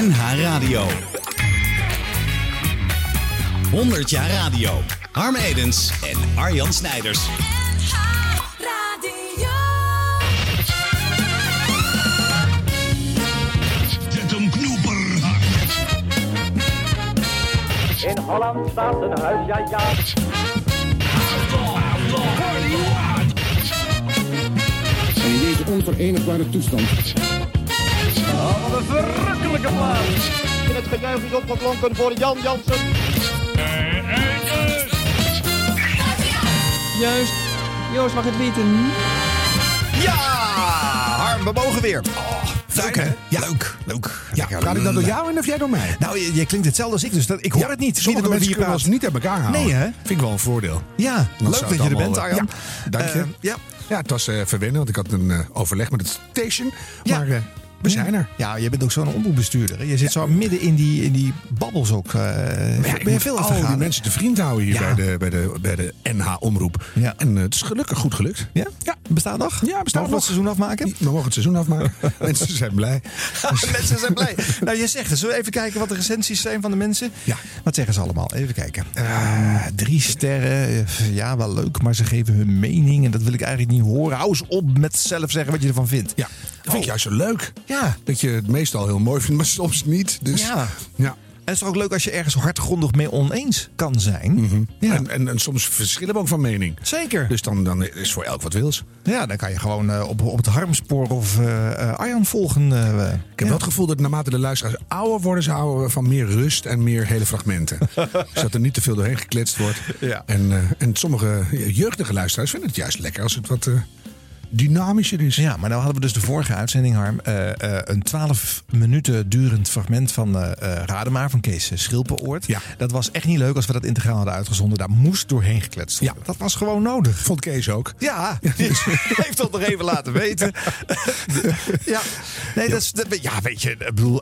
NH Radio. 100 jaar radio. Harm Edens en Arjan Snijders. NH Radio. Zet knoeper. In Holland staat een huis, ja ja. En in deze onverenigbare toestand een verrukkelijke plaats. En het gejuich is opgeklonken voor Jan Jansen. Juist. Joost mag het weten. Ja, Harm, we mogen weer. Oh, leuk hè? Ja. Leuk, leuk. Ja, praat ik dan door jou en of jij door mij? Nou, je, je klinkt hetzelfde als ik, dus dat, ik hoor het niet. Sommige Niet door mensen wie je kunnen ons niet uit elkaar halen. Nee, hè? Vind ik wel een voordeel. Ja, leuk dat je er bent, Arjan. Ja, dank je. Eh, ja. Ja, het was eh verwennen, want ik had een eh, overleg met het station. Ja. Maar eh, we zijn er. Ja, je bent ook zo'n omroepbestuurder. Je zit zo midden in die, in die babbels ook. ik ben je veel al die mensen te vriend houden hier bij, de, bij, de, bij de NH-omroep. Ja. En eh, het is gelukkig goed gelukt. Ja? ja. Bestaat nog? Ja, bestaat nog. het seizoen afmaken? We mogen het seizoen afmaken. mensen zijn blij. mensen zijn blij. Nou, je zegt het. Zullen we even kijken wat de recensies zijn van de mensen? Ja. Wat zeggen ze allemaal? Even kijken. Eh, drie sterren. Ja, wel leuk, maar ze geven hun mening. En dat wil ik eigenlijk niet horen. Hou eens op met zelf zeggen wat je ervan vindt. Ja, vind ik juist zo leuk. Ja. Dat je het meestal heel mooi vindt, maar soms niet. Dus, Ja. ja. En het is ook leuk als je ergens hardgrondig mee oneens kan zijn. Ja. En, en, en soms verschillen we ook van mening. Zeker. Dus dan, dan is voor elk wat wils. Ja, dan kan je gewoon eh, op, op het harmspoor of eh, Arjan volgen. Ik heb ja. wel het gevoel dat naarmate de luisteraars ouder worden, ze houden van meer rust en meer hele fragmenten. Zodat er niet te veel doorheen gekletst wordt. Ja. En, en sommige jeugdige luisteraars vinden het juist lekker als het wat dynamischer is. Ja, maar nou hadden we dus de vorige uitzending, Harm. eh, eh, een 12 minuten durend fragment van eh Rademaar van Kees Schilpenoort. Ja. Dat was echt niet leuk als we dat integraal hadden uitgezonden. Daar moest doorheen gekletst worden. Ja. Dat was gewoon nodig. Vond Kees ook. Ja, die heeft dat nog even laten weten. ja, nee, dat is, dat- ja, weet je, ik bedoel,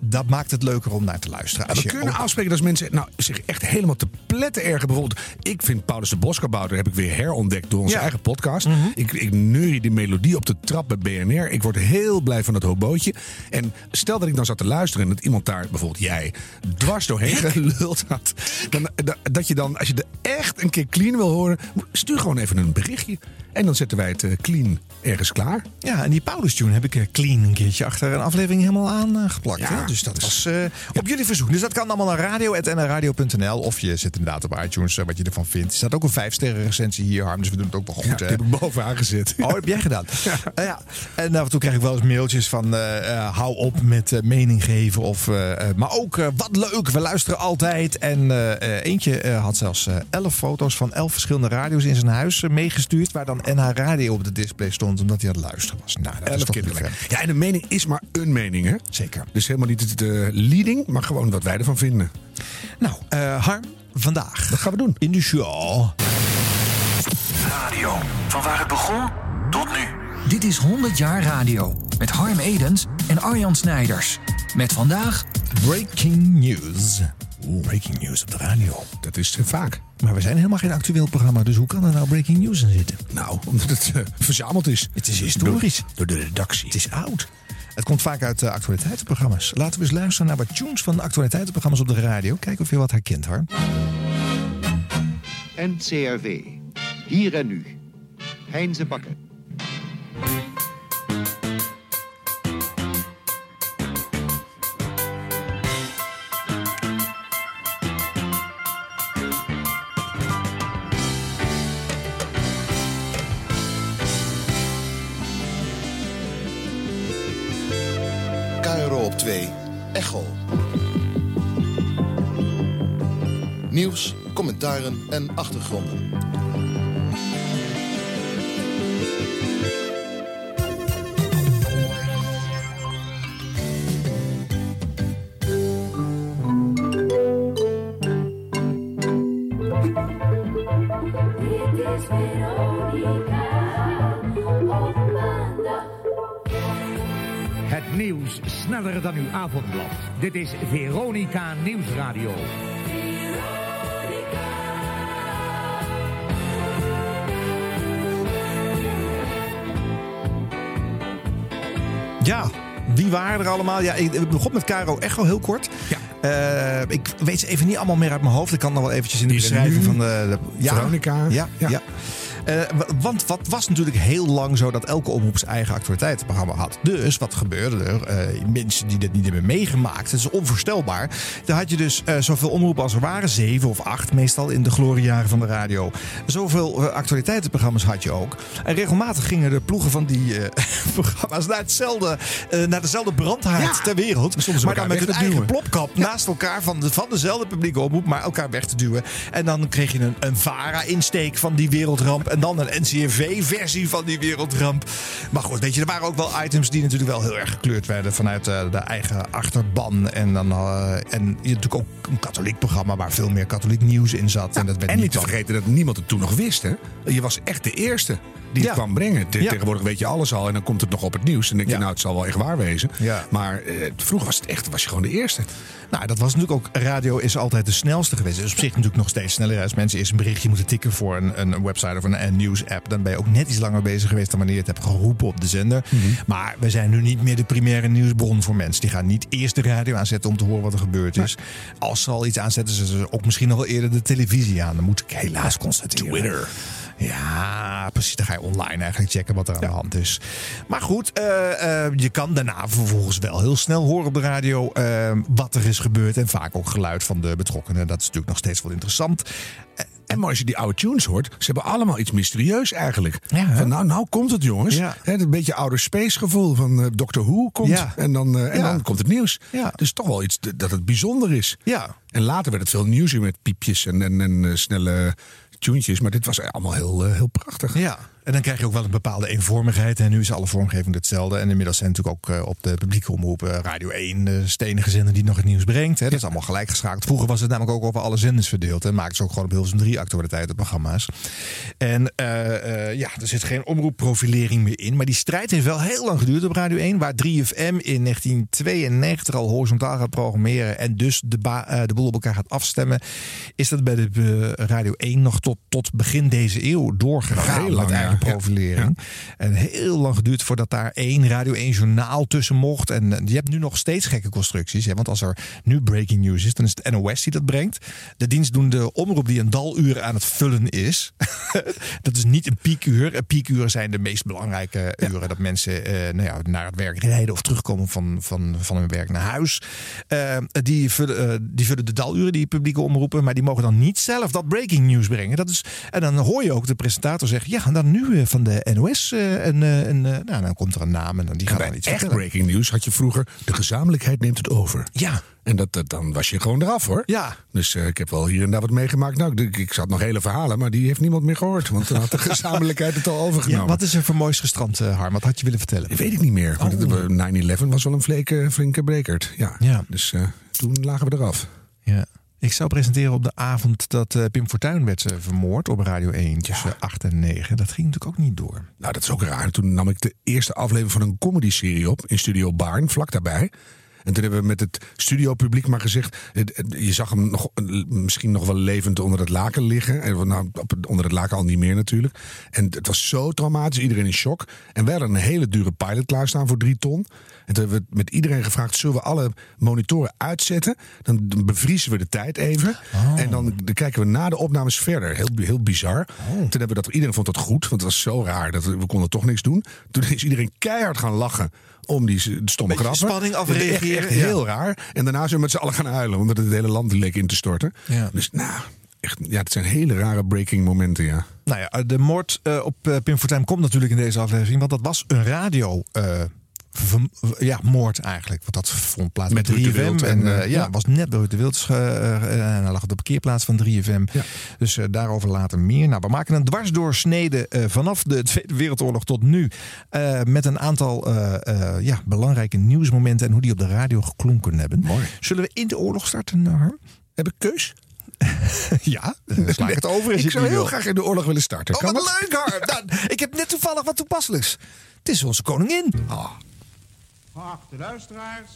dat maakt het leuker om naar te luisteren. Als we je kunnen ook- afspreken dat als mensen nou, zich echt helemaal te pletten ergen. Bijvoorbeeld, ik vind Paulus de Boskabouter heb ik weer herontdekt door onze Ja. eigen podcast. Ik, ik neurie die melodie op de trap bij BNR. Ik word heel blij van dat hobootje. En stel dat ik dan zat te luisteren en dat iemand daar, bijvoorbeeld jij, dwars doorheen geluld had. Dan, da- dat je dan, als je er echt een keer clean wil horen, stuur gewoon even een berichtje. En dan zetten wij het eh, clean ergens klaar. Ja, en die Paulus Tune heb ik eh, clean een keertje achter een aflevering helemaal aangeplakt. Ja, hè? Dus dat dus- was eh, op jullie verzoek. Dus dat kan allemaal naar radio.nradio.nl. Of je zet inderdaad op iTunes eh, wat je ervan vindt. Er staat ook een 5 sterren recensie hier, Harm. Dus we doen het ook wel Ja, goed. die hè? heb ik bovenaan gezet. Oh, heb jij gedaan? Ja. ja. En af en toe krijg ik wel eens mailtjes van eh, eh, hou op met eh, mening geven. Of, eh, eh, maar ook eh, wat leuk, we luisteren altijd. En eh, eh, eentje eh, had zelfs eh, elf foto's van elf verschillende radio's in zijn huis eh, meegestuurd. Waar dan NH Radio op de display stond, omdat hij aan het luisteren was. Nou, dat is toch kinderen. Ja, en een mening is maar een mening, hè? Zeker. Dus helemaal niet de leading, maar gewoon wat wij ervan vinden. Nou, eh, Harm, vandaag. Dat gaan we doen. In de show. Radio. Van waar het begon tot nu. Dit is 100 jaar radio. Met Harm Edens en Arjan Snijders. Met vandaag Breaking news. Oeh, breaking news op de radio. Dat is te vaak. Maar we zijn helemaal geen actueel programma, dus hoe kan er nou breaking news in zitten? Nou, omdat het eh, verzameld is. Het is historisch. Door, door de redactie. Het is oud. Het komt vaak uit uh, actualiteitenprogramma's. Laten we eens luisteren naar wat tunes van de actualiteitenprogramma's op de radio. Kijken of je wat herkent hoor. NCRV. Hier en nu. Heinze Bakken. Echo. Nieuws, commentaren en achtergronden. Sneller dan uw avondblad. Dit is Veronica Nieuwsradio. Ja, wie waren er allemaal? Ja, ik, begon met Caro Echo heel kort. Ja. ik weet ze even niet allemaal meer uit mijn hoofd. Ik kan nog wel eventjes in de beschrijving van de... de ja, Veronica. Ja, ja. Eh, w- want wat was natuurlijk heel lang zo dat elke omroep zijn eigen actualiteitenprogramma had. Dus wat gebeurde er? Eh, mensen die dit niet hebben meegemaakt, het is onvoorstelbaar. Dan had je dus eh, zoveel omroepen als er waren, zeven of acht meestal in de gloriejaren van de radio. Zoveel eh, actualiteitenprogramma's had je ook. En regelmatig gingen de ploegen van die eh, programma's naar, hetzelfde, eh, naar dezelfde brandhaard ter wereld. ze Maar dan met hun eigen plopkap naast elkaar van, de, van dezelfde publieke omroep, maar elkaar weg te duwen. En dan kreeg je een, een VARA-insteek van die wereldramp. En dan een NCRV-versie van die wereldramp. Maar goed, weet je, er waren ook wel items die natuurlijk wel heel erg gekleurd werden vanuit eh, de eigen achterban. En dan eh, en je natuurlijk ook een katholiek programma waar veel meer katholiek nieuws in zat. en dat werd En niet te vergeten dat niemand het toen nog wist. Hè? Je was echt de eerste die het kwam brengen. Tegenwoordig weet je alles al en dan komt het nog op het nieuws. En dan denk je, nou, het zal wel echt waar wezen. Maar eh, vroeger was het echt, was je gewoon de eerste. Nou, dat was natuurlijk ook. Radio is altijd de snelste geweest. Dus op zich natuurlijk nog steeds sneller. Als mensen eerst een berichtje moeten tikken voor een, een website of een, een nieuws-app. dan ben je ook net iets langer bezig geweest dan wanneer je het hebt geroepen op de zender. Maar we zijn nu niet meer de primaire nieuwsbron voor mensen. Die gaan niet eerst de radio aanzetten om te horen wat er gebeurd is. Als ze al iets aanzetten, zetten ze ook misschien nog wel eerder de televisie aan. Dan moet ik helaas constateren. Twitter. Ja, precies. Dan ga je online eigenlijk checken wat er aan de hand is. Maar goed, eh, eh, je kan daarna vervolgens wel heel snel horen op de radio eh, wat er is gebeurd. En vaak ook geluid van de betrokkenen. Dat is natuurlijk nog steeds wel interessant. En maar als je die oude tunes hoort, ze hebben allemaal iets mysterieus eigenlijk. Ja, van, nou, nou komt het jongens. Ja. Dat beetje ouder space gevoel van Doctor Who komt. Ja. En, dan, en dan komt het nieuws. Dus toch wel iets dat het bijzonder is. Ja. En later werd het veel nieuwser met piepjes en, en, en snelle tuentjes. Maar dit was allemaal heel, heel prachtig. Ja, en dan krijg je ook wel een bepaalde eenvormigheid. En nu is alle vormgeving hetzelfde. En inmiddels zijn natuurlijk ook eh, op de publieke omroep eh, Radio 1 de stenige zender die nog het nieuws brengt. Dat is allemaal gelijk geschakeld. Vroeger was het namelijk ook over alle zenders verdeeld. En maakten ze ook gewoon op Hilversum 3 actualiteitenprogramma's. En eh, eh, ja, er zit geen omroepprofilering meer in. Maar die strijd heeft wel heel lang geduurd op Radio 1. Waar 3FM in 1992 al horizontaal gaat programmeren. En dus de, eh, de boel op elkaar gaat afstemmen. Is dat bij de eh, Radio 1 nog tot, tot begin deze eeuw doorgegaan. heel lang, profilering. En heel lang geduurd voordat daar één Radio 1 journaal tussen mocht. En eh, je hebt nu nog steeds gekke constructies. Hè? Want als er nu breaking news is, dan is het NOS die dat brengt. De dienstdoende omroep die een daluur aan het vullen is. dat is niet een piekuur. Piekuren zijn de meest belangrijke uren dat mensen eh, nou ja, naar het werk rijden of terugkomen van, van, van hun werk naar huis. Eh, die, vullen, die vullen de daluren, die publieke omroepen. Maar die mogen dan niet zelf dat breaking news brengen. Dat is, en dan hoor je ook de presentator zeggen: Ja, dan nu eh, van de NOS. en, eh, eh, nou, dan komt er een naam en dan die gaat dan iets echt vertellen. breaking news had je vroeger... de gezamenlijkheid neemt het over. Ja. En dat, dat, dan was je gewoon eraf hoor. Ja. Dus ik heb wel hier en daar wat meegemaakt. Nou, ik, ik zat nog hele verhalen, maar die heeft niemand meer gehoord. Want dan had de gezamenlijkheid het al overgenomen. Ja, wat is er voor moois gestrand, Harm? Wat had je willen vertellen? Dat weet ik niet meer. Want Oh. het- 9-11 was wel een flinke, flinke brekert. Ja. Ja. Dus toen lagen we eraf. Ja. Ik zou presenteren op de avond dat eh, Pim Fortuyn werd eh, vermoord op Radio 1 tussen 8 en 9. Dat ging natuurlijk ook niet door. Nou, dat is ook raar. Toen nam ik de eerste aflevering van een comedy-serie op in Studio Baarn, vlak daarbij. En toen hebben we met het studiopubliek maar gezegd... je zag hem nog, eh, misschien nog wel levend onder het laken liggen. En, nou, onder het laken al niet meer natuurlijk. En het was zo traumatisch, iedereen in shock. En wij hadden een hele dure pilot klaarstaan voor drie ton. En toen hebben we met iedereen gevraagd... zullen we alle monitoren uitzetten? Dan bevriezen we de tijd even. En dan, dan kijken we na de opnames verder. Heel, heel bizar. Toen hebben we dat... Iedereen vond dat goed, want het was zo raar. dat We, we konden toch niks doen. Toen is iedereen keihard gaan lachen om die stomme Beetje grappen. spanning afreageren, Echt, ja. heel raar. En daarna zijn we met z'n allen gaan huilen, omdat het hele land leek in te storten. Ja. Dus nou, echt, ja, het zijn hele rare breaking momenten, ja. Nou ja, de moord eh, op eh, Pim Fortuyn komt natuurlijk in deze aflevering. Want dat was een radio... eh, ja, moord eigenlijk. Want dat vond plaats Met met Ruud de 3FM. Wild En, en, eh, eh, ja, ja. was net Ruud de Wild. eh, en hij lag op de parkeerplaats van 3FM. Ja. Dus eh, daarover later meer. Nou, we maken een dwarsdoorsnede vanaf de Tweede Wereldoorlog tot nu. met een aantal ja, belangrijke nieuwsmomenten. En hoe die op de radio geklonken hebben. Mooi. Zullen we in de oorlog starten, Harm? Heb ik keus? ja, dan sla ik het over. als Ik zou het heel wil. graag in de oorlog willen starten. Oh, kan wat dat? leuk, Harm. Nou, ik heb net toevallig wat toepasselijks. Het is onze koningin. Ah, Geachte luisteraars,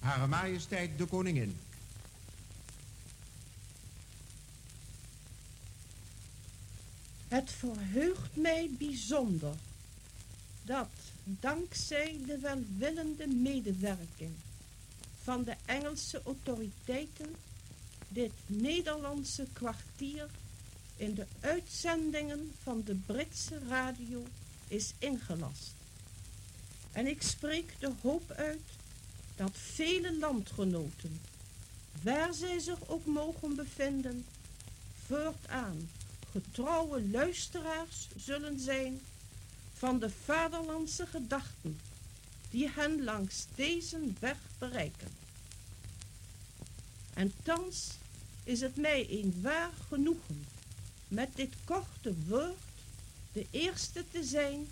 Hare Majesteit de Koningin. Het verheugt mij bijzonder dat dankzij de welwillende medewerking van de Engelse autoriteiten dit Nederlandse kwartier in de uitzendingen van de Britse radio is ingelast. En ik spreek de hoop uit dat vele landgenoten, waar zij zich ook mogen bevinden, voortaan getrouwe luisteraars zullen zijn van de vaderlandse gedachten die hen langs deze weg bereiken. En thans is het mij een waar genoegen met dit korte woord de eerste te zijn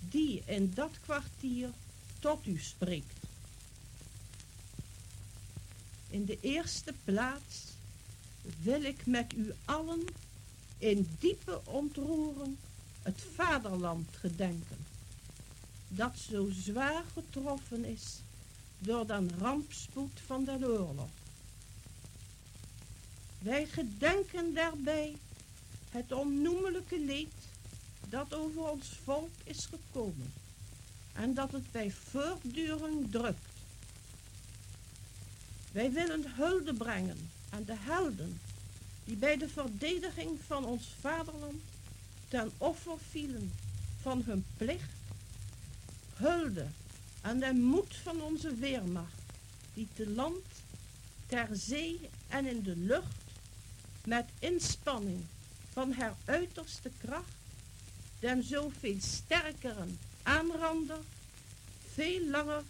die in dat kwartier tot u spreekt. In de eerste plaats wil ik met u allen in diepe ontroering het vaderland gedenken, dat zo zwaar getroffen is door den rampspoed van de oorlog. Wij gedenken daarbij het onnoemelijke leed dat over ons volk is gekomen en dat het bij voortduring drukt. Wij willen hulde brengen aan de helden die bij de verdediging van ons vaderland ten offer vielen van hun plicht. Hulde aan de moed van onze weermacht die te land, ter zee en in de lucht met inspanning van haar uiterste kracht den zoveel sterkere aanrander veel langer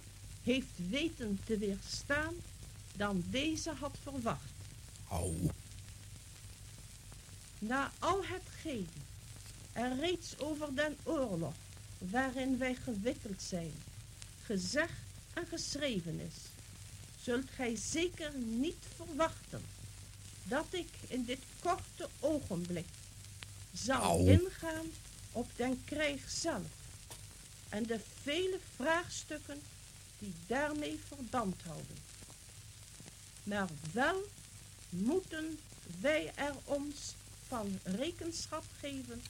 heeft weten te weerstaan dan deze had verwacht. Oh. Na al hetgeen er reeds over den oorlog waarin wij gewikkeld zijn, gezegd en geschreven is, zult gij zeker niet verwachten dat ik in dit korte ogenblik zal Au. ingaan op den krijg zelf en de vele vraagstukken die daarmee verband houden. Maar wel moeten wij er ons van rekenschap geven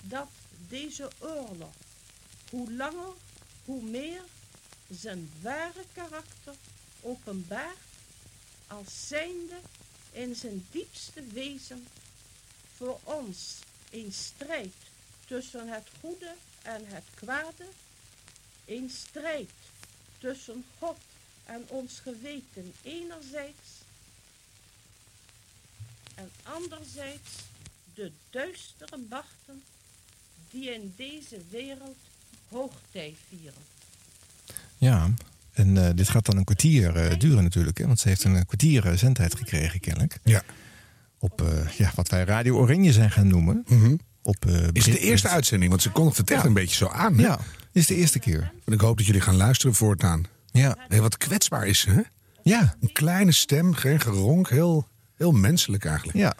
dat deze oorlog, hoe langer, hoe meer zijn ware karakter openbaart als zijnde in zijn diepste wezen voor ons een strijd tussen het goede en het kwade, een strijd tussen God en ons geweten enerzijds en anderzijds de duistere machten die in deze wereld hoogtij vieren. Ja, en eh, dit gaat dan een kwartier eh, duren natuurlijk. Hè? Want ze heeft een kwartier eh, zendtijd gekregen kennelijk. Ja. Op eh, ja, wat wij Radio Oranje zijn gaan noemen. Op, eh, Is het de eerste uitzending? Want ze kondigt het echt een beetje zo aan. hè? Ja, is de eerste keer. En ik hoop dat jullie gaan luisteren voortaan. Ja. Hey, wat kwetsbaar is ze, hè? Ja. Een kleine stem, geen geronk. Heel, heel menselijk eigenlijk. Ja.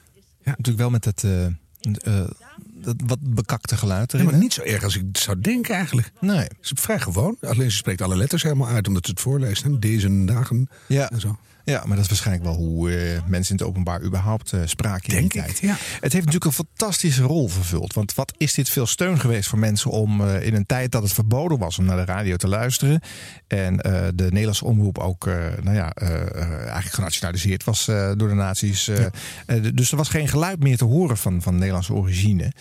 Natuurlijk wel met het eh, eh, dat wat bekakte geluid Ja, erin. maar niet zo erg als ik zou denken eigenlijk. Nee. Het is vrij gewoon. Alleen ze spreekt alle letters helemaal uit omdat ze het voorleest. Hè? Deze dagen Ja. en zo. Ja, maar dat is waarschijnlijk wel hoe eh, mensen in het openbaar überhaupt eh, spraken in Denk die ik, tijd. ja. Het heeft natuurlijk een fantastische rol vervuld. Want wat is dit veel steun geweest voor mensen om eh, in een tijd dat het verboden was om naar de radio te luisteren. En eh, de Nederlandse omroep ook eh, nou ja, eh, eh, eigenlijk genationaliseerd was eh, door de nazi's. dus er was geen geluid meer te horen van, van Nederlandse origine.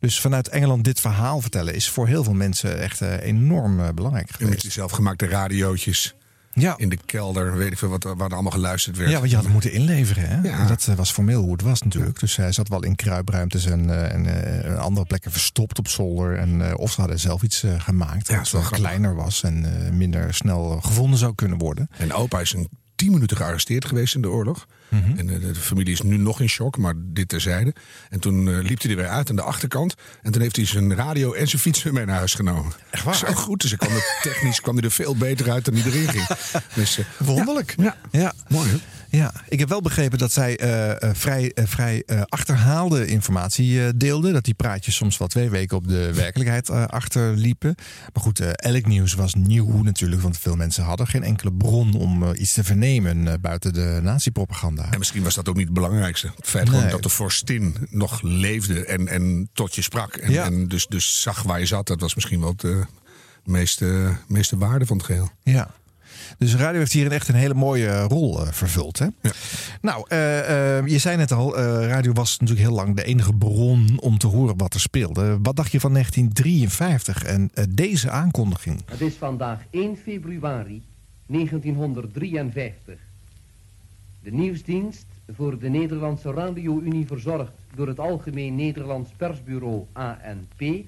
Dus vanuit Engeland dit verhaal vertellen is voor heel veel mensen echt eh, enorm belangrijk En met geweest. die zelfgemaakte radiootjes Ja. in de kelder. Weet ik veel wat, waar er allemaal geluisterd werd. Ja, want je had het moeten inleveren. Hè? Ja. En Dat eh, was formeel hoe het was natuurlijk. Dus hij zat wel in kruipruimtes en, eh, en eh, andere plekken verstopt op zolder. En, of ze hadden zelf iets gemaakt Ja, is wel kleiner was en minder snel gevonden zou kunnen worden. En opa is een tien minuten gearresteerd geweest in de oorlog. Mhm. En eh, de, familie is nu nog in shock, maar dit terzijde. En toen eh, liep hij er weer uit aan de achterkant. En toen heeft hij zijn radio en zijn fiets weer mee naar huis genomen. Echt waar? Zo goed. Dus kwam er technisch kwam hij er veel beter uit dan hij erin ging. Dus, eh, Wonderlijk. Ja, Ja. mooi hè? Ja, ik heb wel begrepen dat zij eh, eh, vrij, eh, vrij achterhaalde informatie deelde. Dat die praatjes soms wel twee weken op de werkelijkheid achterliepen. Maar goed, elk nieuws was nieuw natuurlijk. Want veel mensen hadden geen enkele bron om iets te vernemen buiten de nazi-propaganda. En misschien was dat ook niet het belangrijkste. Het feit Nee. dat de vorstin nog leefde en, en tot je sprak. En, Ja. en dus, dus zag waar je zat, dat was misschien wel het, de meeste, meeste waarde van het geheel. Ja. Dus de radio heeft hier een echt een hele mooie rol eh, vervuld. Hè? Nou, eh, eh, je zei net al, eh, radio was natuurlijk heel lang de enige bron om te horen wat er speelde. Wat dacht je van 1953 en eh, deze aankondiging? Het is vandaag 1 februari 1953. De nieuwsdienst voor de Nederlandse Radio-Unie verzorgd door het Algemeen Nederlands Persbureau ANP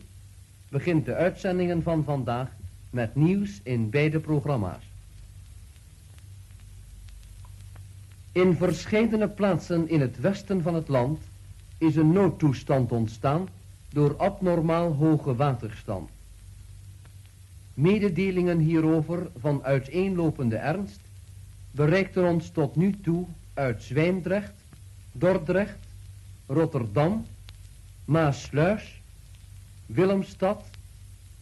begint de uitzendingen van vandaag met nieuws in beide programma's. In verscheidene plaatsen in het westen van het land is een noodtoestand ontstaan door abnormaal hoge waterstand. Mededelingen hierover van uiteenlopende ernst bereikten ons tot nu toe uit Zwijndrecht, Dordrecht, Rotterdam, Maasluis, Willemstad,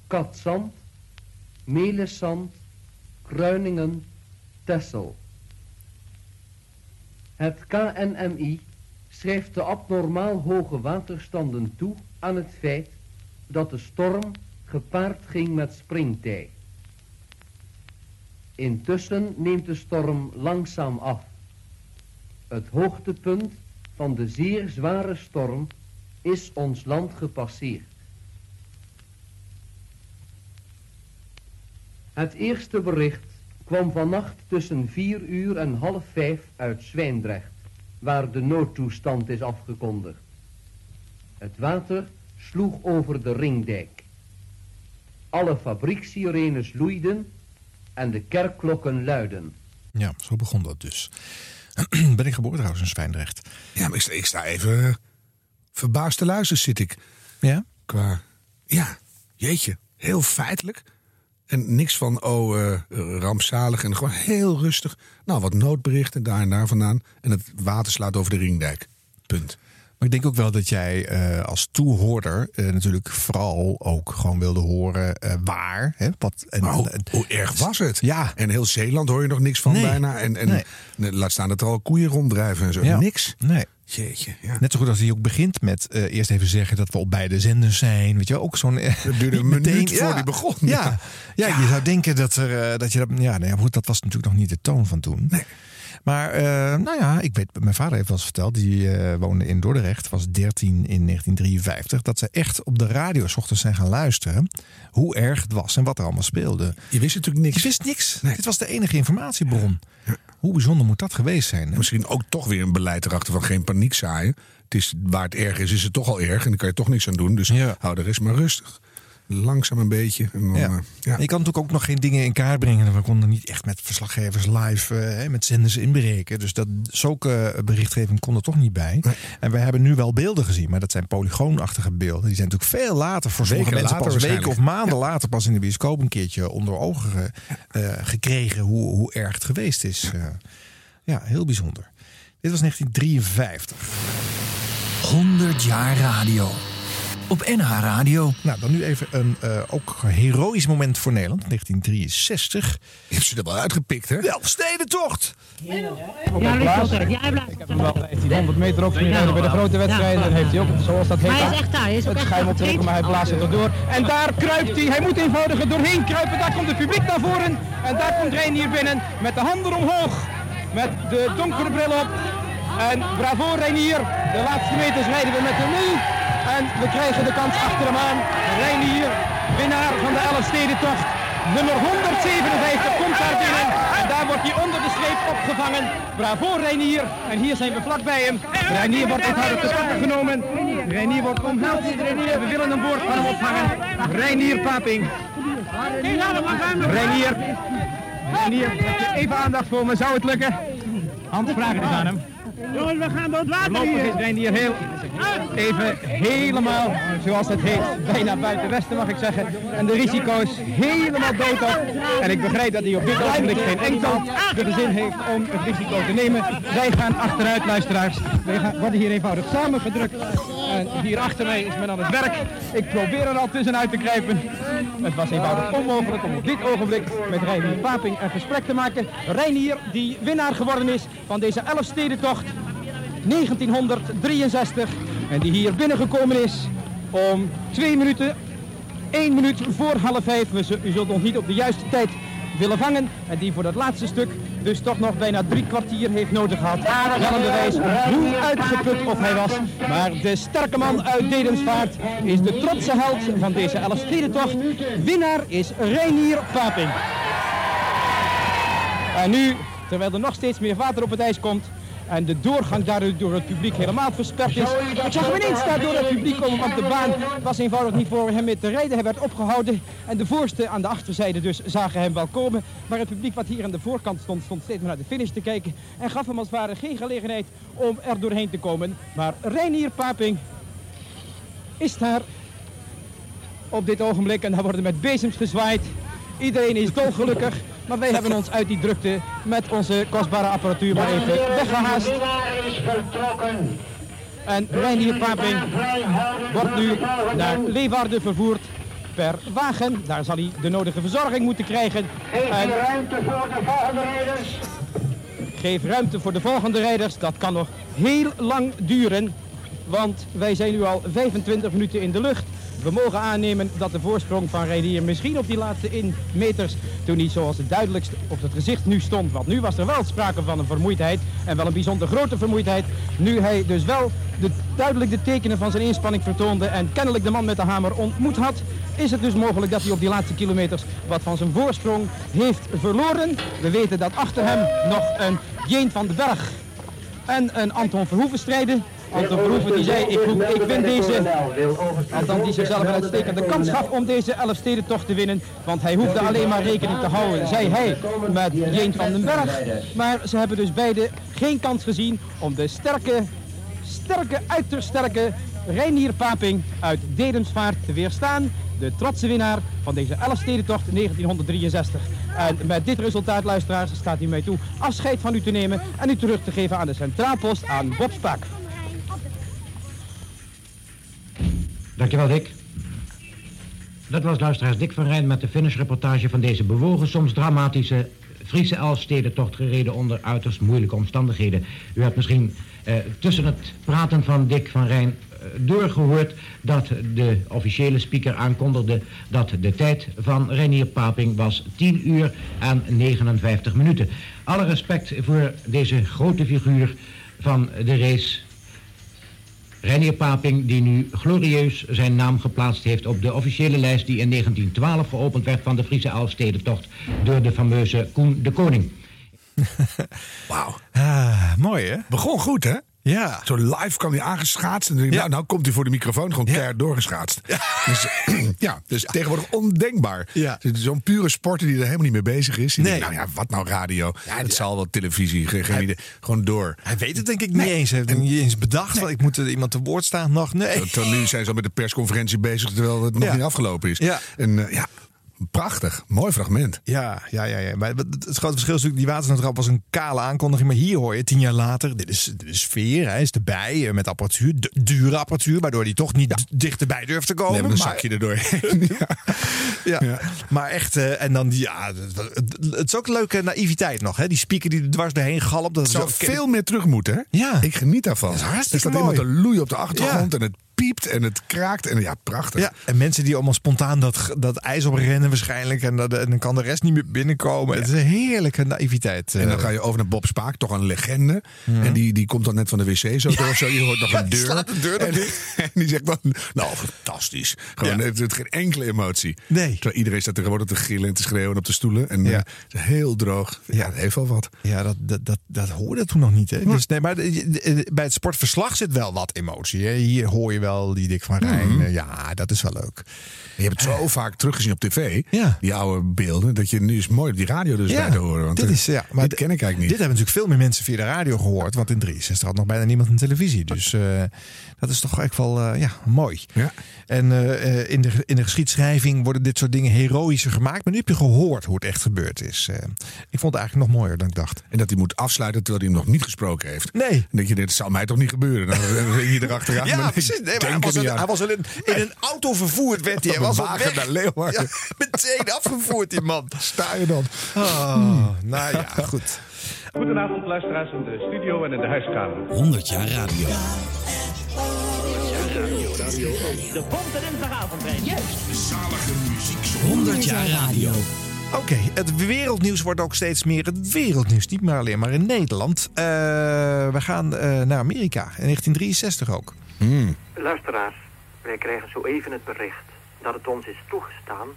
Katzand, Melissand, Kruiningen, Tessel. Het KNMI schrijft de abnormaal hoge waterstanden toe aan het feit dat de storm gepaard ging met springtij. Intussen neemt de storm langzaam af. Het hoogtepunt van de zeer zware storm is ons land gepasseerd. Het eerste bericht kwam vannacht tussen vier uur en half vijf uit Zwijndrecht, waar de noodtoestand is afgekondigd. Het water sloeg over de ringdijk. Alle fabriekssirenes loeiden en de kerkklokken luiden. Ja, zo begon dat dus. ben ik geboren trouwens in Zwijndrecht. Ja, maar ik sta, ik sta even verbaasd te luisteren, zit ik. Ja? Qua, ja, jeetje, heel feitelijk. En niks van, oh, eh, rampzalig. En gewoon heel rustig. Nou, wat noodberichten daar en daar vandaan. En het water slaat over de ringdijk. Punt. Maar ik denk ook wel dat jij eh, als toehoorder eh, natuurlijk vooral ook gewoon wilde horen waar. Hè, wat, en, hoe, en- hoe erg was het? Ja. En heel Zeeland hoor je nog niks van Nee. bijna. En, en Nee. laat staan dat er al koeien ronddrijven en zo. Ja. Niks. Nee. Jeetje, ja. Net zo goed als hij ook begint met eh, eerst even zeggen dat we op beide zenders zijn. Weet je ook zo'n. eh, Het duurde een meteen- minuut voor ja, die begon. Ja, ja. je zou denken dat, er, eh, dat je dat. Ja, nou ja, goed, dat was natuurlijk nog niet de toon van toen. Nee. Maar eh, nou ja, ik weet, mijn vader heeft wel eens verteld, die eh, woonde in Dordrecht, was 13 in 1953, dat ze echt op de radio 's ochtends zijn gaan luisteren hoe erg het was en wat er allemaal speelde. Je wist natuurlijk niks. Je wist niks. Dit was de enige informatiebron. Hoe bijzonder moet dat geweest zijn? hè? Misschien ook toch weer een beleid erachter van geen paniek zaaien. Het is, waar het erg is, is het toch al erg. En dan kan je toch niks aan doen. Dus hou de rest maar rustig. Langzaam een beetje. En dan, Ja. eh, ja. Je kan natuurlijk ook nog geen dingen in kaart brengen. We konden niet echt met verslaggevers live, eh, hè, met zenders inbreken. Dus dat, zulke berichtgeving kon er toch niet bij. En we hebben nu wel beelden gezien, maar dat zijn polygoonachtige beelden. Die zijn natuurlijk veel later voor sommige Weken mensen later pas weken of maanden later pas in de bioscoop een keertje onder ogen ge- eh, gekregen hoe, hoe erg het geweest is. Eh, ja, heel bijzonder. Dit was 1953. 100 jaar radio. Op NH Radio. Nou, dan nu even een eh, ook heroïsch moment voor Nederland. 1963. Je hebt ze er wel uitgepikt, hè? De Elfstedentocht! Ja, wel Ja, hij blijft. Ik heb hem wel 1500 meter opgereden bij de grote wedstrijden. Dan heeft hij ook, zoals dat heet, hij is echt daar, hij is ook het echt schuim op daar. drukken, maar hij blaast het erdoor. En daar kruipt hij. Hij moet eenvoudig er doorheen kruipen. Daar komt het publiek naar voren. En daar komt Reinier binnen met de handen omhoog. Met de donkere bril op. En bravo Reinier. De laatste meters rijden we met hem mee. En we krijgen de kans achter hem aan. Reinier, winnaar van de Elfstedentocht. Nummer 157 komt daar binnen. En daar wordt hij onder de streep opgevangen. Bravo Reinier. En hier zijn we vlakbij hem. Reinier wordt eenvoudig te pakken genomen. Reinier wordt omhelst. We willen een woord van hem opvangen. Reinier Paping. Reinier. Reinier, heb je even aandacht voor me? Zou het lukken? Het eens aan hem. Jongens, we gaan door het water Voorlopig is hier. Heel even helemaal, zoals het heet, bijna buiten westen mag ik zeggen. En de risico's helemaal dood op. En ik begrijp dat hij op dit ogenblik geen enkel de zin heeft om het risico te nemen. Wij gaan achteruit, luisteraars. Wij gaan, worden hier eenvoudig samengedrukt. En hier achter mij is men aan het werk. Ik probeer er al tussenuit te kruipen. Het was eenvoudig onmogelijk om op dit ogenblik met Reinier Paping een gesprek te maken. Reinier, die winnaar geworden is van deze Elfstedentocht 1963. En die hier binnengekomen is om 2 minuten één minuut voor half vijf. U zult ons niet op de juiste tijd willen vangen. En die voor dat laatste stuk dus toch nog bijna drie kwartier heeft nodig gehad. Wel een bewijs hoe uitgeput of hij was. Maar de sterke man uit Dedemsvaart is de trotse held van deze Elfstedentocht. Winnaar is Reinier Paping. En nu, terwijl er nog steeds meer water op het ijs komt en de doorgang daardoor door het publiek helemaal versperd is. Ik zag hem ineens daar door het publiek komen op de baan. Het was eenvoudig niet voor hem mee te rijden. Hij werd opgehouden en de voorste aan de achterzijde dus zagen hem wel komen. Maar het publiek wat hier aan de voorkant stond, stond steeds maar naar de finish te kijken. En gaf hem als het ware geen gelegenheid om er doorheen te komen. Maar Reinier Paping is daar op dit ogenblik en daar worden met bezems gezwaaid. Iedereen is dolgelukkig, maar wij hebben ons uit die drukte met onze kostbare apparatuur maar even weggehaast. En Reinier Paping wordt nu naar Leeuwarden vervoerd per wagen. Daar zal hij de nodige verzorging moeten krijgen. En ruimte voor de volgende rijders. geef ruimte voor de volgende rijders. Dat kan nog heel lang duren. Want wij zijn nu al 25 minuten in de lucht. We mogen aannemen dat de voorsprong van Reinier misschien op die laatste meters toen niet zoals het duidelijkst op het gezicht nu stond. Want nu was er wel sprake van een vermoeidheid en wel een bijzonder grote vermoeidheid. Nu hij dus wel de, duidelijk de tekenen van zijn inspanning vertoonde en kennelijk de man met de hamer ontmoet had, is het dus mogelijk dat hij op die laatste kilometers wat van zijn voorsprong heeft verloren. We weten dat achter hem nog een Jeen van den Berg en een Anton Verhoeven strijden. Anton Verhoeven die zei, ik, ik win deze, Anton die zichzelf een uitstekende kans gaf om deze Elfstedentocht te winnen. Want hij hoefde alleen maar rekening te houden, zei hij, met Jeen van den Berg. Maar ze hebben dus beide geen kans gezien om de sterke, sterke, uiterst sterke Reinier Paping uit Dedemsvaart te weerstaan. De trotse winnaar van deze Elfstedentocht 1963. En met dit resultaat, luisteraars, staat hij mij toe afscheid van u te nemen en u terug te geven aan de centraalpost aan Bob Spaak. Dankjewel, Dick. Dat was luisteraars Dick van Rijn met de finishreportage van deze bewogen, soms dramatische Friese Elfstedentocht gereden onder uiterst moeilijke omstandigheden. U hebt misschien eh, tussen het praten van Dick van Rijn eh, doorgehoord dat de officiële speaker aankondigde dat de tijd van Reinier Paping was 10 uur en 59 minuten. Alle respect voor deze grote figuur van de race Reinier Paping, die nu glorieus zijn naam geplaatst heeft op de officiële lijst die in 1912 geopend werd van de Friese Elfstedentocht door de fameuze Koen de Koning. Wauw. Ah, mooi hè? Begon goed, hè? Ja. Zo live kwam hij aangeschaatst. En dan nou, nou komt hij voor de microfoon gewoon keihard doorgeschaatst. Dus, ja, dus tegenwoordig ondenkbaar. Ja. Zo'n pure sporter die er helemaal niet mee bezig is. Die Nee. denkt, nou ja, wat nou radio? het zal wel televisie. Idee. Gewoon door. Hij weet het denk ik niet eens. Hij heeft het niet eens bedacht. van, Ik moet er iemand te woord staan. Nog nee. Tot nu zijn ze al met de persconferentie bezig terwijl het nog Ja. niet afgelopen is. Ja. En eh, ja, prachtig. Mooi fragment. Ja, ja, ja, ja. Maar het grote verschil is natuurlijk, die waternoodgrap was een kale aankondiging. Maar hier hoor je, tien jaar later, dit is, dit is sfeer. Hij is erbij eh, met apparatuur, du- dure apparatuur. Waardoor hij toch niet dichterbij durft te komen. Nee, een maar- zakje erdoorheen. ja. Ja. Maar echt, eh, en dan ja, het, is ook leuke naïviteit nog. Hè? Die speaker die er dwars doorheen galmt. Dat zou veel meer terug moeten, hè? Ja. Ik geniet daarvan. Dat is hartstikke er staat mooi. iemand te loeien op de achtergrond en het piept en het kraakt. En ja, prachtig. Ja, en mensen die allemaal spontaan dat, dat ijs oprennen waarschijnlijk. En, dat, en dan kan de rest niet meer binnenkomen. Het is een heerlijke naïviteit. En dan eh. ga je over naar Bob Spaak, toch een legende. En die, die komt dan net van de wc zo door zo. Je hoort nog een deur. de en, en die zegt dan, nou fantastisch. Gewoon, het heeft geen enkele emotie. Nee. Terwijl iedereen staat tegenwoordig te gillen en te schreeuwen op de stoelen. En Ja. eh, heel droog. Ja, het heeft wel wat. Ja, dat, dat, dat, dat hoorde toen nog niet. Hè? Dus, nee, maar de- bij het sportverslag zit wel wat emotie. Hè? Hier hoor je wel die Dick van Rijn. Mhm. eh, Ja, dat is wel leuk. Je hebt het zo vaak teruggezien op tv, Ja. die oude beelden, dat je nu is mooi op die radio dus bij te horen. Want dit eh, is, ja, maar dit ken ik eigenlijk Dit niet. hebben natuurlijk veel meer mensen via de radio gehoord. Want in 63 had nog bijna niemand een televisie. Dus eh, dat is toch echt wel eh, ja, mooi. Ja. En eh, eh, in, de, in de geschiedschrijving worden dit soort dingen heroïscher gemaakt. Maar nu heb je gehoord hoe het echt gebeurd is. Eh, ik vond het eigenlijk nog mooier dan ik dacht. En dat hij moet afsluiten terwijl hij hem nog niet gesproken heeft. Nee. Dan denk je, dit zal mij toch niet gebeuren? Dan ben je erachteraan. Ja, precies. Nee, hij, was hij was in een, in een auto vervoerd, werd hij. Hij was wagen weg. naar Leeuwarden. Ja, meteen afgevoerd, die man. Sta je dan? Oh, nou ja, goed. Goedenavond luisteraars in de studio en in de huiskamer. 100 jaar radio. De Bonte. Juist. Zalige muziek. 100 jaar radio. Oké, het wereldnieuws wordt ook steeds meer het wereldnieuws. Niet meer alleen maar in Nederland. Eh, we gaan eh, naar Amerika. In 1963 ook. Luisteraars, wij krijgen zo even het bericht dat het ons is toegestaan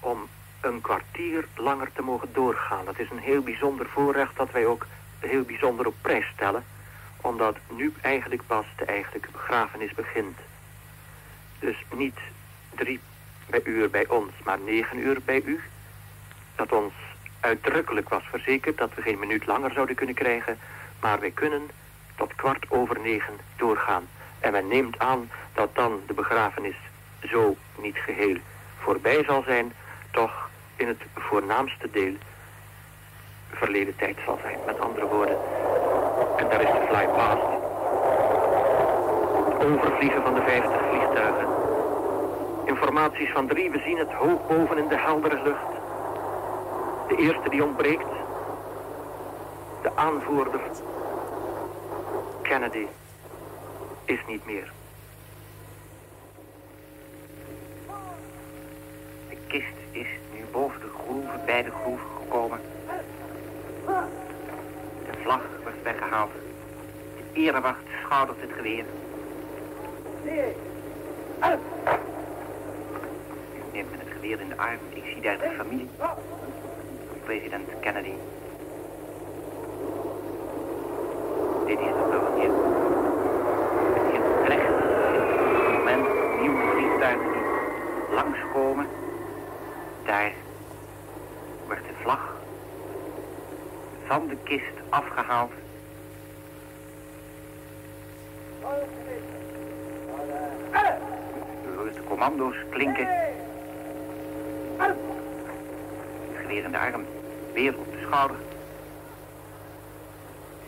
om een kwartier langer te mogen doorgaan. Dat is een heel bijzonder voorrecht dat wij ook heel bijzonder op prijs stellen, omdat nu eigenlijk pas de eigenlijke begrafenis begint. Dus niet drie bij uur bij ons, maar negen uur bij u. Dat ons uitdrukkelijk was verzekerd dat we geen minuut langer zouden kunnen krijgen, maar wij kunnen tot kwart over negen doorgaan. En men neemt aan dat dan de begrafenis zo niet geheel voorbij zal zijn, toch in het voornaamste deel verleden tijd zal zijn. Met andere woorden, en daar is de fly past. Overvliegen van de 50 vliegtuigen. Informaties van drie, we zien het hoog boven in de heldere lucht. De eerste die ontbreekt, de aanvoerder, Kennedy, is niet meer. De kist is nu boven de groeven, bij de groeven gekomen. De vlag wordt weggehaald. De erewacht schoudert het geweer. Nu neemt men het geweer in de arm. Ik zie daar de familie. President Kennedy. Dit is het moment. Het is moment nieuwe vliegtuigen die langskomen. Daar wordt de vlag van de kist afgehaald. De commando's klinken. Het geweer de arm, weer op de schouder.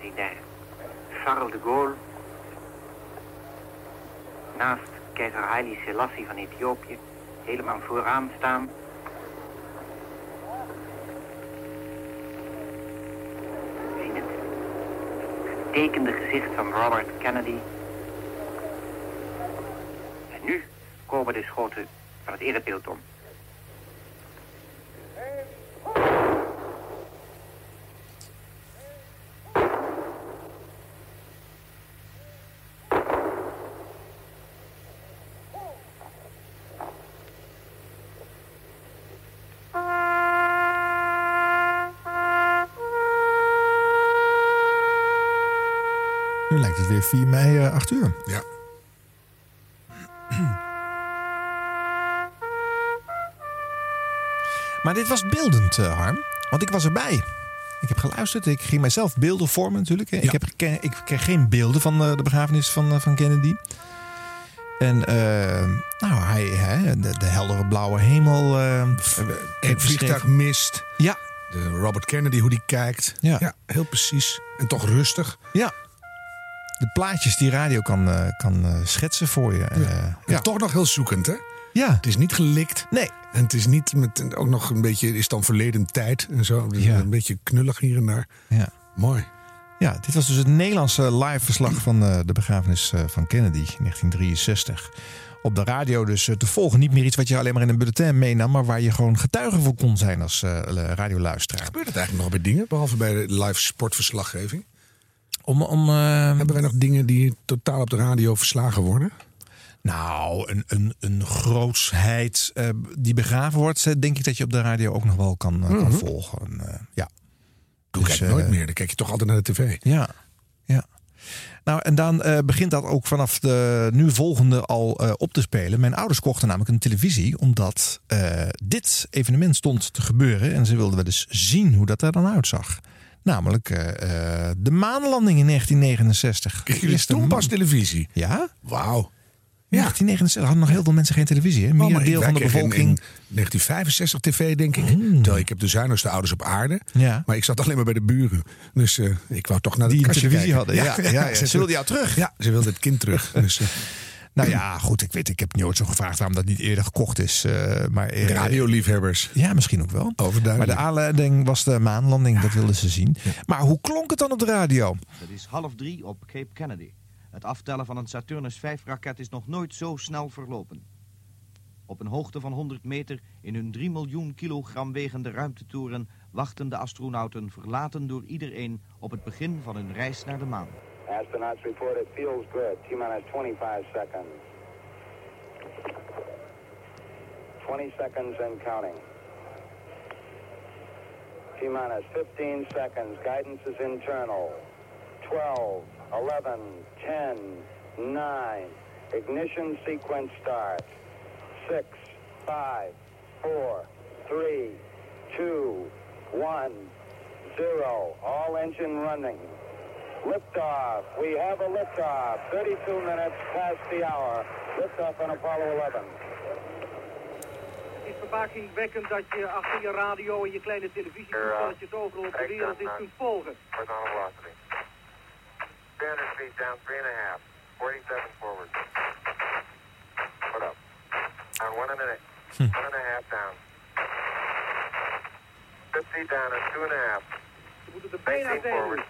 Zie daar Charles de Gaulle naast keizer Haile Selassie van Ethiopië helemaal vooraan staan. Zien het getekende gezicht van Robert Kennedy. En nu komen de schoten van het erebeeld om. Nu lijkt het weer 4 mei, eh 8 uur. Ja. Dit was beeldend, eh, Harm. Want ik was erbij. Ik heb geluisterd. Ik ging mijzelf beelden vormen natuurlijk. Ik, heb, ik kreeg geen beelden van eh, de begrafenis van, eh, van Kennedy. En nou, hij, hè, de, de heldere blauwe hemel. eh Het beschreven. vliegtuig mist. Ja. De Robert Kennedy, hoe die kijkt. Ja. heel precies. En toch rustig. Ja. De plaatjes die radio kan, kan schetsen voor je. En toch nog heel zoekend, hè? Ja. Het is niet gelikt. Nee. En het is niet met ook nog een beetje, is dan verleden tijd en zo. Dus Een beetje knullig hier en daar. Ja. Mooi. Ja, dit was dus het Nederlandse live verslag van eh, de begrafenis eh, van Kennedy in 1963. Op de radio dus eh, te volgen. Niet meer iets wat je alleen maar in een bulletin meenam, maar waar je gewoon getuige voor kon zijn als eh, radioluisteraar. Gebeurt het eigenlijk nog bij dingen, behalve bij de live sportverslaggeving? Om, om, Hebben wij nog dingen die totaal op de radio verslagen worden? Nou, een, een, een grootsheid eh, die begraven wordt, eh, denk ik dat je op de radio ook nog wel kan, eh, kan Mhm. volgen. Eh, ja. Doe Dus, kijk nooit eh, meer. Dan kijk je toch altijd naar de tv. Ja, ja. Nou, en dan begint dat ook vanaf de nu volgende al op te spelen. Mijn ouders kochten namelijk een televisie, omdat dit evenement stond te gebeuren. En ze wilden wel eens zien hoe dat er dan uitzag. Namelijk de maanlanding in 1969. Kijk jullie toen pas televisie? Ja? Wauw. 1969 hadden nog heel veel mensen geen televisie. Hè? Meer Oh, maar ik- deel van de in- bevolking. In 1965 tv, denk ik. Terwijl ik heb de zuinigste ouders op aarde. Ja. Maar ik zat alleen maar bij de buren. Dus eh, ik wou toch naar de Die een televisie kijken. hadden. Ja, ja, ja. Ze wilden jou terug. Ja, ze wilden het kind terug. Dus, eh, Nou ja, goed. Ik weet, ik heb nooit zo gevraagd waarom dat niet eerder gekocht is. eh, maar, eh, radioliefhebbers. Ja, misschien ook wel. Maar Overduidelijk. de aanleiding was de maanlanding, dat wilden ze zien. Maar hoe klonk het dan op de radio? Het is half drie op Cape Kennedy. Het aftellen van een Saturnus 5-raket is nog nooit zo snel verlopen. Op een hoogte van 100 meter in hun 3 miljoen kilogram wegende ruimtetoren wachten de astronauten verlaten door iedereen op het begin van hun reis naar de maan. Astronauts report it feels good. T-minus 25 seconds. 20 seconds and counting. T-minus 15 seconds. Guidance is internal. 12, 11, 10, 9. Ignition sequence start. 6, 5, 4, 3, 2, 1, 0. All engine running. Liftoff. We have a liftoff. 32 minutes past the hour. Liftoff on Apollo 11. Het is verbazingwekkend dat je achter je radio en je kleine televisietoestelletjes overal op de wereld dit kunt volgen. Horizontal velocity. 300 feet down, three and a half. 47 forward. Put up. On one and a, one and a half down. 50 down at two and a half. Je moet er bijna 19 zijn. forward.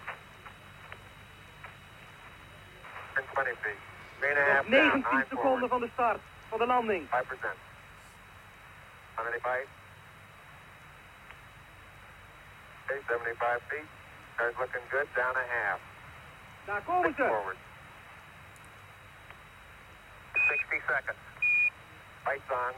And 20 feet. Three and a half Nog down, 19 nine seconden forward. van de start van de landing. 5%. How many bites? Okay, 75 feet. Car's looking good, down a half. Daar komen ze. Forward. 60 seconds. Lights on.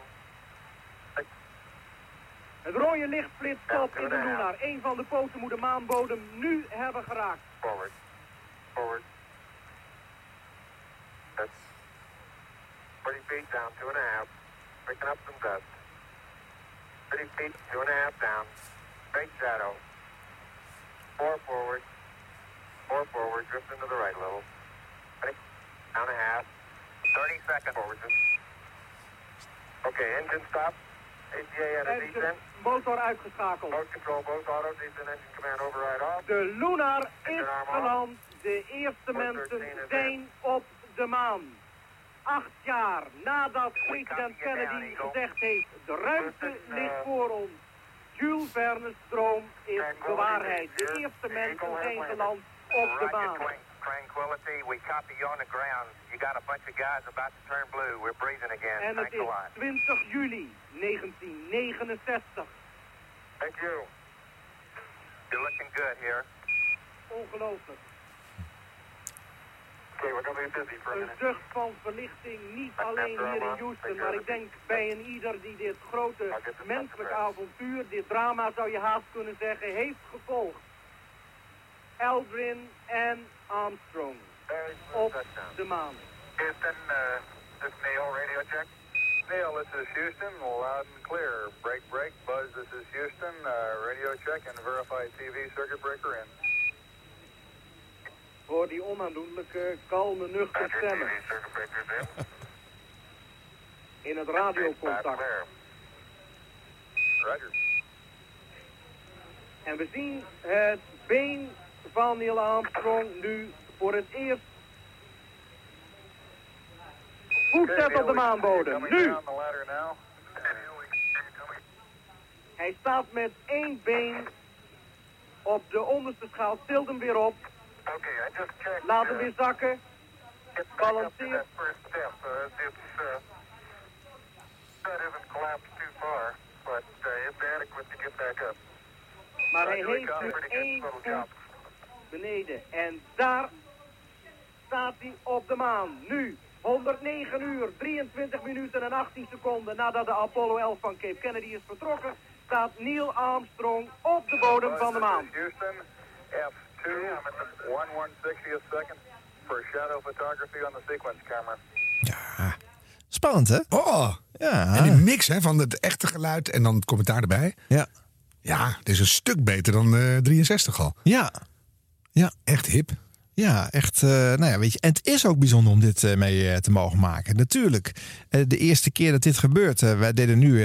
Het rode licht flitst op in de lunar. Een van de poten moet de maanbodem nu hebben geraakt. Forward. Forward. That's 40 feet down, two and a half. Picking up some dust. 30 feet, two and a half down. Straight shadow. Four forward. Four forward, drift into the right a little. Ready? Down a half. 30 seconds forward. Okay, engine stop. ACA at a En de descent. motor uitgeschakeld. Mode control, both auto, descent engine command override off. De lunar is geland. De eerste mensen zijn op de maan. Acht jaar nadat president Kennedy gezegd heeft... de ruimte ligt voor ons. Jules Verne's droom is bewaarheid. De eerste mensen zijn geland op de maan. Tranquility, we copy you on the ground. You got a bunch of guys about to turn blue. We're breathing again. En het is lot. 20 juli 1969. Thank you. You're looking good here. Ongelooflijk. Okay, we're going to be busy for a Een minute. zucht van verlichting, niet alleen hier in Houston, maar ik denk bij een ieder die dit grote menselijke avontuur, dit drama zou je haast kunnen zeggen, heeft gevolgd. Aldrin en Armstrong op de maan. Houston, uh, this is Neil, radio check. Neil, this is Houston, loud and clear. Break, break. Buzz, this is Houston, uh, radio check and verified TV circuit breaker in. Voor die onaandoenlijke, kalme, nuchter stemmen. In het radiocontact. Roger. En we zien het been van Neil Armstrong nu voor het eerst voet zetten op de maanbodem. Nu! Hij staat met één been op de onderste schaal. Tilt hem weer op. Laat hem uh, weer zakken. Balanceert. Uh, uh. Maar hij heeft nu één voet. Beneden. En daar staat hij op de maan. Nu, 109 uur, 23 minuten en 18 seconden nadat de Apollo 11 van Cape Kennedy is vertrokken, staat Neil Armstrong op de bodem van de maan. Houston, F2, I'm at the 1 160th second for shadow photography on the sequence camera. Spannend, hè? Oh, Ja. en die mix hè, van het echte geluid en dan het commentaar erbij. Ja. Ja, het is een stuk beter dan eh 63 al. Ja. Ja. Echt hip. Ja, echt. eh, nou ja, weet je. En het is ook bijzonder om dit eh, mee eh, te mogen maken. Natuurlijk. de eerste keer dat dit gebeurt. wij deden nu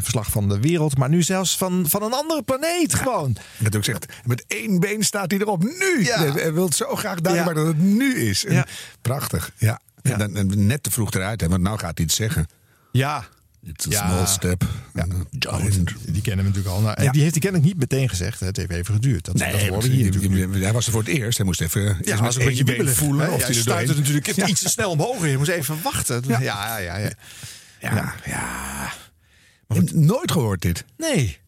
verslag van de wereld. Maar nu zelfs van, van een andere planeet. Gewoon. Dat ook zegt, met één been staat hij erop. Nu! Ja. Hij wil zo graag duidelijk Ja. dat het nu is. En. Prachtig, ja. En dan, en net te vroeg eruit, hè, want nou gaat hij iets zeggen. Ja. It's a small step. Ja. and a giant. Die kennen we natuurlijk al. Nou, en Ja. Die heeft hij kennelijk niet meteen gezegd. Het heeft even geduurd. Dat, Nee, dat want hier die- hij was er voor het eerst. Hij moest even Ja, eerst was een beetje wiebelig. voelen hè? of Ja, hij stuitte doorheen. natuurlijk Ja. iets te snel omhoog. Je moest even wachten. Ja, ja, ja. ja. Ja, ja. Nooit gehoord dit. Nee.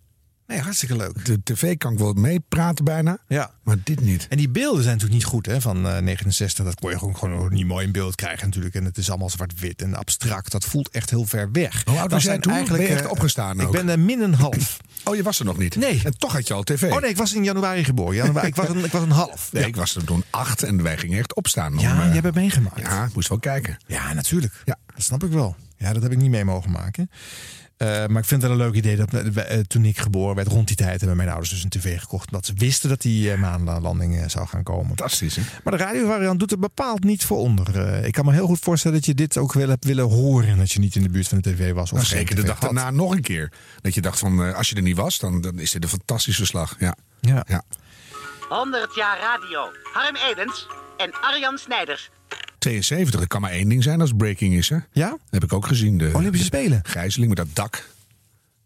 Nee, hartstikke leuk. De tv kan ik wel meepraten bijna, Ja. maar dit niet. En die beelden zijn natuurlijk niet goed hè, van eh, 69. Dat kon je gewoon, gewoon niet mooi in beeld krijgen natuurlijk. En het is allemaal zwart-wit en abstract. Dat voelt echt heel ver weg. Hoe oud was jij zijn toen? Ben je echt eh, opgestaan Ik ben er min een half. Oh, je was er nog niet? Nee. En toch had je al tv? Oh nee, ik was in januari geboren. Januari, ik, was een, ik was een half. Nee, Ja. ik was er toen acht en wij gingen echt opstaan. om, Ja, eh, jij hebt meegemaakt. Ja, moest wel kijken. Ja, natuurlijk. Ja. Dat snap ik wel. Ja, dat heb ik niet mee mogen maken. Eh, maar ik vind het wel een leuk idee dat eh, toen ik geboren werd, rond die tijd hebben mijn ouders dus een tv gekocht. Omdat ze wisten dat die eh, maanlanding eh, zou gaan komen. Fantastisch, hè? Maar de radiovariant doet er bepaald niet voor onder. Eh, ik kan me heel goed voorstellen dat je dit ook wel hebt willen horen. Dat je niet in de buurt van de tv was. Of Nou, zeker de dag had. daarna nog een keer. Dat je dacht van, eh, als je er niet was, dan, dan is dit een fantastisch verslag. Ja. Ja. ja. 100 jaar radio. Harm Edens en Arjan Snijders. 72, dat kan maar één ding zijn als breaking is, hè? Ja? Dat heb ik ook gezien. De Olympische Spelen. gijzeling met dat dak.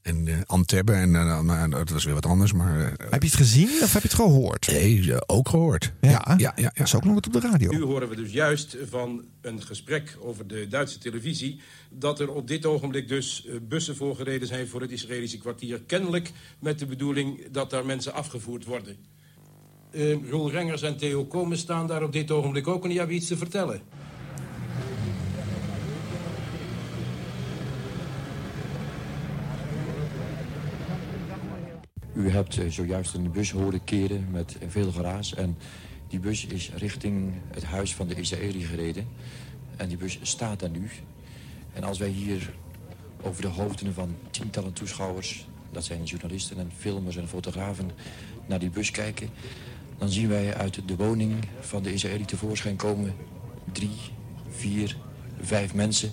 En eh Antebbe. En eh, nou, dat was weer wat anders. Maar, eh, Heb je het gezien of heb je het gehoord? nee, ook gehoord. Ja, ja, ja. ja. Dat is ook nog wat op de radio. Nu horen we dus juist van een gesprek over de Duitse televisie... dat er op dit ogenblik dus bussen voorgereden zijn voor het Israëlische kwartier. Kennelijk met de bedoeling dat daar mensen afgevoerd worden. Roel Rengers en Theo Komen staan daar op dit ogenblik ook en die hebben iets te vertellen. U hebt eh, zojuist een bus horen keren met veel geraas. En die bus is richting het huis van de Israëli gereden. En die bus staat daar nu. En als wij hier over de hoofden van tientallen toeschouwers... dat zijn journalisten en filmers en fotografen... naar die bus kijken... dan zien wij uit de woning van de Israëli tevoorschijn komen... drie, vier, vijf mensen.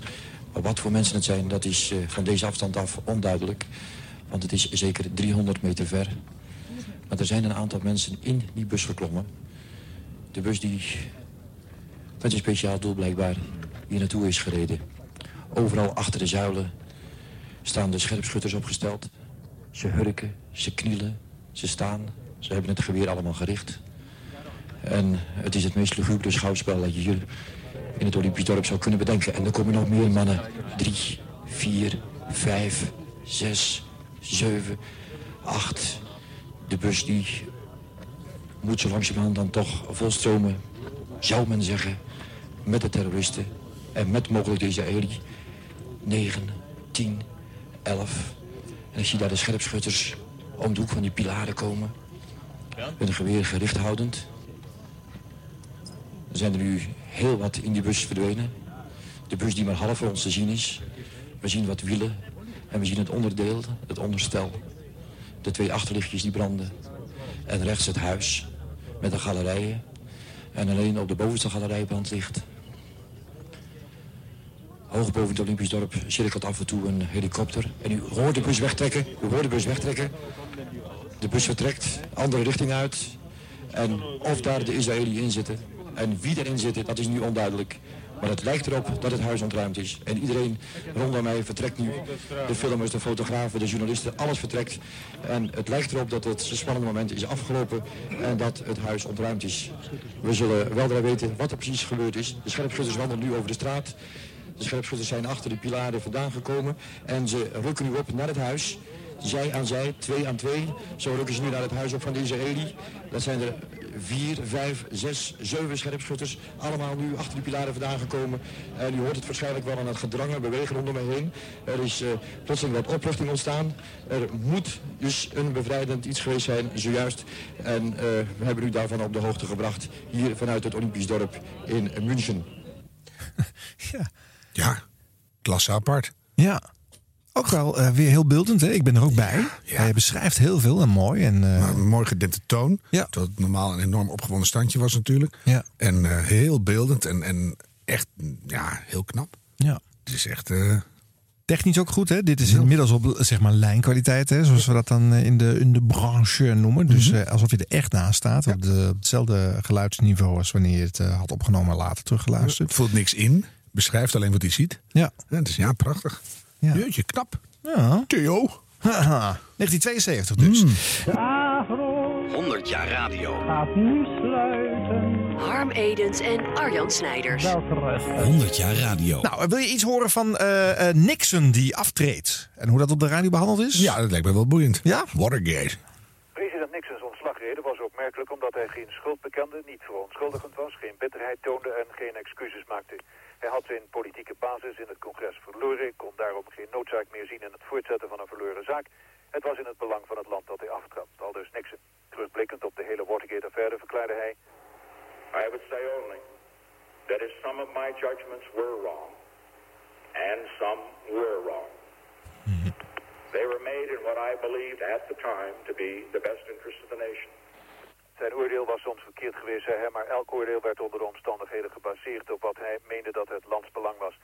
Maar wat voor mensen het zijn, dat is eh, van deze afstand af onduidelijk... Want het is zeker 300 meter ver. Maar er zijn een aantal mensen in die bus geklommen. De bus die met een speciaal doel blijkbaar hier naartoe is gereden. Overal achter de zuilen staan de scherpschutters opgesteld. Ze hurken, ze knielen, ze staan. Ze hebben het geweer allemaal gericht. En het is het meest lugubere schouwspel dat je hier in het Olympisch dorp zou kunnen bedenken. En er komen nog meer mannen. Drie, vier, vijf, zes, zeven, acht. De bus die moet zo langzamerhand dan toch volstromen, zou men zeggen, met de terroristen en met mogelijk de Israëli. 9, 10, 11. En ik zie daar de scherpschutters om de hoek van die pilaren komen. Een geweer gericht houdend. Er zijn er nu heel wat in die bus verdwenen. De bus die maar half voor ons te zien is. We zien wat wielen en we zien het onderdeel, het onderstel. De twee achterlichtjes die branden. En rechts het huis met de galerijen. En alleen op de bovenste galerij brandt licht. Hoog boven het Olympisch dorp cirkelt af en toe een helikopter. En u hoort de bus wegtrekken. U hoort de bus wegtrekken. De bus vertrekt, andere richting uit. En of daar de Israëli in zitten en wie erin zit, dat is nu onduidelijk. Maar het lijkt erop dat het huis ontruimd is. En iedereen rondom mij vertrekt nu. De filmers, de fotografen, de journalisten, alles vertrekt. En het lijkt erop dat het spannende moment is afgelopen en dat het huis ontruimd is. We zullen weldra weten wat er precies gebeurd is. De scherpschutters wandelen nu over de straat. De scherpschutters zijn achter de pilaren vandaan gekomen en ze rukken nu op naar het huis. Zij aan zij, twee aan twee. Zo rukken ze nu naar het huis op van de Israëli. Dat zijn er vier, vijf, zes, zeven scherpschutters. Allemaal nu achter de pilaren vandaan gekomen. En u hoort het waarschijnlijk wel aan het gedrangen bewegen rondom mij heen. Er is uh, plotseling wat opluchting ontstaan. Er moet dus een bevrijdend iets geweest zijn, zojuist. En uh, we hebben u daarvan op de hoogte gebracht. Hier vanuit het Olympisch dorp in München. Ja. Ja, klasse apart. Ja. Ook wel uh, weer heel beeldend. Hè? Ik ben er ook bij. Ja. Hij beschrijft heel veel en mooi. En, uh... een mooi gedempte toon. Ja. Dat het normaal een enorm opgewonden standje was natuurlijk. Ja. En uh, heel beeldend en, en echt ja, heel knap. Ja. Het is echt... Technisch ook goed, hè? Dit is inmiddels op zeg maar lijnkwaliteit, hè? zoals we dat dan in de, in de branche noemen. Dus Mhm. alsof je er echt naast staat. Op, de, op hetzelfde geluidsniveau als wanneer je het had opgenomen en later teruggeluisterd. Het voelt niks in. Beschrijft alleen wat hij ziet. Ja. ja dus ja, prachtig. Ja. Jeetje, knap. Ja. Theo. Haha, 1972 dus. Hmm. 100 jaar radio. Gaat nu sluiten. Harm Edens en Arjan Snijders. 100 jaar radio. Nou, wil je iets horen van eh, eh, Nixon die aftreedt? En hoe dat op de radio behandeld is? Ja, dat lijkt me wel boeiend. Ja? Watergate. President Nixons ontslagreden was opmerkelijk omdat hij geen schuld bekende, niet verontschuldigend was, geen bitterheid toonde en geen excuses maakte. Hij had zijn politieke basis in het congres verloren, kon daarom geen noodzaak meer zien in het voortzetten van een verloren zaak. Het was in het belang van het land dat hij aftrad, al dus Nixon. Terugblikkend op de hele Watergate-affaire verklaarde hij... I would say only that if some of my judgments were wrong, and some were wrong, they were made in what I believed at the time to be the best interest of the nation. Zijn oordeel was soms verkeerd geweest, zei hij, maar elk oordeel werd onder de omstandigheden gebaseerd op wat hij meende dat het landsbelang was.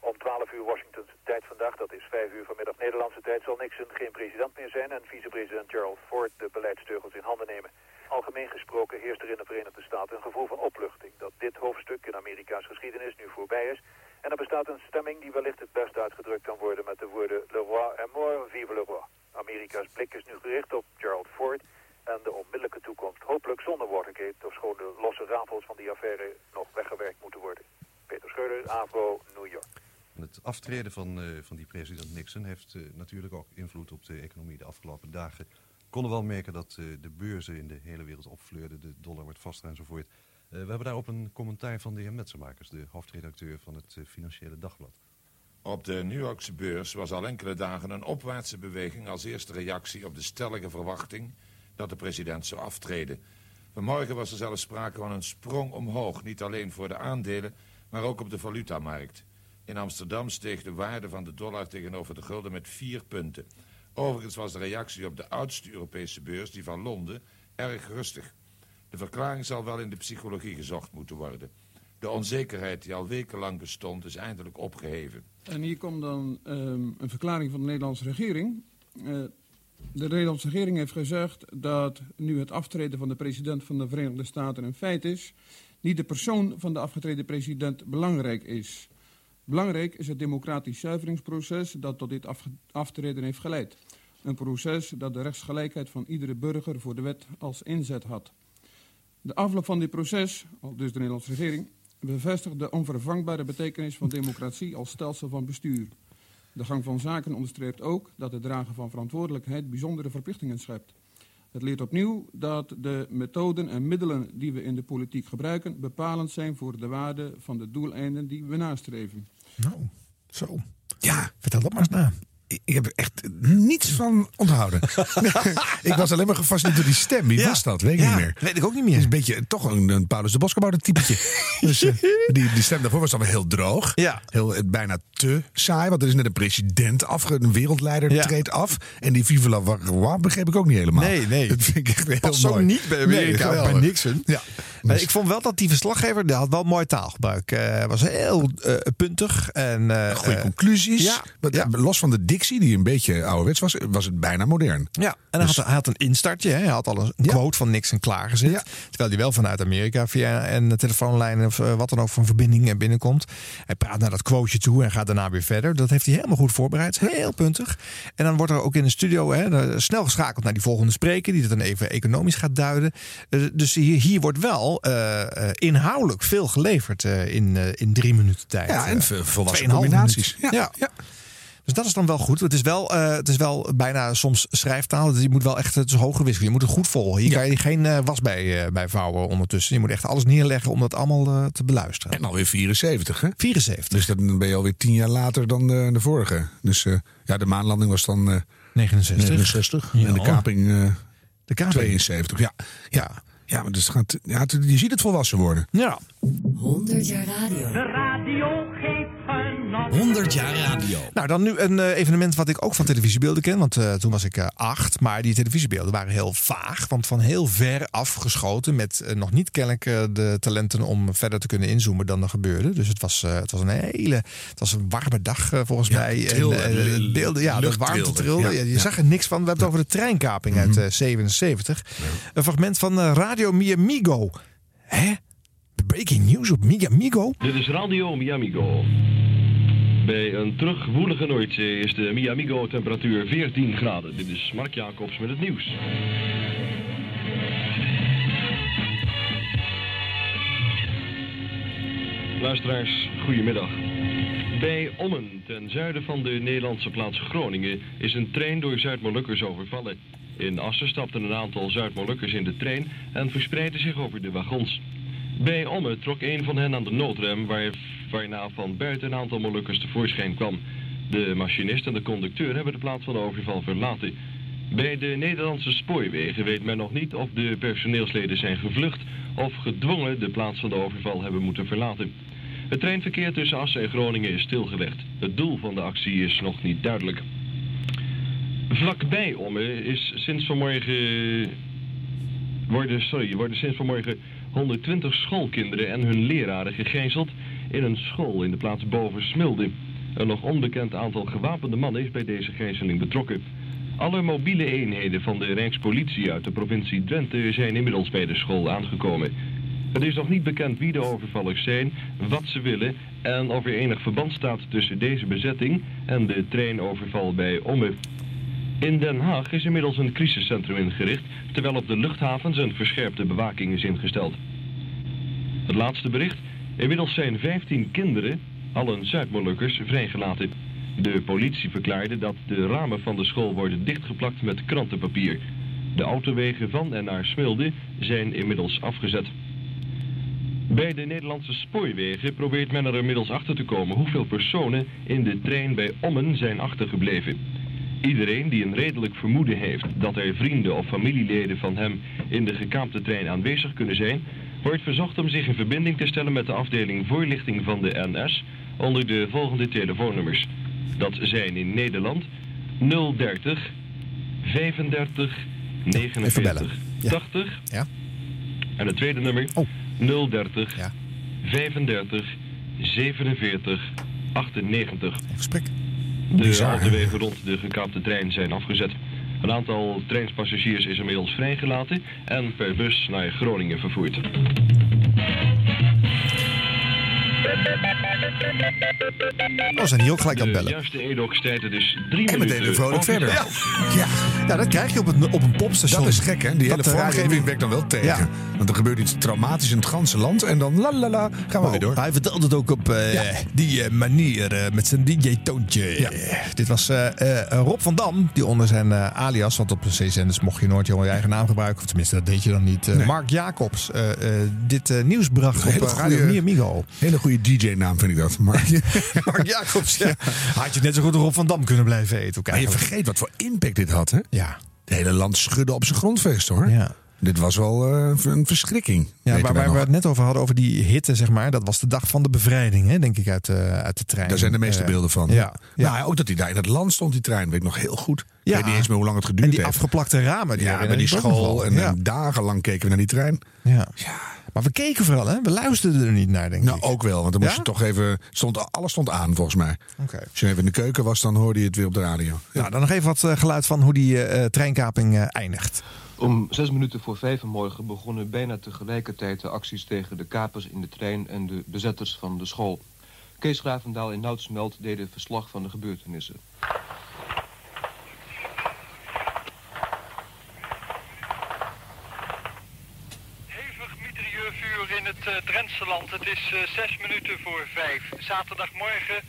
Om 12 uur Washingtonse tijd vandaag, dat is 5 uur vanmiddag Nederlandse tijd, zal Nixon geen president meer zijn en vicepresident Gerald Ford de beleidsteugels in handen nemen. Algemeen gesproken heerst er in de Verenigde Staten een gevoel van opluchting dat dit hoofdstuk in Amerika's geschiedenis nu voorbij is. En er bestaat een stemming die wellicht het best uitgedrukt kan worden met de woorden Le roi est mort, vive le roi. Amerika's blik is nu gericht op Gerald Ford en de onmiddellijke toekomst hopelijk zonder Watergate, ofschoon de losse rafels van die affaire nog weggewerkt moeten worden. Peter Scheuder, AVRO, New York. Het aftreden van, eh, van die president Nixon heeft eh, natuurlijk ook invloed op de economie de afgelopen dagen. We konden wel merken dat eh, de beurzen in de hele wereld opvleurden, de dollar wordt vaster enzovoort. Eh, we hebben daarop een commentaar van de heer Metsenmakers, de hoofdredacteur van het Financiële Dagblad. Op de New Yorkse beurs was al enkele dagen een opwaartse beweging als eerste reactie op de stellige verwachting dat de president zou aftreden. Vanmorgen was er zelfs sprake van een sprong omhoog, niet alleen voor de aandelen, maar ook op de valutamarkt. In Amsterdam steeg de waarde van de dollar tegenover de gulden met vier punten. Overigens was de reactie op de oudste Europese beurs, die van Londen, erg rustig. De verklaring zal wel in de psychologie gezocht moeten worden. De onzekerheid die al wekenlang bestond, is eindelijk opgeheven. En hier komt dan ehm, een verklaring van de Nederlandse regering. Eh, de Nederlandse regering heeft gezegd dat nu het aftreden van de president van de Verenigde Staten een feit is, niet de persoon van de afgetreden president belangrijk is. Belangrijk is het democratisch zuiveringsproces dat tot dit aftreden heeft geleid. Een proces dat de rechtsgelijkheid van iedere burger voor de wet als inzet had. De afloop van dit proces, al dus de Nederlandse regering, bevestigt de onvervangbare betekenis van democratie als stelsel van bestuur. De gang van zaken onderstreept ook dat het dragen van verantwoordelijkheid bijzondere verplichtingen schept. Het leert opnieuw dat de methoden en middelen die we in de politiek gebruiken bepalend zijn voor de waarde van de doeleinden die we nastreven. Nou, zo. Ja. Vertel dat maar eens na. Ik, heb er echt niets van onthouden. ik was alleen maar gefascineerd door die stem. Wie Ja. was dat? Weet ik Ja, niet meer. weet ik ook niet meer. Het is een beetje toch een, een Paulus de Bosgebouwde typetje. dus, eh, die, die stem daarvoor was dan weer heel droog. Ja. Heel, eh, bijna te saai. Want er is net een president af, een wereldleider Ja. treedt af. En die Vive la begreep ik ook niet helemaal. Nee, nee. Dat vind ik echt heel Past zo mooi. niet bij Amerika, Nee, bij. Nixon. Ja. Maar ik vond wel dat die verslaggever, die had wel mooi taalgebruik. Hij was heel eh, puntig. En, eh, Goede eh, conclusies. Ja. Los van de dictie, die een beetje ouderwets was, was het bijna modern. Ja, en hij, had, hij had een instartje. Hè. Hij had al een quote van Nixon klaargezet. Terwijl hij wel vanuit Amerika via een telefoonlijn of eh, wat dan ook van verbinding binnenkomt. Hij praat naar dat quoteje toe en gaat daarna weer verder. Dat heeft hij helemaal goed voorbereid. Heel puntig. En dan wordt er ook in de studio hè, snel geschakeld naar die volgende spreker. Die dat dan even economisch gaat duiden. Eh, dus hier, hier wordt wel eh, inhoudelijk veel geleverd in, in drie minuten tijd. Ja, en volwassen 2,5 combinaties. minuut. Ja, ja. Dus dat is dan wel goed. Het is wel, eh, het is wel bijna soms schrijftaal. Dus Je moet wel echt het is hoge wisseling. Je moet het goed volgen. Hier kan je geen eh, was bij, eh, bij vouwen ondertussen. Je moet echt alles neerleggen om dat allemaal te beluisteren. En alweer 74, hè? 74. Dus dan ben je alweer tien jaar later dan de, de vorige. Dus eh, ja, de maanlanding was dan eh 69. 69. Ja. En de kaping, eh, De kaping. 72. Ja, ja. ja maar dus het gaat, ja, je ziet het volwassen worden. Ja. 100 jaar radio. De radio. 100 jaar radio. Nou, dan nu een eh, evenement wat ik ook van televisiebeelden ken. Want eh, toen was ik eh, acht. Maar die televisiebeelden waren heel vaag. Want van heel ver afgeschoten. Met nog niet kennelijk de talenten om verder te kunnen inzoomen dan er gebeurde. Dus het was, eh, het was een hele. Het was een warme dag volgens Ja, mij. en, beelden, ja, de warmte trilde. Ja, Ja, je ja. zag er niks van. We hebben het over de treinkaping uit eh, 77. Een fragment van Radio Miamigo. Hè? Breaking news op Miamigo? Dit is Radio Miamigo. Bij een terugwoelige Noordzee is de Miamigo temperatuur 14 graden. Dit is Mark Jacobs met het nieuws. Luisteraars, goedemiddag. Bij Ommen, ten zuiden van de Nederlandse plaats Groningen, is een trein door Zuid-Molukkers overvallen. In Assen stapten een aantal Zuid-Molukkers in de trein en verspreidden zich over de wagons. Bij Ommen trok een van hen aan de noodrem, waar, waarna van buiten een aantal Molukkers tevoorschijn kwam. De machinist en de conducteur hebben de plaats van de overval verlaten. Bij de Nederlandse spoorwegen weet men nog niet of de personeelsleden zijn gevlucht of gedwongen de plaats van de overval hebben moeten verlaten. Het treinverkeer tussen Assen en Groningen is stilgelegd. Het doel van de actie is nog niet duidelijk. Vlakbij Ommen is sinds vanmorgen worden, sorry, worden sinds vanmorgen 120 schoolkinderen en hun leraren gegijzeld in een school in de plaats boven Smilde. Een nog onbekend aantal gewapende mannen is bij deze gijzeling betrokken. Alle mobiele eenheden van de Rijkspolitie uit de provincie Drenthe zijn inmiddels bij de school aangekomen. Het is nog niet bekend wie de overvallers zijn, wat ze willen en of er enig verband staat tussen deze bezetting en de treinoverval bij Omme. In Den Haag is inmiddels een crisiscentrum ingericht, terwijl op de luchthavens een verscherpte bewaking is ingesteld. Het laatste bericht. Inmiddels zijn 15 kinderen, allen Zuid-Molukkers, vrijgelaten. De politie verklaarde dat de ramen van de school worden dichtgeplakt met krantenpapier. De autowegen van en naar Smilde zijn inmiddels afgezet. Bij de Nederlandse spoorwegen probeert men er inmiddels achter te komen hoeveel personen in de trein bij Ommen zijn achtergebleven. Iedereen die een redelijk vermoeden heeft dat er vrienden of familieleden van hem in de gekaapte trein aanwezig kunnen zijn, wordt verzocht om zich in verbinding te stellen met de afdeling voorlichting van de NS onder de volgende telefoonnummers. Dat zijn in Nederland 030 35 49 80. Ja. En het tweede nummer 030 35 47 98. Gesprek. De autowegen rond de gekaapte trein zijn afgezet. Een aantal treinspassagiers is inmiddels vrijgelaten en per bus naar Groningen vervoerd. Oh, we zijn hier ook gelijk aan het De bellen. juiste edox-tijd dus drie En minuten. meteen weer vrolijk verder. Ja. ja, dat krijg je op een, op een popstation. Dat is gek, hè? Die hele Dat de vormgeving werkt dan wel tegen. Ja. Want er gebeurt iets traumatisch in het ganse land en dan la la la, gaan we weer door. Hij vertelde het ook op eh, die eh, manier eh, met zijn DJ-toontje. Dit was eh, eh, Rob van Dam, die onder zijn eh, alias, want op de C-zenders mocht je nooit je eigen naam gebruiken. Of tenminste, dat deed je dan niet. Mark Jacobs, eh, eh, dit nieuws bracht op Hele Radio Miamigo. Hele goede DJ-naam vind ik dat. Maar, Mark Jacobs, ja. Had je net zo goed Rob van Dam kunnen blijven eten. maar je vergeet wat voor impact dit had, hè? Ja. Het hele land schudde op zijn grondvest, hoor. Ja. Dit was wel eh, een verschrikking. Ja, waar, we het net over hadden, over die hitte, zeg maar. Dat was de dag van de bevrijding, hè, denk ik, uit, eh, uit de trein. Daar zijn de meeste Eh, beelden van. Ja. ja. Nou, ook dat hij daar in het land stond, die trein, weet ik nog heel goed. Ik Ja. weet niet eens meer hoe lang het geduurd en die heeft. afgeplakte ramen. Die ja, bij die school. En, ja. en dagenlang keken we naar die trein. Ja. Maar we keken vooral, hè? We luisterden er niet naar, denk Nou, ik. ook wel, want dan moest Ja? je toch even... Stond, alles stond aan, volgens mij. Oké. Als je even in de keuken was, dan hoorde je het weer op de radio. Nou, dan nog even wat eh, geluid van hoe die eh, eh, treinkaping eh, eindigt. Om zes minuten voor vijf vanmorgen begonnen bijna tegelijkertijd de acties tegen de kapers in de trein en de bezetters van de school. Kees Gravendaal en Noutsmeld deden verslag van de gebeurtenissen. Het uh, Drentse land. Het is eh, zes minuten voor vijf. Zaterdagmorgen.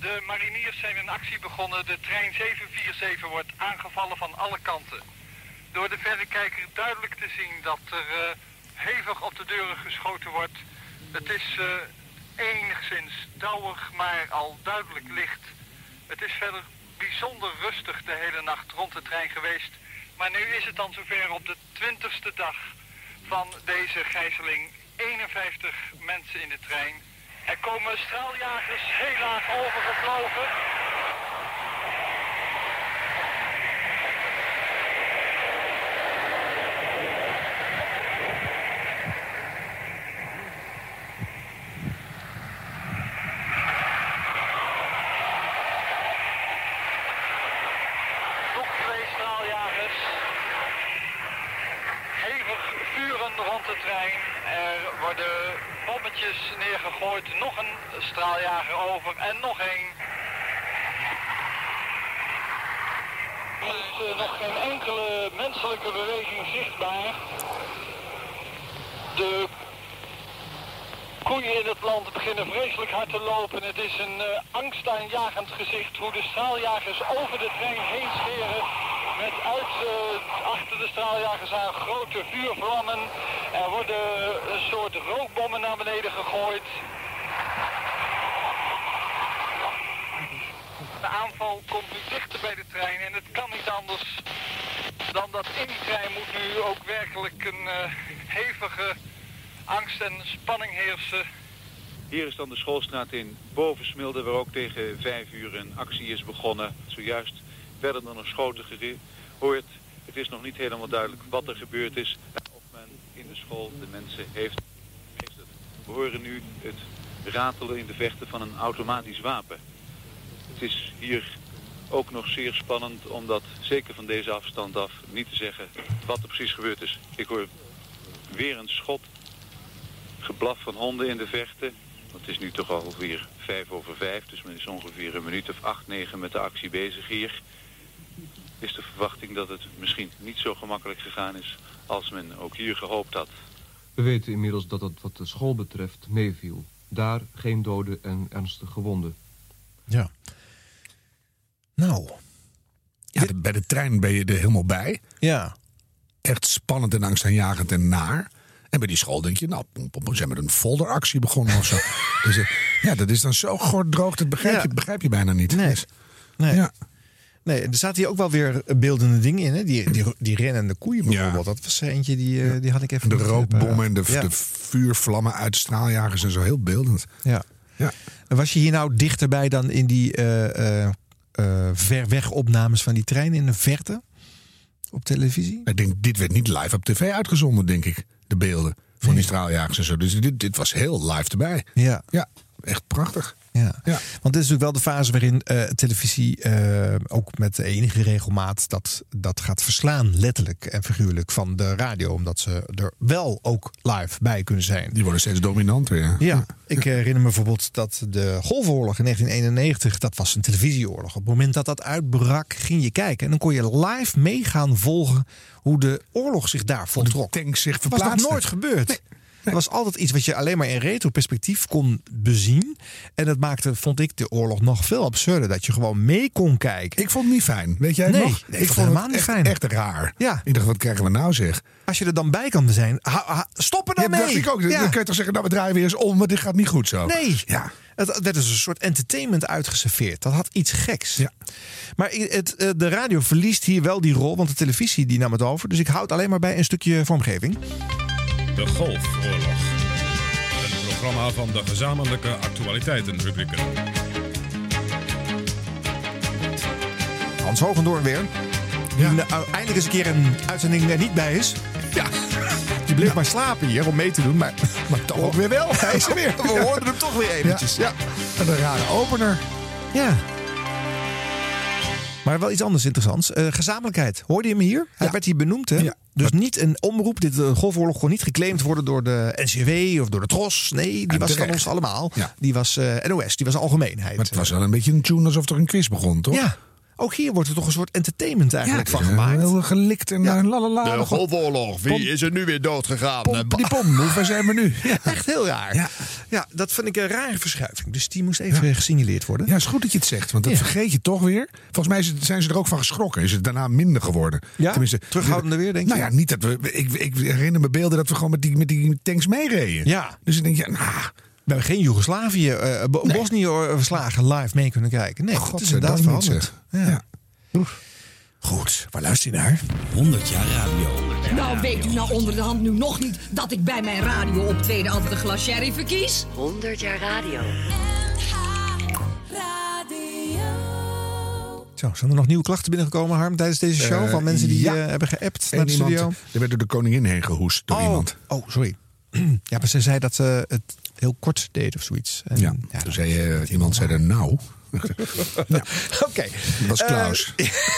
De mariniers zijn een actie begonnen. De trein 747 wordt aangevallen van alle kanten. Door de verrekijker duidelijk te zien dat er eh, hevig op de deuren geschoten wordt. Het is eh, enigszins dauwig, maar al duidelijk licht. Het is verder bijzonder rustig de hele nacht rond de trein geweest. Maar nu is het dan zover op de twintigste dag van deze gijzeling. 51 mensen in de trein. Er komen straaljagers heel laag straaljager over en nog één. Er is eh, nog geen enkele menselijke beweging zichtbaar. De koeien in het land beginnen vreselijk hard te lopen. Het is een eh, angstaanjagend gezicht hoe de straaljagers over de trein heen scheren. Met uit, eh, achter de straaljagers zijn grote vuurvlammen. Er worden een soort rookbommen naar beneden gegooid. Aanval komt nu dichter bij de trein en het kan niet anders dan dat in die trein moet nu ook werkelijk een eh, hevige angst en spanning heersen. Hier is dan de schoolstraat in Bovensmilde, waar ook tegen vijf uur een actie is begonnen. Zojuist werden er nog schoten gehoord. Het is nog niet helemaal duidelijk wat er gebeurd is. Of men in de school de mensen heeft. We horen nu het ratelen in de vechten van een automatisch wapen. Het is hier ook nog zeer spannend, omdat zeker van deze afstand af niet te zeggen wat er precies gebeurd is. Ik hoor weer een schot, geblaf van honden in de vechten. Het is nu toch alweer vijf over vijf, dus men is ongeveer een minuut of acht, negen met de actie bezig hier. Is de verwachting dat het misschien niet zo gemakkelijk gegaan is als men ook hier gehoopt had. We weten inmiddels dat het wat de school betreft meeviel. Daar geen doden en ernstige gewonden. Ja. Nou. Ja, de- bij de trein ben je er helemaal bij. Ja. Echt spannend en angstaanjagend en naar. En bij die school denk je, nou, pom, pom, ze hebben een folderactie begonnen of zo. dus, eh, ja, dat is dan zo gorddroog, dat begrijp, Ja. je, begrijp je bijna niet. Nee. Dus, Nee. Ja. Nee, er zaten hier ook wel weer beeldende dingen in. Hè? Die, die, die rennende koeien bijvoorbeeld. Dat was eentje, die, eh, die had ik even... de eh, rookbommen en de, paraat. Ja. de vuurvlammen uit de straaljagers en zo, heel beeldend. Ja. Ja. En Was je hier nou dichterbij dan in die eh, eh, eh, ver weg opnames van die trein in de verte? Op televisie? Ik denk, dit werd niet live op tv uitgezonden, denk ik. De beelden van die straaljagers en zo. Dus dit, dit was heel live erbij. Ja. Ja, echt prachtig. Ja. Ja. Want dit is natuurlijk wel de fase waarin eh, televisie eh, ook met enige regelmaat dat, dat gaat verslaan, letterlijk en figuurlijk, van de radio. Omdat ze er wel ook live bij kunnen zijn. Die worden steeds dominanter, ja. Ja, ik herinner me bijvoorbeeld dat de Golfoorlog in 1991, dat was een televisieoorlog. Op het moment dat dat uitbrak, ging je kijken. En dan kon je live mee gaan volgen hoe de oorlog zich daar voltrok. tanks zich Dat was nog verplaatsten. nooit gebeurd. Er was altijd iets wat je alleen maar in retro-perspectief kon bezien. En dat maakte, vond ik, de oorlog nog veel absurder. Dat je gewoon mee kon kijken. Ik vond het niet fijn. Weet jij het Nee, nog? nee, ik vond het helemaal niet echt, fijn. echt raar. Ja. Ik dacht, wat krijgen we nou zeg? Als je er dan bij kan zijn, ha, ha, stop er dan Ja, mee. dat ik ook. Ja. Dan kun je toch zeggen, nou, we draaien weer eens om, want dit gaat niet goed zo. Nee. Ja. Het het werd dus een soort entertainment uitgeserveerd. Dat had iets geks. Ja. Maar het, eh, de radio verliest hier wel die rol, want de televisie die nam het over. Dus ik houd alleen maar bij een stukje vormgeving. De Golfoorlog. Een programma van de gezamenlijke actualiteitenrubrieken. Hans Hogendoorn weer. Die nou eindelijk eens een keer een uitzending er niet bij is. Ja. Die bleef maar slapen hier om mee te doen. Maar, Maar toch ook weer wel. Hij is er weer. we hoorden hem toch weer eventjes. Ja. En een rare opener. ja. Maar wel iets anders interessants. Eh, gezamenlijkheid. Hoorde je hem hier? Hij werd hier benoemd. Hè? Ja. Dus niet een omroep. Dit uh, golfoorlog kon niet geclaimd worden door de NCW of door de TROS. Nee, die was van ons allemaal. Ja. Die was eh, NOS. Die was algemeenheid. Maar het was wel een beetje een tune alsof er een quiz begon, toch? Ja. Ook hier wordt er toch een soort entertainment eigenlijk van Ja, gemaakt. Heel gelikt en Ja. ja. lalala. De Golfoorlog. Wie is er nu weer dood gegaan? Pomp, die pom, hoe ver zijn we nu? Ja. Echt heel raar. Ja. Ja. dat vind ik een rare verschuiving. Dus die moest even gesignaleerd worden. Ja, is goed dat je het zegt, want dat Ja. vergeet je toch weer. Volgens mij zijn ze er ook van geschrokken. Is het daarna minder geworden? Ja? Tenminste, Terughoudender weer, denk je? Nou ja, niet dat we. Ik, ik herinner me beelden dat we gewoon met die, met die tanks meereden. Ja. Dus ik denk, ja, nou, We hebben geen Joegoslavië, eh, Bo- Bosnië verslagen live mee kunnen kijken. Nee, dat is inderdaad veranderd. niet, Ja. Ja. Goed, waar luister je naar? 100 jaar radio. Nou, weet u nou onder de hand nu nog niet dat ik bij mijn radio optreden altijd een glas sherry verkies? 100 jaar radio. Zo, zijn er nog nieuwe klachten binnengekomen, Harm, tijdens deze show? Eh, van mensen die ja. eh, hebben geappt naar de iemand- studio? Er werd door de koningin heen gehoest door oh, iemand. oh, sorry. ja, maar ze zei dat ze het heel kort deed of zoiets. En, Ja. Toen zei eh, iemand zei er nou. ja, Oké. dat was Klaus.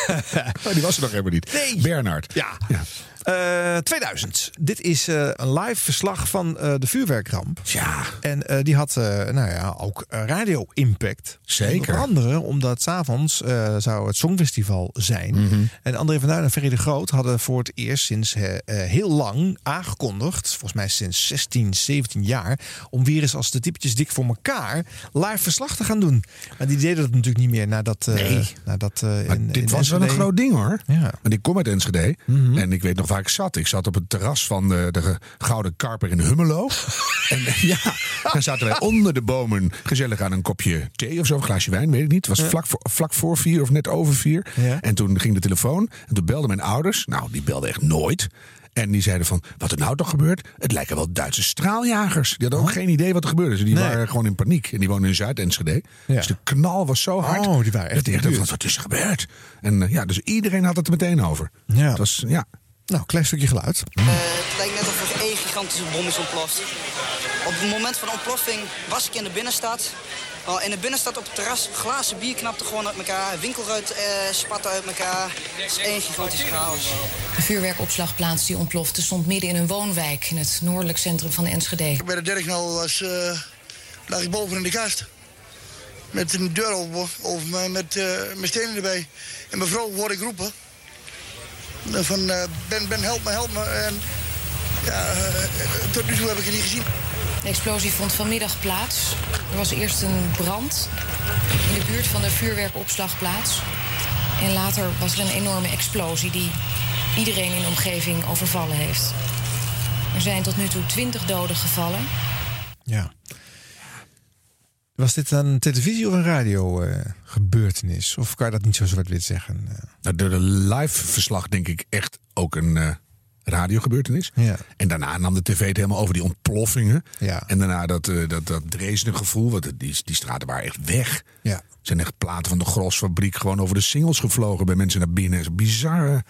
Oh, die was er nog helemaal niet. Nee. Bernard. Ja. Ja. Eh, 2000. Dit is eh, een live verslag van eh, de vuurwerkramp. Ja. En eh, die had eh, nou ja, ook eh, radio-impact. Zeker. Onder andere omdat s'avonds avonds zou het Songfestival zijn. Mhm. En André van Duin en Ferry de Groot hadden voor het eerst sinds eh, eh, heel lang aangekondigd... volgens mij sinds 16, 17 jaar... om weer eens als de typetjes dik voor elkaar live verslag te gaan doen. Maar die deden dat natuurlijk niet meer nadat... eh, Nee. nadat eh, in, dit in was wel een Enschede- groot ding hoor. Ja. Mhm. Want ik kom uit Enschede. En ik weet nog waar ik zat. Ik zat op het terras van de, de Gouden Karper in Hummelo. en eh, ja, dan zaten wij onder de bomen gezellig aan een kopje thee of zo. Een glaasje wijn, weet ik niet. Het was vlak, voor, vlak voor vier of net over vier. Ja. En toen ging de telefoon. En toen belden mijn ouders. Nou, die belden echt nooit. En die zeiden van, wat er nou toch gebeurt? Het lijken wel Duitse straaljagers. Die hadden ook geen idee wat er gebeurde. Dus die. Nee. waren gewoon in paniek. En die woonden in Zuid-Enschede. Ja. Dus de knal was zo hard. Oh, die waren echt dat echt wat is er gebeurd? En eh, ja, dus iedereen had het er meteen over. Ja. Het was, ja. Nou, klein stukje geluid. het lijkt net of er één gigantische bom is ontploft. Op het moment van ontploffing was ik in de binnenstad. Al in de binnenstad op het terras, glazen bier knapte gewoon uit elkaar. Winkelruit eh, spatte uit elkaar. Het is één gigantische chaos. De vuurwerkopslagplaats die ontplofte stond midden in een woonwijk in het noordelijk centrum van Enschede. Bij de derde knal was, eh, lag ik boven in de kast. Met een deur over, over me, met, eh, met stenen erbij. En mevrouw hoorde ik roepen. Van, eh, Ben, Ben, help me, help me. En ja, eh, tot nu toe heb ik het niet gezien. De explosie vond vanmiddag plaats. Er was eerst een brand in de buurt van de vuurwerkopslagplaats. En later was er een enorme explosie die iedereen in de omgeving overvallen heeft. Er zijn tot nu toe 20 doden gevallen. Ja. Was dit een televisie- of een radio-gebeurtenis? of kan je dat niet zo zwart-wit zeggen? Eh, Nou, de, de live verslag denk ik echt ook een eh radiogebeurtenis. Ja. En daarna nam de tv het helemaal over die ontploffingen. Ja. En daarna dat, eh dat, dat Dresden gevoel. Want die, die straten waren echt weg. Ja. Er zijn echt platen van de Grosfabriek gewoon over de singles gevlogen bij mensen naar binnen. Het is een bizarre,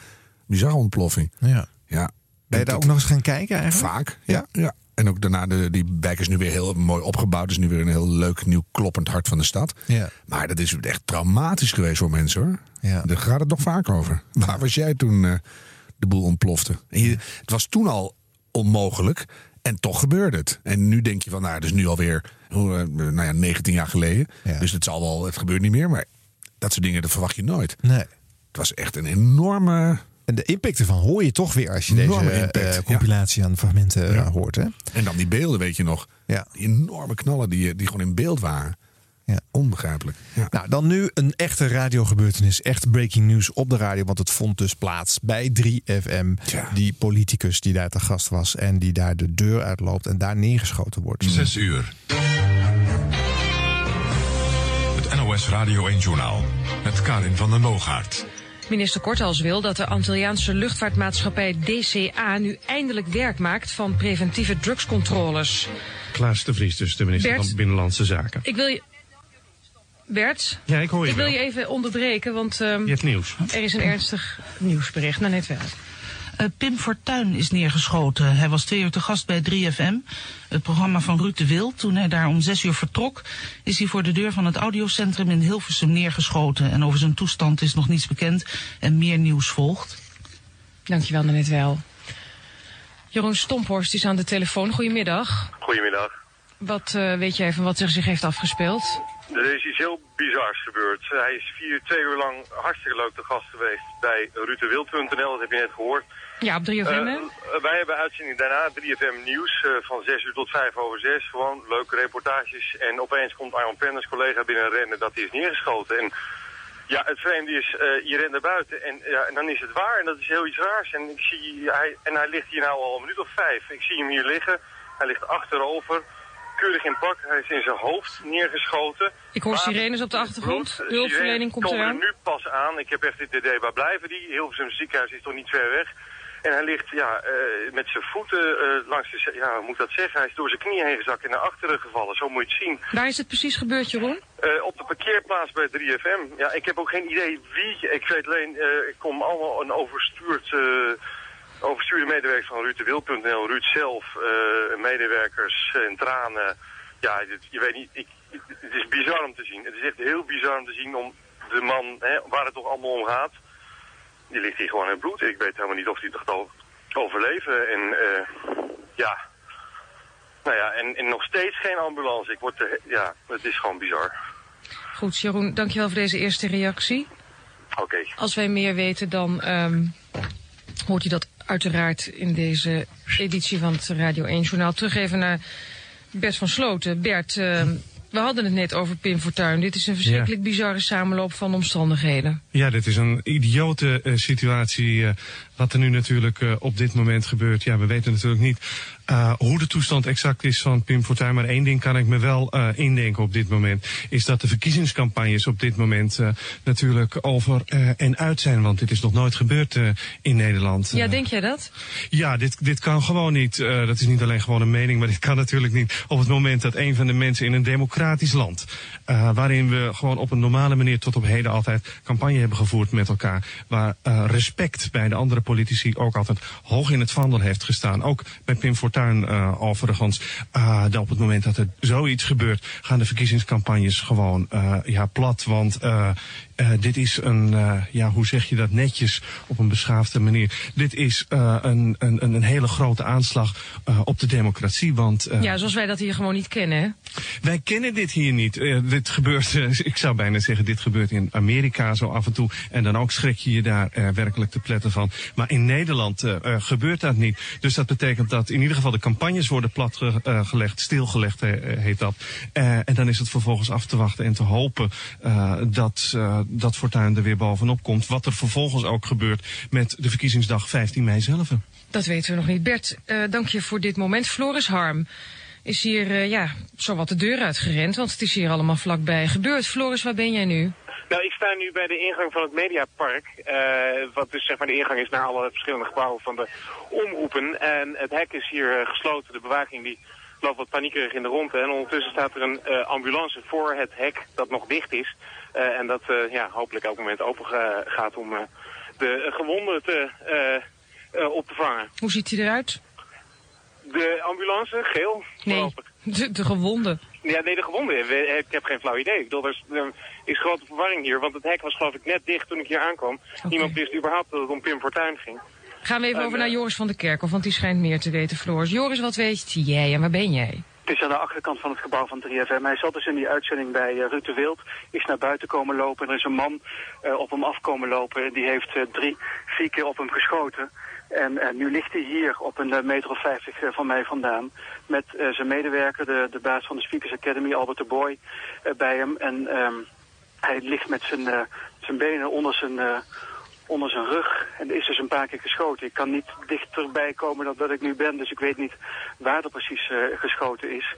bizarre ontploffing. Ja. Ja. Ben je daar ook nog eens gaan kijken eigenlijk? Vaak, ja. ja. En ook daarna, de, die wijk is nu weer heel mooi opgebouwd. is nu weer een heel leuk, nieuw kloppend hart van de stad. Ja. Maar dat is echt traumatisch geweest voor mensen hoor. Ja. Daar gaat het nog vaak over. Waar was jij toen eh, de boel ontplofte? En je, het was toen al onmogelijk. En toch gebeurde het. En nu denk je van, nou, is nu alweer eh, nou ja, 19 jaar geleden. Ja. Dus het zal wel, het gebeurt niet meer. Maar dat soort dingen, dat verwacht je nooit. Nee. Het was echt een enorme. En de impact ervan hoor je toch weer als je deze Enorme impact, eh, compilatie aan fragmenten eh, Ja. hoort. Hè? En dan die beelden, weet je nog. Ja. Die enorme knallen die, die gewoon in beeld waren. Ja. Onbegrijpelijk. Ja. Nou, dan nu een echte radiogebeurtenis. Echt breaking news op de radio. Want het vond dus plaats bij 3FM. Die politicus die daar te gast was. En die daar de deur uitloopt en daar neergeschoten wordt. Zes uur. Het NOS Radio 1 Journaal. Met Karin van den Boogaard. Minister Kortals wil dat de Antilliaanse luchtvaartmaatschappij DCA nu eindelijk werk maakt van preventieve drugscontroles. Klaas de Vries, dus de minister Bert. van Binnenlandse Zaken. Ik wil je. Bert? Ja, ik hoor je Ik wil wel. je even onderbreken, want ehm, Je hebt nieuws. er is een ernstig nieuwsbericht. Nou, net wel. Eh, Pim Fortuyn is neergeschoten. Hij was twee uur te gast bij 3FM, het programma van Ruud de Wild. Toen hij daar om zes uur vertrok, is hij voor de deur van het audiocentrum in Hilversum neergeschoten. En over zijn toestand is nog niets bekend en meer nieuws volgt. Dankjewel, net wel. Jeroen Stomphorst is aan de telefoon. Goedemiddag. Goedemiddag. Wat eh, weet jij van wat er zich heeft afgespeeld? Er is iets heel bizars gebeurd. Hij is vier, twee uur lang hartstikke leuk te gast geweest bij rutewild.nl, dat heb je net gehoord. Ja, op 3FM, hè? Eh, eh, wij hebben uitzending daarna, 3FM Nieuws, eh, van 6 uur tot 5 over 6. Gewoon leuke reportages. En opeens komt Arjan Penders, collega, binnen rennen dat hij is neergeschoten. En ja, het vreemde is, je rent naar buiten en, ja, en dan is het waar. En dat is heel iets raars. En, ik zie, hij, en hij ligt hier nou al een minuut of vijf. Ik zie hem hier liggen. Hij ligt achterover. Keurig in pak. Hij is in zijn hoofd neergeschoten. Ik hoor sirenes op de achtergrond. Hulpverlening komt komen eraan. er nu pas aan. Ik heb echt het idee, waar blijven die? Hilversum ziekenhuis is toch niet ver weg? En hij ligt ja, eh, met zijn voeten eh, langs de... Ja, hoe moet ik dat zeggen? Hij is door zijn knieën heen gezakt en naar achteren gevallen. Zo moet je het zien. Waar is het precies gebeurd, Jeroen? Eh, op de parkeerplaats bij 3FM. Ja, ik heb ook geen idee wie. Ik weet alleen, ik kom allemaal een overstuurd... overstuurde medewerkers van Ruud de Ruud zelf, medewerkers en tranen. Ja, dit- je weet niet, ik, het is bizar om te zien. Het is echt heel bizar om te zien om de man, hè, waar het toch allemaal om gaat. Die ligt hier gewoon in bloed. Ik weet helemaal niet of hij toch al overleven. En eh, ja, nou ja, en, en nog steeds geen ambulance. Ik word ja, het is gewoon bizar. Goed, Jeroen, dankjewel voor deze eerste reactie. Oké. Als wij meer weten, dan ehm, hoort u dat uiteraard in deze editie van het Radio 1 Journaal. Terug even naar Bert van Sloten. Bert, ehm, we hadden het net over Pim Fortuyn. Dit is een verschrikkelijk bizarre samenloop van omstandigheden. Ja, dit is een idiote eh, situatie. eh, wat er nu natuurlijk eh, op dit moment gebeurt. Ja, we weten natuurlijk niet eh, hoe de toestand exact is van Pim Fortuyn. Maar één ding kan ik me wel eh, indenken op dit moment. Is dat de verkiezingscampagnes op dit moment natuurlijk over en uit zijn. Want dit is nog nooit gebeurd in Nederland. Ja, denk jij dat? ja, dit, dit kan gewoon niet. Dat is niet alleen gewoon een mening, maar dit kan natuurlijk niet op het moment dat een van de mensen in een democratisch land, waarin we gewoon op een normale manier tot op heden altijd campagne hebben gevoerd met elkaar, waar respect bij de andere politici ook altijd hoog in het vaandel heeft gestaan. Ook bij Pim Fortuyn eh, overigens. Uh, op het moment dat er zoiets gebeurt, gaan de verkiezingscampagnes gewoon eh, ja, plat. Want eh, dit is een, eh, ja, hoe zeg je dat netjes op een beschaafde manier. Dit is eh, een, een, een hele grote aanslag op de democratie. Want Ja, zoals wij dat hier gewoon niet kennen, hè? wij kennen dit hier niet. Dit gebeurt, ik zou bijna zeggen, dit gebeurt in Amerika zo af en toe. En dan ook schrik je je daar werkelijk te pletten van. Maar in Nederland gebeurt dat niet. Dus dat betekent dat in ieder geval de campagnes worden platgelegd, stilgelegd heet dat. En dan is het vervolgens af te wachten en te hopen dat, dat Fortuyn er weer bovenop komt. Wat er vervolgens ook gebeurt met de verkiezingsdag 15 mei zelf. Dat weten we nog niet. Bert, eh, dank je voor dit moment. Floris Harm is hier eh, ja, zowat de deur uitgerend, want het is hier allemaal vlakbij gebeurd. Floris, waar ben jij nu? Nou, ik sta nu bij de ingang van het Mediapark. eh wat dus zeg maar de ingang is naar alle verschillende gebouwen van de omroepen. En het hek is hier eh, gesloten. De bewaking die loopt wat paniekerig in de ronde. En ondertussen staat er een eh, ambulance voor het hek dat nog dicht is. Eh, en dat eh, ja, hopelijk elk moment open ga- gaat om de gewonden te, op te vangen. Hoe ziet hij eruit? De ambulance, geel. Nee, de, de gewonde. Ja, nee, de gewonden. Ik heb geen flauw idee. Ik bedoel, er is, er is grote verwarring hier. Want het hek was geloof ik net dicht toen ik hier aankwam. Niemand wist überhaupt dat het om Pim Fortuyn ging. Gaan we even En, over eh, naar Joris van der Kerkhof, want die schijnt meer te weten, Floris. Joris, wat weet jij en waar ben jij? Het is aan de achterkant van het gebouw van 3FM. Hij zat dus in die uitzending bij eh, Ruud de Wild. Is naar buiten komen lopen. Er is een man eh, op hem afkomen lopen. Die heeft eh, drie, vier keer op hem geschoten. En eh, nu ligt hij hier op een eh, meter of vijftig eh, van mij vandaan. Met eh, zijn medewerker, de, de baas van de Speakers Academy, Albert de Boy, eh, bij hem. En ehm, hij ligt met zijn, eh, zijn benen onder zijn, eh, onder zijn rug. En er is dus een paar keer geschoten. Ik kan niet dichterbij komen dan dat ik nu ben. Dus ik weet niet waar er precies eh, geschoten is.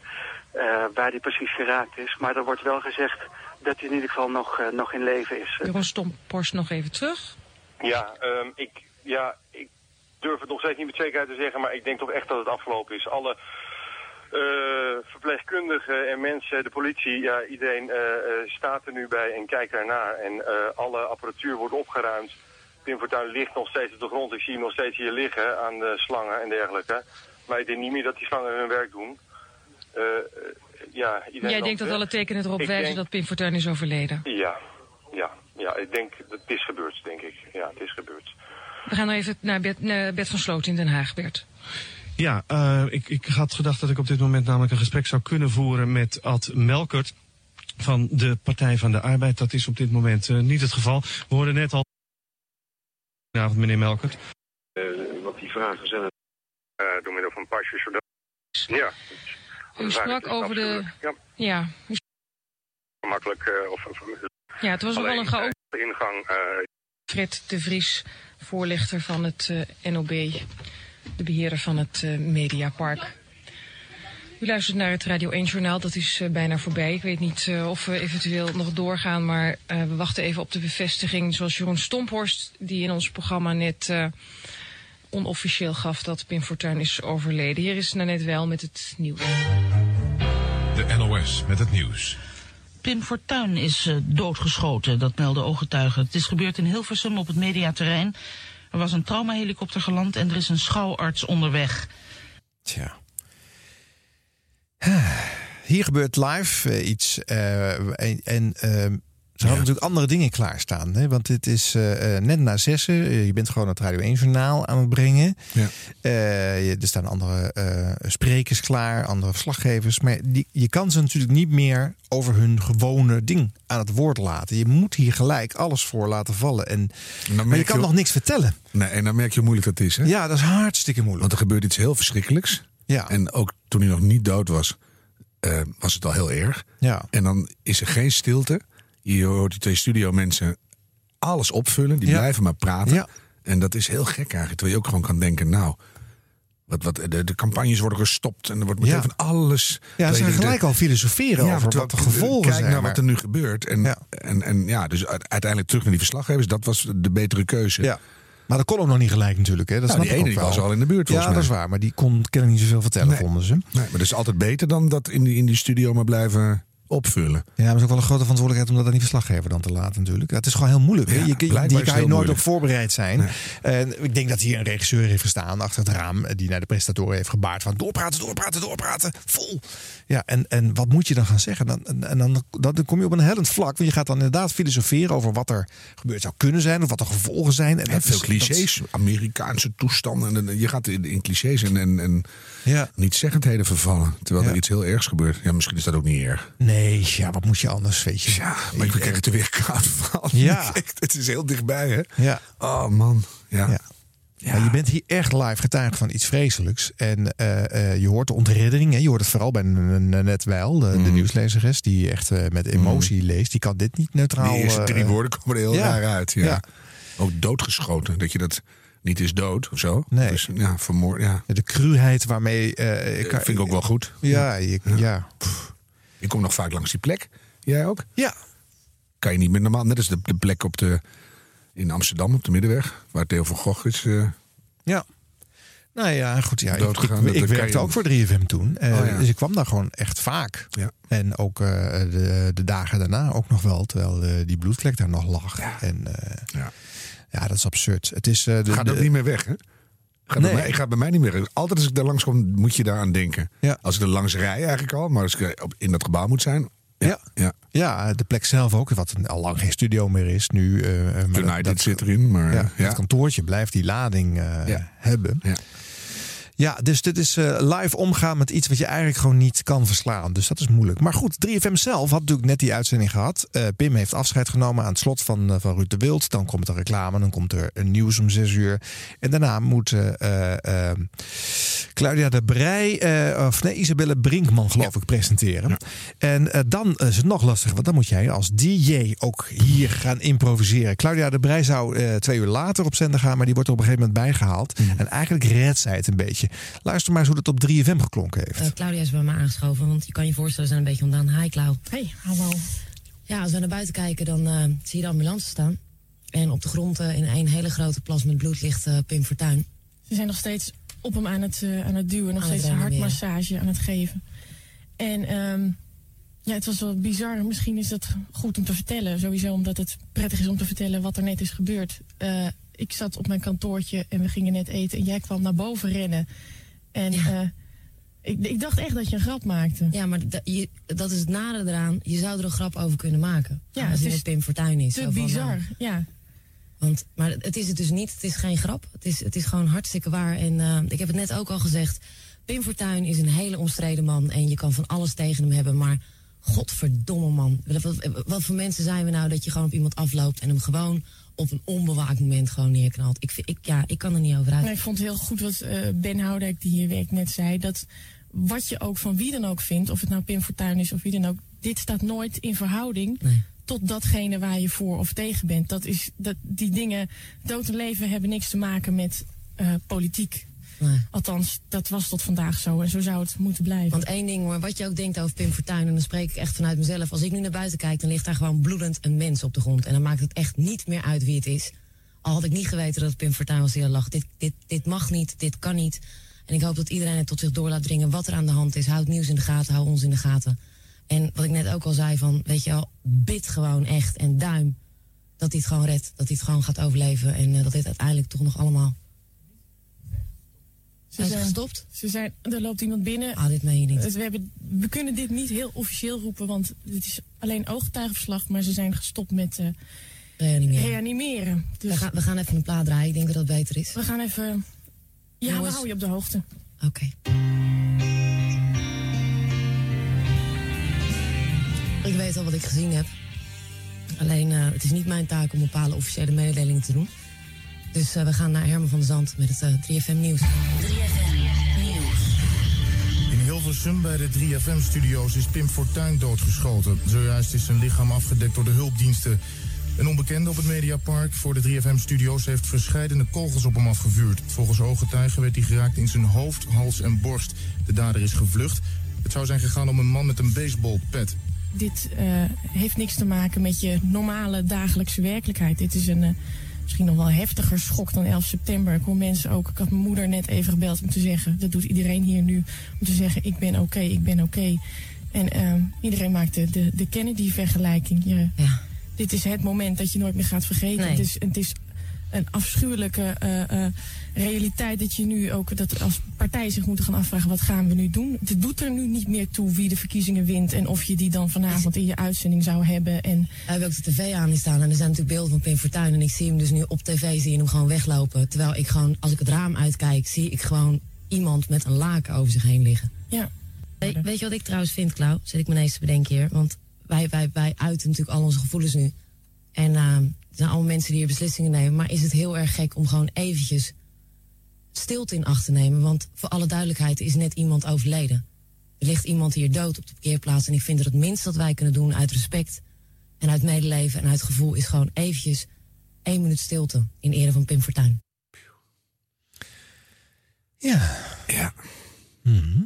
eh, waar die precies geraakt is. Maar er wordt wel gezegd dat hij in ieder geval nog, eh, nog in leven is. Jeroen Stomporst nog even terug. Ja, ehm, ik, ja, ik durf het nog steeds niet met zekerheid te zeggen, maar ik denk toch echt dat het afgelopen is. Alle eh, verpleegkundigen en mensen, de politie, ja, iedereen eh, eh, staat er nu bij en kijkt ernaar. En eh, alle apparatuur wordt opgeruimd. Pim Fortuyn ligt nog steeds op de grond. Ik zie hem nog steeds hier liggen aan de slangen en dergelijke. Maar ik denk niet meer dat die slangen hun werk doen. Eh, eh, ja, iedereen Jij denkt dat weg. alle tekenen erop Ik wijzen denk- dat Pim Fortuyn is overleden. Ja, ja, ja, ik denk, het is gebeurd, denk ik. Ja, het is gebeurd. We gaan nog even naar Bert, naar Bert van Sloot in Den Haag, Bert. Ja, eh, ik, ik had gedacht dat ik op dit moment namelijk een gesprek zou kunnen voeren met Ad Melkert van de Partij van de Arbeid. Dat is op dit moment eh, niet het geval. We hoorden net al. Goedenavond, meneer Melkert. Eh, wat die vragen zijn eh, door middel van pasjes. Zodat... Ja. U sprak over de... Ja, Ja, u- makkelijk. eh, of, ja het was wel een chaot. eh, ingang. eh, Fred de Vries, voorlichter van het eh, NOB, de beheerder van het eh, Mediapark. U luistert naar het Radio 1-journaal, dat is eh, bijna voorbij. Ik weet niet eh, of we eventueel nog doorgaan, maar eh, we wachten even op de bevestiging... zoals Jeroen Stomphorst, die in ons programma net eh, onofficieel gaf... dat Pim Fortuyn is overleden. Hier is net wel met het nieuws. De NOS met het nieuws. Pim Fortuyn is eh, doodgeschoten, dat melden ooggetuigen. Het is gebeurd in Hilversum op het mediaterrein. Er was een traumahelikopter geland en er is een schouwarts onderweg. Tja. Hier gebeurt live eh, iets. eh, en en ehm, Ze hadden natuurlijk andere dingen klaarstaan. Hè? Want het is eh, eh, net na zessen. eh, je bent gewoon het Radio 1 journaal aan het brengen. Ja. Eh, je- er staan andere eh, sprekers klaar, andere verslaggevers. Maar die, je kan ze natuurlijk niet meer over hun gewone ding aan het woord laten. Je moet hier gelijk alles voor laten vallen. En, maar je kan je- nog niks vertellen. Nee, en dan merk je hoe moeilijk dat is. Hè? Ja, dat is hartstikke moeilijk. Want er gebeurt iets heel verschrikkelijks. Ja. En ook toen hij nog niet dood was, eh, was het al heel erg. Ja. En dan is er geen stilte. Je hoort die twee studiomensen alles opvullen. Die Ja. blijven maar praten. Ja. En dat is heel gek eigenlijk. Terwijl je ook gewoon kan denken, nou... Wat, wat, de, de campagnes worden gestopt en er wordt meteen Ja. van alles. Ja, ze gaan gelijk al filosoferen Ja, over wat de gevolgen Kijk zijn. naar maar- wat er nu gebeurt. En, en, en ja, dus uite- uiteindelijk terug naar die verslaggevers. Dat was de betere keuze. Ja. Maar dat kon ook nog niet gelijk natuurlijk. Hè? Dat Nou, snap die ene die was al in de buurt, volgens Ja, dat mij. is waar. Maar die kon kennelijk niet zoveel vertellen, Nee. vonden ze. Nee, maar dat is altijd beter dan dat in die, in die studio maar blijven opvullen. Ja, maar het is ook wel een grote verantwoordelijkheid om dat aan die verslaggever dan te laten natuurlijk. Het is gewoon heel moeilijk. hè. Ja, je, die kan je nooit moeilijk. op voorbereid zijn. En ik denk dat hier een regisseur heeft gestaan achter het raam. eh, Die naar de presentatoren heeft gebaard van doorpraten, doorpraten, doorpraten. Vol. Ja, en, en wat moet je dan gaan zeggen? Dan, en, dan, dan kom je op een hellend vlak. Want je gaat dan inderdaad filosoferen over wat er gebeurd zou kunnen zijn. Of wat de gevolgen zijn. En En dat veel is- clichés, Amerikaanse toestanden. En, en je gaat in, in clichés en, en, en Ja. niet zeggendheden vervallen. Terwijl Ja. er iets heel ergs gebeurt. Ja, misschien is dat ook niet erg. Nee, ja, wat moet je anders, weet je? Ja, maar je krijgt er weer koud van. Ja. Het is heel dichtbij, hè? Ja. Oh, man. Ja. Ja. Maar je bent hier echt live getuige van iets vreselijks. En eh, eh, je hoort de ontreddering. Hè. Je hoort het vooral bij net wel, de, Mhm. de nieuwslezeres, die echt eh, met emotie leest. Die kan dit niet neutraal. Die eerste drie woorden komen er heel ja. raar uit. Ja. Ja. Ook doodgeschoten. Dat je dat niet is dood of zo. Nee. Dus ja, vermoord. Ja. De cruheid waarmee. ik vind ik ook wel goed. Ja, je, ja. Je komt nog vaak langs die plek. Jij ook? Ja. Kan je niet meer normaal. Net als de, de plek op de, in Amsterdam op de Middenweg. Waar Theo van Gogh is. eh, ja. Nou ja, goed. Ja, ik, ik, ik werkte ook voor 3FM toen. Eh, Oh ja. Dus ik kwam daar gewoon echt vaak. Ja. En ook eh, de, de dagen daarna ook nog wel. Terwijl die bloedvlek daar nog lag. En eh, Ja. ja, dat is absurd. Het is, de, gaat ook de- niet meer weg, hè? Gaat Nee. bij mij, gaat bij mij niet meer. Altijd als ik daar langs kom, moet je daaraan denken. Ja. Als ik er langs rij eigenlijk al. Maar als ik in dat gebouw moet zijn. Ja. ja. Ja, de plek zelf ook, wat al lang geen studio meer is nu. United dat, zit erin. Maar ja, ja, Het kantoortje blijft die lading eh, hebben. Ja. Ja, dus dit is eh, live omgaan met iets wat je eigenlijk gewoon niet kan verslaan. Dus dat is moeilijk. Maar goed, 3FM zelf had natuurlijk net die uitzending gehad. Eh, Pim heeft afscheid genomen aan het slot van, eh, van Ruud de Wild. Dan komt er reclame, dan komt er een nieuws om zes uur. En daarna moet eh, eh, eh, Claudia de Brij, of nee, Isabelle Brinkman geloof ik, presenteren. En dan is het nog lastiger, want dan moet jij als DJ ook hier gaan improviseren. Claudia de Brij zou twee uur later op zender gaan, maar die wordt er op een gegeven moment bijgehaald. En eigenlijk redt zij het een beetje. Luister maar eens hoe dat op 3FM geklonken heeft. Eh, Claudia is bij me aangeschoven, want je kan je voorstellen, we zijn een beetje ontdaan. Hi, Clau. Hey, hallo. Ja, als we naar buiten kijken, dan eh, zie je de ambulance staan. En op de grond eh, in één hele grote plas met bloed ligt Pim Fortuyn. Ze zijn nog steeds op hem aan het, eh, aan het duwen, nog Aan steeds een hartmassage aan het geven. En ehm, ja, het was wel bizar. Misschien is het goed om te vertellen. Sowieso omdat het prettig is om te vertellen wat er net is gebeurd. Eh, ik zat op mijn kantoortje en we gingen net eten. En jij kwam naar boven rennen. En eh, ik, ik dacht echt dat je een grap maakte. Ja, maar da- je, dat is het nadeel eraan. Je zou er een grap over kunnen maken. Ja, Ja, het is Pim Fortuyn is. Te van, bizar, nou, ja. Want, maar het is het dus niet. Het is geen grap. Het is, het is gewoon hartstikke waar. En eh, ik heb het net ook al gezegd. Pim Fortuyn is een hele omstreden man. En je kan van alles tegen hem hebben. Maar godverdomme man. Wat, wat, wat voor mensen zijn we nou dat je gewoon op iemand afloopt... en hem gewoon op een onbewaakt moment gewoon neerknalt. Ik, vind- ik, ja, ik kan er niet over uit. Nee, ik vond het heel goed wat eh, Ben Houdijk, die hier werkt, net zei. Dat wat je ook van wie dan ook vindt, of het nou Pim Fortuyn is of wie dan ook, dit staat nooit in verhouding tot datgene waar je voor of tegen bent. Dat is, dat, die dingen, dood en leven hebben niks te maken met eh, politiek. Nee. Althans, dat was tot vandaag zo en zo zou het moeten blijven. Want één ding hoor, wat je ook denkt over Pim Fortuyn... en dan spreek ik echt vanuit mezelf. Als ik nu naar buiten kijk, dan ligt daar gewoon bloedend een mens op de grond. En dan maakt het echt niet meer uit wie het is. Al had ik niet geweten dat het Pim Fortuyn was die er lag. Dit, dit, dit mag niet, dit kan niet. En ik hoop dat iedereen het tot zich door laat dringen wat er aan de hand is. Houd nieuws in de gaten, hou ons in de gaten. En wat ik net ook al zei van, weet je wel, bid gewoon echt en duim... dat hij het gewoon redt, dat hij het gewoon gaat overleven... en eh, dat dit uiteindelijk toch nog allemaal Zijn ze gestopt? Ze zijn, er loopt iemand binnen. Ah, dit meen je niet. We, hebben, we kunnen dit niet heel officieel roepen, want dit is alleen ooggetuigenverslag. Maar ze zijn gestopt met eh, Reanimeren. reanimeren. Dus We, gaan, we gaan even een plaat draaien. Ik denk dat dat beter is. we gaan even... Ja, we houden je op de hoogte. Oké. Ik weet al wat ik gezien heb. Alleen, eh, het is niet mijn taak om bepaalde officiële mededelingen te doen. Dus eh, we gaan naar Herman van der Zand met het eh, 3FM Nieuws. 3FM Nieuws. In Hilversum bij de 3FM-studio's is Pim Fortuyn doodgeschoten. Zojuist is zijn lichaam afgedekt door de hulpdiensten. Een onbekende op het Mediapark voor de 3FM-studio's heeft verscheidene kogels op hem afgevuurd. Volgens ooggetuigen werd hij geraakt in zijn hoofd, hals en borst. De dader is gevlucht. Het zou zijn gegaan om een man met een baseballpet. Dit eh, heeft niks te maken met je normale dagelijkse werkelijkheid. Dit is een eh, misschien nog wel heftiger schok dan 11 september. Ik hoor mensen ook, ik had mijn moeder net even gebeld om te zeggen... dat doet iedereen hier nu, om te zeggen ik ben oké, ik ben oké. En eh, iedereen maakt de, de, Kennedy-vergelijking. Je- Dit is het moment dat je nooit meer gaat vergeten. Nee. Het, is, het is een afschuwelijke eh, eh, realiteit dat je nu ook dat als partij zich moeten gaan afvragen wat gaan we nu doen. Het doet er nu niet meer toe wie de verkiezingen wint en of je die dan vanavond in je uitzending zou hebben. En We hebben ook de tv aan staan en er zijn natuurlijk beelden van Pim Fortuyn. En ik zie hem dus nu op tv, zie je hem gewoon weglopen. Terwijl ik gewoon, als ik het raam uitkijk, zie ik gewoon iemand met een laken over zich heen liggen. Ja. We- weet je wat ik trouwens vind, Klauw? Zit ik me ineens te bedenken hier. Want wij, wij, wij uiten natuurlijk al onze gevoelens nu. En uh, er zijn allemaal mensen die hier beslissingen nemen. Maar is het heel erg gek om gewoon eventjes stilte in acht te nemen? Want voor alle duidelijkheid is net iemand overleden. Er ligt iemand hier dood op de parkeerplaats. En ik vind dat het minst dat wij kunnen doen uit respect en uit medeleven en uit gevoel... is gewoon eventjes één minuut stilte in ere van Pim Fortuyn. Ja. Ja. Mhm.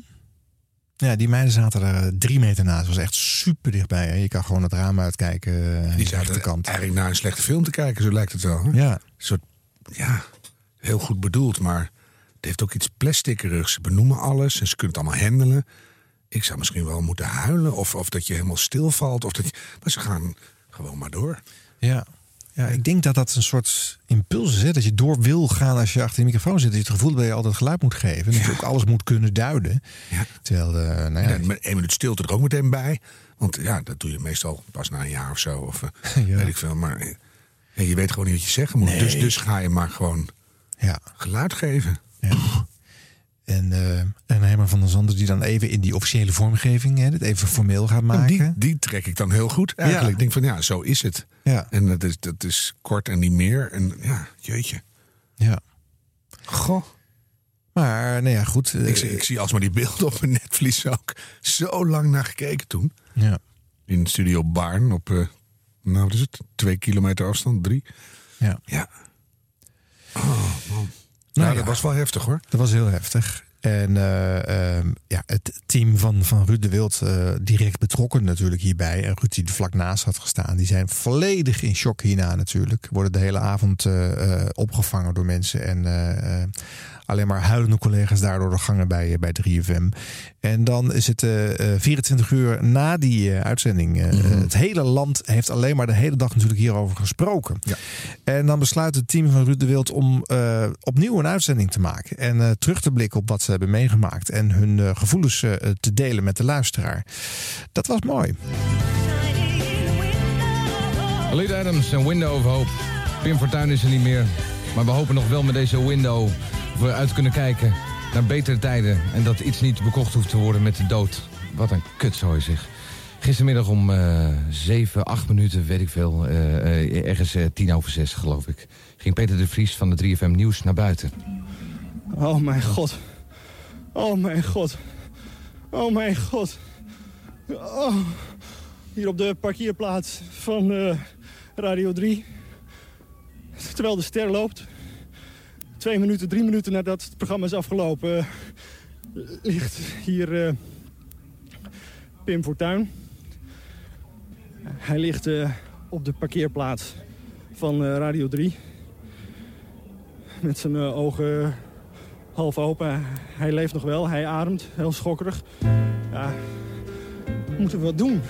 Ja, die meiden zaten er eh, drie meter naast. Dat was echt super dichtbij. Hè? Je kan gewoon het raam uitkijken. eh, aan Die de zaten rechterkant. eigenlijk naar een slechte film te kijken, zo lijkt het wel. Hè? Ja. Een soort, ja, heel goed bedoeld, maar het heeft ook iets plasticerigs. Ze benoemen alles en ze kunnen het allemaal handelen. Ik zou misschien wel moeten huilen of, of dat je helemaal stilvalt. Of dat je, maar ze gaan gewoon maar door. Ja. ja, ik denk dat dat een soort impuls is. Hè? Dat je door wil gaan als je achter de microfoon zit. Dat je het gevoel dat je altijd geluid moet geven. En dat je ook alles moet kunnen duiden. Terwijl, eh, nou ja, En één minuut stilte er ook meteen bij. Want ja, dat doe je meestal pas na een jaar of zo. Of eh, Ja. weet ik veel. Maar eh, ja, je weet gewoon niet wat je zeggen moet. Nee. Dus, dus ga je maar gewoon ja. geluid geven. En, eh en Herman van der Zanden die dan even in die officiële vormgeving... Hè, dit even formeel gaat En maken. die, die trek ik dan heel goed eigenlijk. Ja. Ik denk van ja, zo is het. Ja. En dat is, dat is kort en niet meer. En ja, jeetje. Ja. Goh. Maar, nou ja, goed. eh, Ik, zie- ik zie alsmaar die beelden op mijn netvlies ook. Zo lang naar gekeken toen. Ja. In Studio Baarn op, eh, nou wat is het? Twee kilometer afstand, drie. Ja. Ja. Oh, man. Nou ja. dat was wel heftig hoor. Dat was heel heftig. En eh, ehm, ja, het team van, van Ruud de Wild eh, direct betrokken natuurlijk hierbij. En Ruud die er vlak naast had gestaan. Die zijn volledig in shock hierna natuurlijk. Worden de hele avond eh, opgevangen door mensen. En alleen maar huilende collega's daardoor de gangen bij, eh, bij 3FM. En dan is het eh, eh, 24 uur na die eh, uitzending. eh, Het hele land heeft alleen maar de hele dag natuurlijk hierover gesproken. En dan besluit het team van Ruud de Wild om eh, opnieuw een uitzending te maken. En eh, terug te blikken op wat ze hebben meegemaakt. En hun eh, gevoelens eh, te delen met de luisteraar. Dat was mooi. Elite Adams en Window of Hope. Pim Fortuyn is er niet meer. Maar we hopen nog wel met deze window we uit kunnen kijken naar betere tijden. En dat iets niet bekocht hoeft te worden met de dood. Wat een kutzooi zeg. Gistermiddag om eh 7, 8 minuten, weet ik veel. eh, eh, ergens tien over zes, geloof ik. Ging Peter de Vries van de 3FM Nieuws naar buiten. Oh mijn god. Oh mijn god. Oh mijn god. Oh. Hier op de parkeerplaats van Radio 3. Terwijl de ster loopt. Twee minuten, drie minuten nadat het programma is afgelopen... eh, ligt hier eh, Pim Fortuyn. Hij ligt eh, op de parkeerplaats van Radio 3. Met zijn ogen half open. Hij leeft nog wel, hij ademt, heel schokkerig. Ja, moeten we wat doen?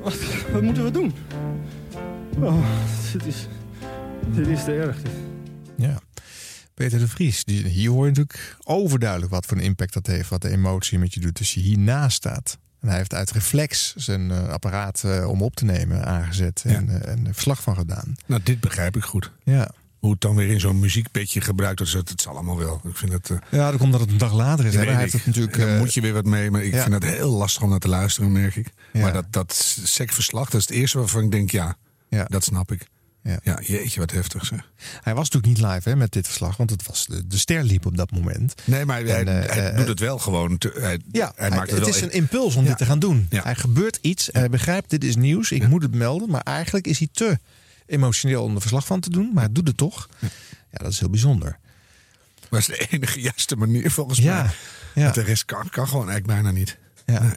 Wat, wat moeten we doen? Oh, dit is, dit is te erg. Ja. Peter de Vries. Die, hier hoor je natuurlijk overduidelijk wat voor een impact dat heeft. Wat de emotie met je doet als je hiernaast staat. En hij heeft uit reflex zijn eh, apparaat eh, om op te nemen aangezet. En, eh, en er verslag van gedaan. Nou, dit begrijp ik goed. Ja. Hoe het dan weer in zo'n muziekpetje gebruikt wordt, dat het zal allemaal wel. Ik vind het. eh, Ja, dat komt dat het een dag later is. Hij heeft het natuurlijk. En dan eh, moet je weer wat mee, maar ik ja. vind het heel lastig om naar te luisteren, merk ik. Ja. Maar dat, dat sekverslag, dat is het eerste waarvan ik denk, ja, Ja. dat snap ik. Ja. jeetje, wat heftig zeg. Hij was natuurlijk niet live hè, met dit verslag, want het was de, de ster liep op dat moment. Nee, maar hij, eh, hij eh, doet het wel gewoon. te- hij, Ja, hij maakt het, het, wel is een impuls om Ja. dit te gaan doen. Ja. Er gebeurt iets en hij begrijpt, dit is nieuws, ik moet het melden. Maar eigenlijk is hij te emotioneel om er verslag van te doen. Maar hij doet het toch. Ja, dat is heel bijzonder. Dat is de enige juiste manier volgens Ja, mij. ja. Want De rest kan, kan gewoon eigenlijk bijna niet. Ja.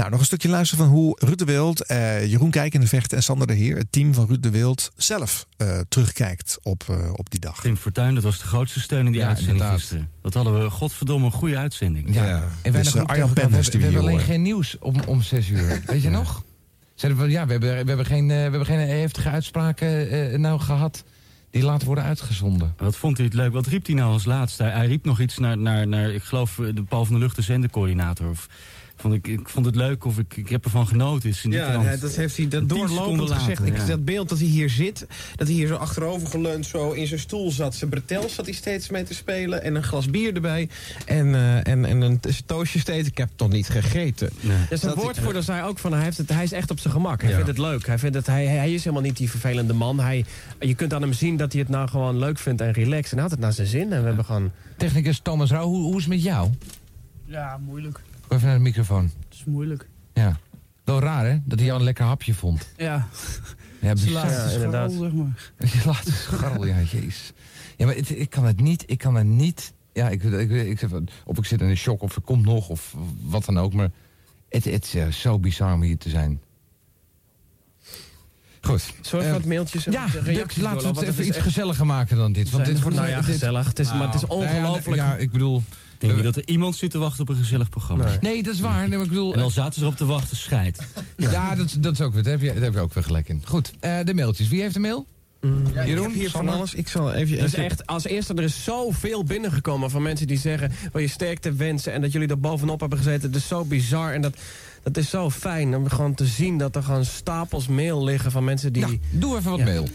Nou, nog een stukje luisteren van hoe Ruud de Wild, eh, Jeroen Kijk in de Vechten en Sander de Heer, het team van Ruud de Wild, zelf eh, terugkijkt op, eh, op die dag. Tim Fortuyn, dat was de grootste steun in die Ja, uitzending inderdaad. gisteren. Dat hadden we, godverdomme, een goede uitzending. Ja, en wij Dus, nog niet Arjan over- we we hebben alleen geen nieuws om, om zes uur. Weet je nog? Zeiden we, ja, we hebben, we hebben, geen, eh, we hebben geen heftige uitspraken eh, nou gehad die laten worden uitgezonden. Wat vond hij het leuk? Wat riep hij nou als laatste? Hij, hij riep nog iets naar, naar, naar ik geloof, de Paul van der Lucht, de zendercoördinator. Of, vond ik, ik vond het leuk of ik, ik heb ervan genoten. Is in Ja, krant. ja, dat heeft hij dat doorlopend gezegd. Ik, ja. Dat beeld dat hij hier zit, dat hij hier zo achterover geleund zo in zijn stoel zat. Zijn bretels zat hij steeds mee te spelen en een glas bier erbij. En, eh, en, en een toastje steeds. Ik heb toch niet gegeten. Nee. Ja, zijn Dat woordvoerder zei ook van hij, heeft het, hij is echt op zijn gemak. Hij Ja. vindt het leuk. Hij, vindt het, hij, hij is helemaal niet die vervelende man. Hij, je kunt aan hem zien dat hij het nou gewoon leuk vindt en relaxed. En hij had het naar zijn zin. En we hebben gewoon... Technicus Thomas Rauw, hoe, hoe is het met jou? Ja, moeilijk. Kom even naar de microfoon. Het is moeilijk. Ja. Wel raar hè, dat hij jou een lekker hapje vond. Ja. Ja, bizar. Ja, inderdaad. scharrel, zeg maar. Je laat het scharrel, ja, jezus. Ja, maar het- ik kan het niet, ik kan het niet... Ja, ik, ik, ik, zeg van, of ik zit in een shock, of er komt nog, of wat dan ook. Maar het, het is eh, zo bizar om hier te zijn. Goed. Eh, even wat mailtjes en Ja, reacties laten we het even iets echt- gezelliger maken dan dit. Want dit wordt nou ja, dit- gezellig. Het is, maar het is Nou, ongelooflijk. Ja, ik bedoel... Denk je dat er iemand zit te wachten op een gezellig programma? Nee. Nee, dat is waar. Nee, maar ik bedoel... En al zaten ze erop te wachten, scheid. Ja, dat, dat is ook weer. Daar heb je, daar heb je ook weer gelijk in. Goed, eh, de mailtjes. Wie heeft een mail? Ja, Jeroen, hier van alles. Ik zal even... Is echt, als eerste, er is zoveel binnengekomen van mensen die zeggen... wil je sterkte wensen en dat jullie er bovenop hebben gezeten. Het is zo bizar en dat, dat is zo fijn om gewoon te zien... dat er gewoon stapels mail liggen van mensen die... Ja, doe even wat Ja. mail.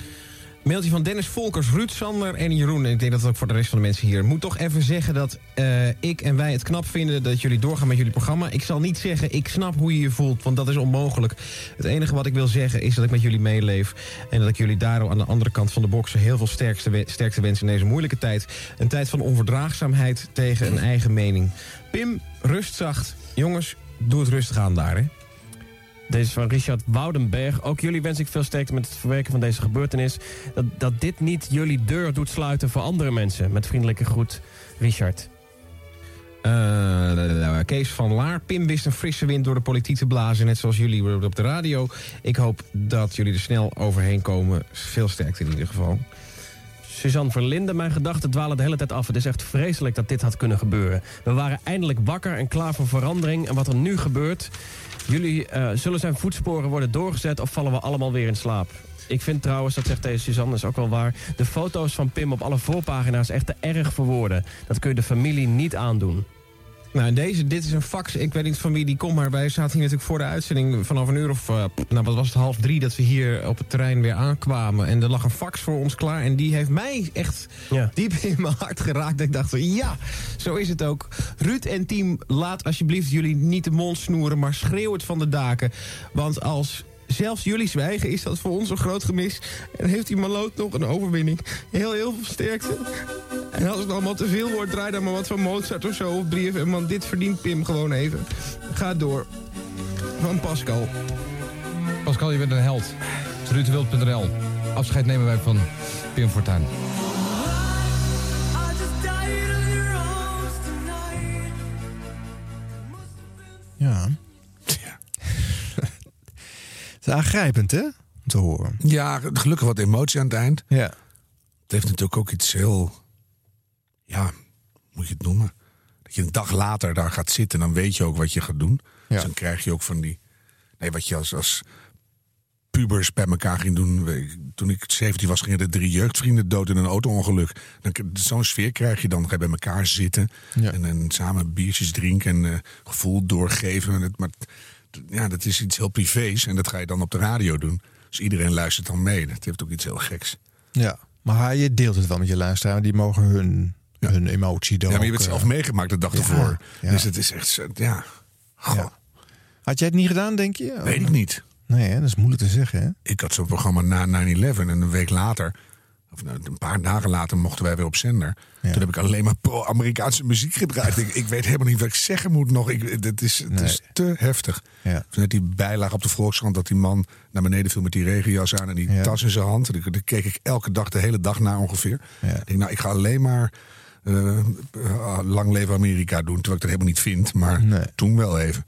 Mailtje van Dennis Volkers, Ruud Sander en Jeroen. En ik denk dat het ook voor de rest van de mensen hier. Moet toch even zeggen dat eh, ik en wij het knap vinden dat jullie doorgaan met jullie programma. Ik zal niet zeggen, ik snap hoe je je voelt, want dat is onmogelijk. Het enige wat ik wil zeggen is dat ik met jullie meeleef. En dat ik jullie daarom aan de andere kant van de boksen heel veel sterkste, we- sterkste wens in deze moeilijke tijd. Een tijd van onverdraagzaamheid tegen een eigen mening. Pim, rust zacht. Jongens, doe het rustig aan daar, hè. Deze is van Richard Woudenberg. Ook jullie wens ik veel sterkte met het verwerken van deze gebeurtenis. Dat, dat dit niet jullie deur doet sluiten voor andere mensen. Met vriendelijke groet, Richard. Eh, Kees van Laar. Pim wist een frisse wind door de politiek te blazen. Net zoals jullie op de radio. Ik hoop dat jullie er snel overheen komen. Veel sterkte in ieder geval. Suzanne Verlinden, mijn gedachten dwalen de hele tijd af. Het is echt vreselijk dat dit had kunnen gebeuren. We waren eindelijk wakker en klaar voor verandering. En wat er nu gebeurt... Jullie eh, zullen zijn voetsporen worden doorgezet... of vallen we allemaal weer in slaap? Ik vind trouwens, dat zegt deze Suzanne, is ook wel waar... de foto's van Pim op alle voorpagina's echt te erg verwoorden. Dat kun je de familie niet aandoen. Nou, en deze, dit is een fax. Ik weet niet van wie die komt, maar wij zaten hier natuurlijk voor de uitzending vanaf een uur of, eh, nou wat was het, half drie, dat we hier op het terrein weer aankwamen. En er lag een fax voor ons klaar en die heeft mij echt diep in mijn hart geraakt. Ik dacht van, ja, zo is het ook. Ruud en team, laat alsjeblieft jullie niet de mond snoeren, maar schreeuw het van de daken. Want als zelfs jullie zwijgen, is dat voor ons een groot gemis. En heeft die maloot nog een overwinning. Heel, heel veel sterkte. En als het allemaal te veel wordt, draai dan maar wat van Mozart of zo op 3FM. Want dit verdient Pim gewoon even. Ga door. Van Pascal. Pascal, je bent een held. Ruudwild.nl. Afscheid nemen wij van Pim Fortuyn. Ja. Is aangrijpend, hè? Om te horen. Ja, gelukkig wat emotie aan het eind. Ja. Het heeft natuurlijk ook iets heel... Ja, moet je het noemen? Dat je een dag later daar gaat zitten... en dan weet je ook wat je gaat doen. Ja. Dus dan krijg je ook van die... Nee, wat je als, als pubers bij elkaar ging doen. Toen ik 17 was, gingen er drie jeugdvrienden dood in een auto-ongeluk. Zo'n sfeer krijg je dan. Ga je bij elkaar zitten en, en samen biertjes drinken en eh, gevoel doorgeven. En het- Maar ja, dat is iets heel privés en dat ga je dan op de radio doen. Dus iedereen luistert dan mee. Dat heeft ook iets heel geks. Ja, maar je deelt het wel met je luisteraar. Die mogen hun, hun emotie dan Ja, maar je hebt het zelf eh, meegemaakt de dag ja, ervoor. ja. Dus het is echt, ja. Goh. Had jij het niet gedaan, denk je? Weet ik niet. Nee, hè? dat is moeilijk te zeggen. Hè? Ik had zo'n programma na 9-11 en een week later, of nou, een paar dagen later, mochten wij weer op zender. Toen heb ik alleen maar pro-Amerikaanse muziek gedraaid. ik, ik weet helemaal niet wat ik zeggen moet nog. Ik, het, is, het is te heftig. Ja. Net die bijlage op de Volkskrant dat die man naar beneden viel met die regenjas aan en die tas in zijn hand. Daar daar keek ik elke dag, de hele dag naar ongeveer. Ik denk, nou, ik ga alleen maar eh, eh, lang leven Amerika doen. Terwijl ik dat helemaal niet vind, maar toen wel even.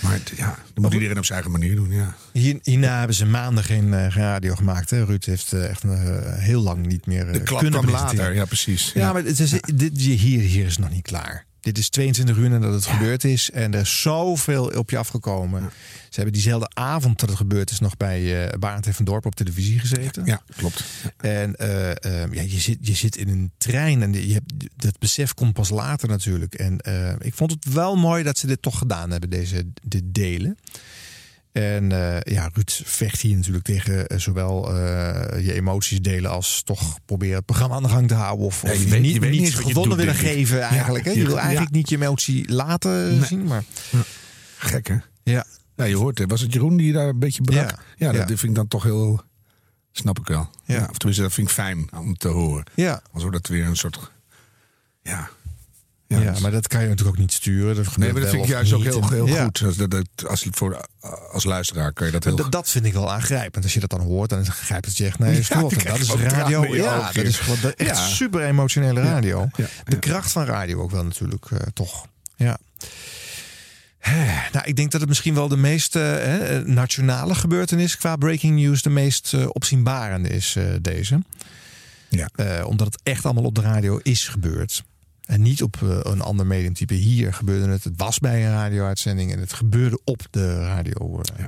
Maar het- ja, dat moet iedereen op zijn eigen manier doen, ja. Hier, hierna hebben ze maanden geen, eh, geen radio gemaakt. Hè? Ruud heeft eh, echt eh, heel lang niet meer De klap kunnen kwam later, ja precies. Ja, maar het is, dit, hier, hier is nog niet klaar. Dit is 22 uur nadat het gebeurd is. En er is zoveel op je afgekomen. Ze hebben diezelfde avond dat het gebeurd is... nog bij uh, Barend en van Dorp op televisie gezeten. Ja, klopt. En uh, uh, ja, je, zit, je zit in een trein en je hebt, dat besef komt pas later natuurlijk. En uh, ik vond het wel mooi dat ze dit toch gedaan hebben, deze dit delen. En uh, ja, Ruud vecht hier natuurlijk tegen uh, zowel uh, je emoties delen als toch proberen het programma aan de gang te houden. Of, Nee, of je weet- niet, je weet niet gewonnen willen geven Ja, eigenlijk. hè? Je wil eigenlijk ja. niet je emotie laten Nee. zien. Maar Gek, hè? Ja. Nou, je hoort het. Was het Jeroen die daar een beetje brak? Ja. Dat vind ik dan toch heel... Snap ik wel. Ja. Of tenminste, dat vind ik fijn om te horen. Ja. Alsof dat weer een soort... Ja. Ja, maar dat kan je natuurlijk ook niet sturen. Dat Nee, maar dat vind ik juist ook heel, heel Ja. goed. Als, dat, dat- als, voor, als luisteraar kan je dat heel D- dat vind ik wel aangrijpend. Als je dat dan hoort, dan grijpt het je echt naar je strot. dat is radio. Ja, dat is gewoon echt super emotionele radio. De kracht van radio ook wel natuurlijk, eh, toch. Ja. Nou, ik denk dat het misschien wel de meest eh, nationale gebeurtenis qua breaking news de meest eh, opzienbarende is, deze. Ja. Omdat het echt allemaal op de radio is gebeurd. En niet op eh, een ander mediumtype. Hier gebeurde het. Het was bij een radio-uitzending en het gebeurde op de radio. eh.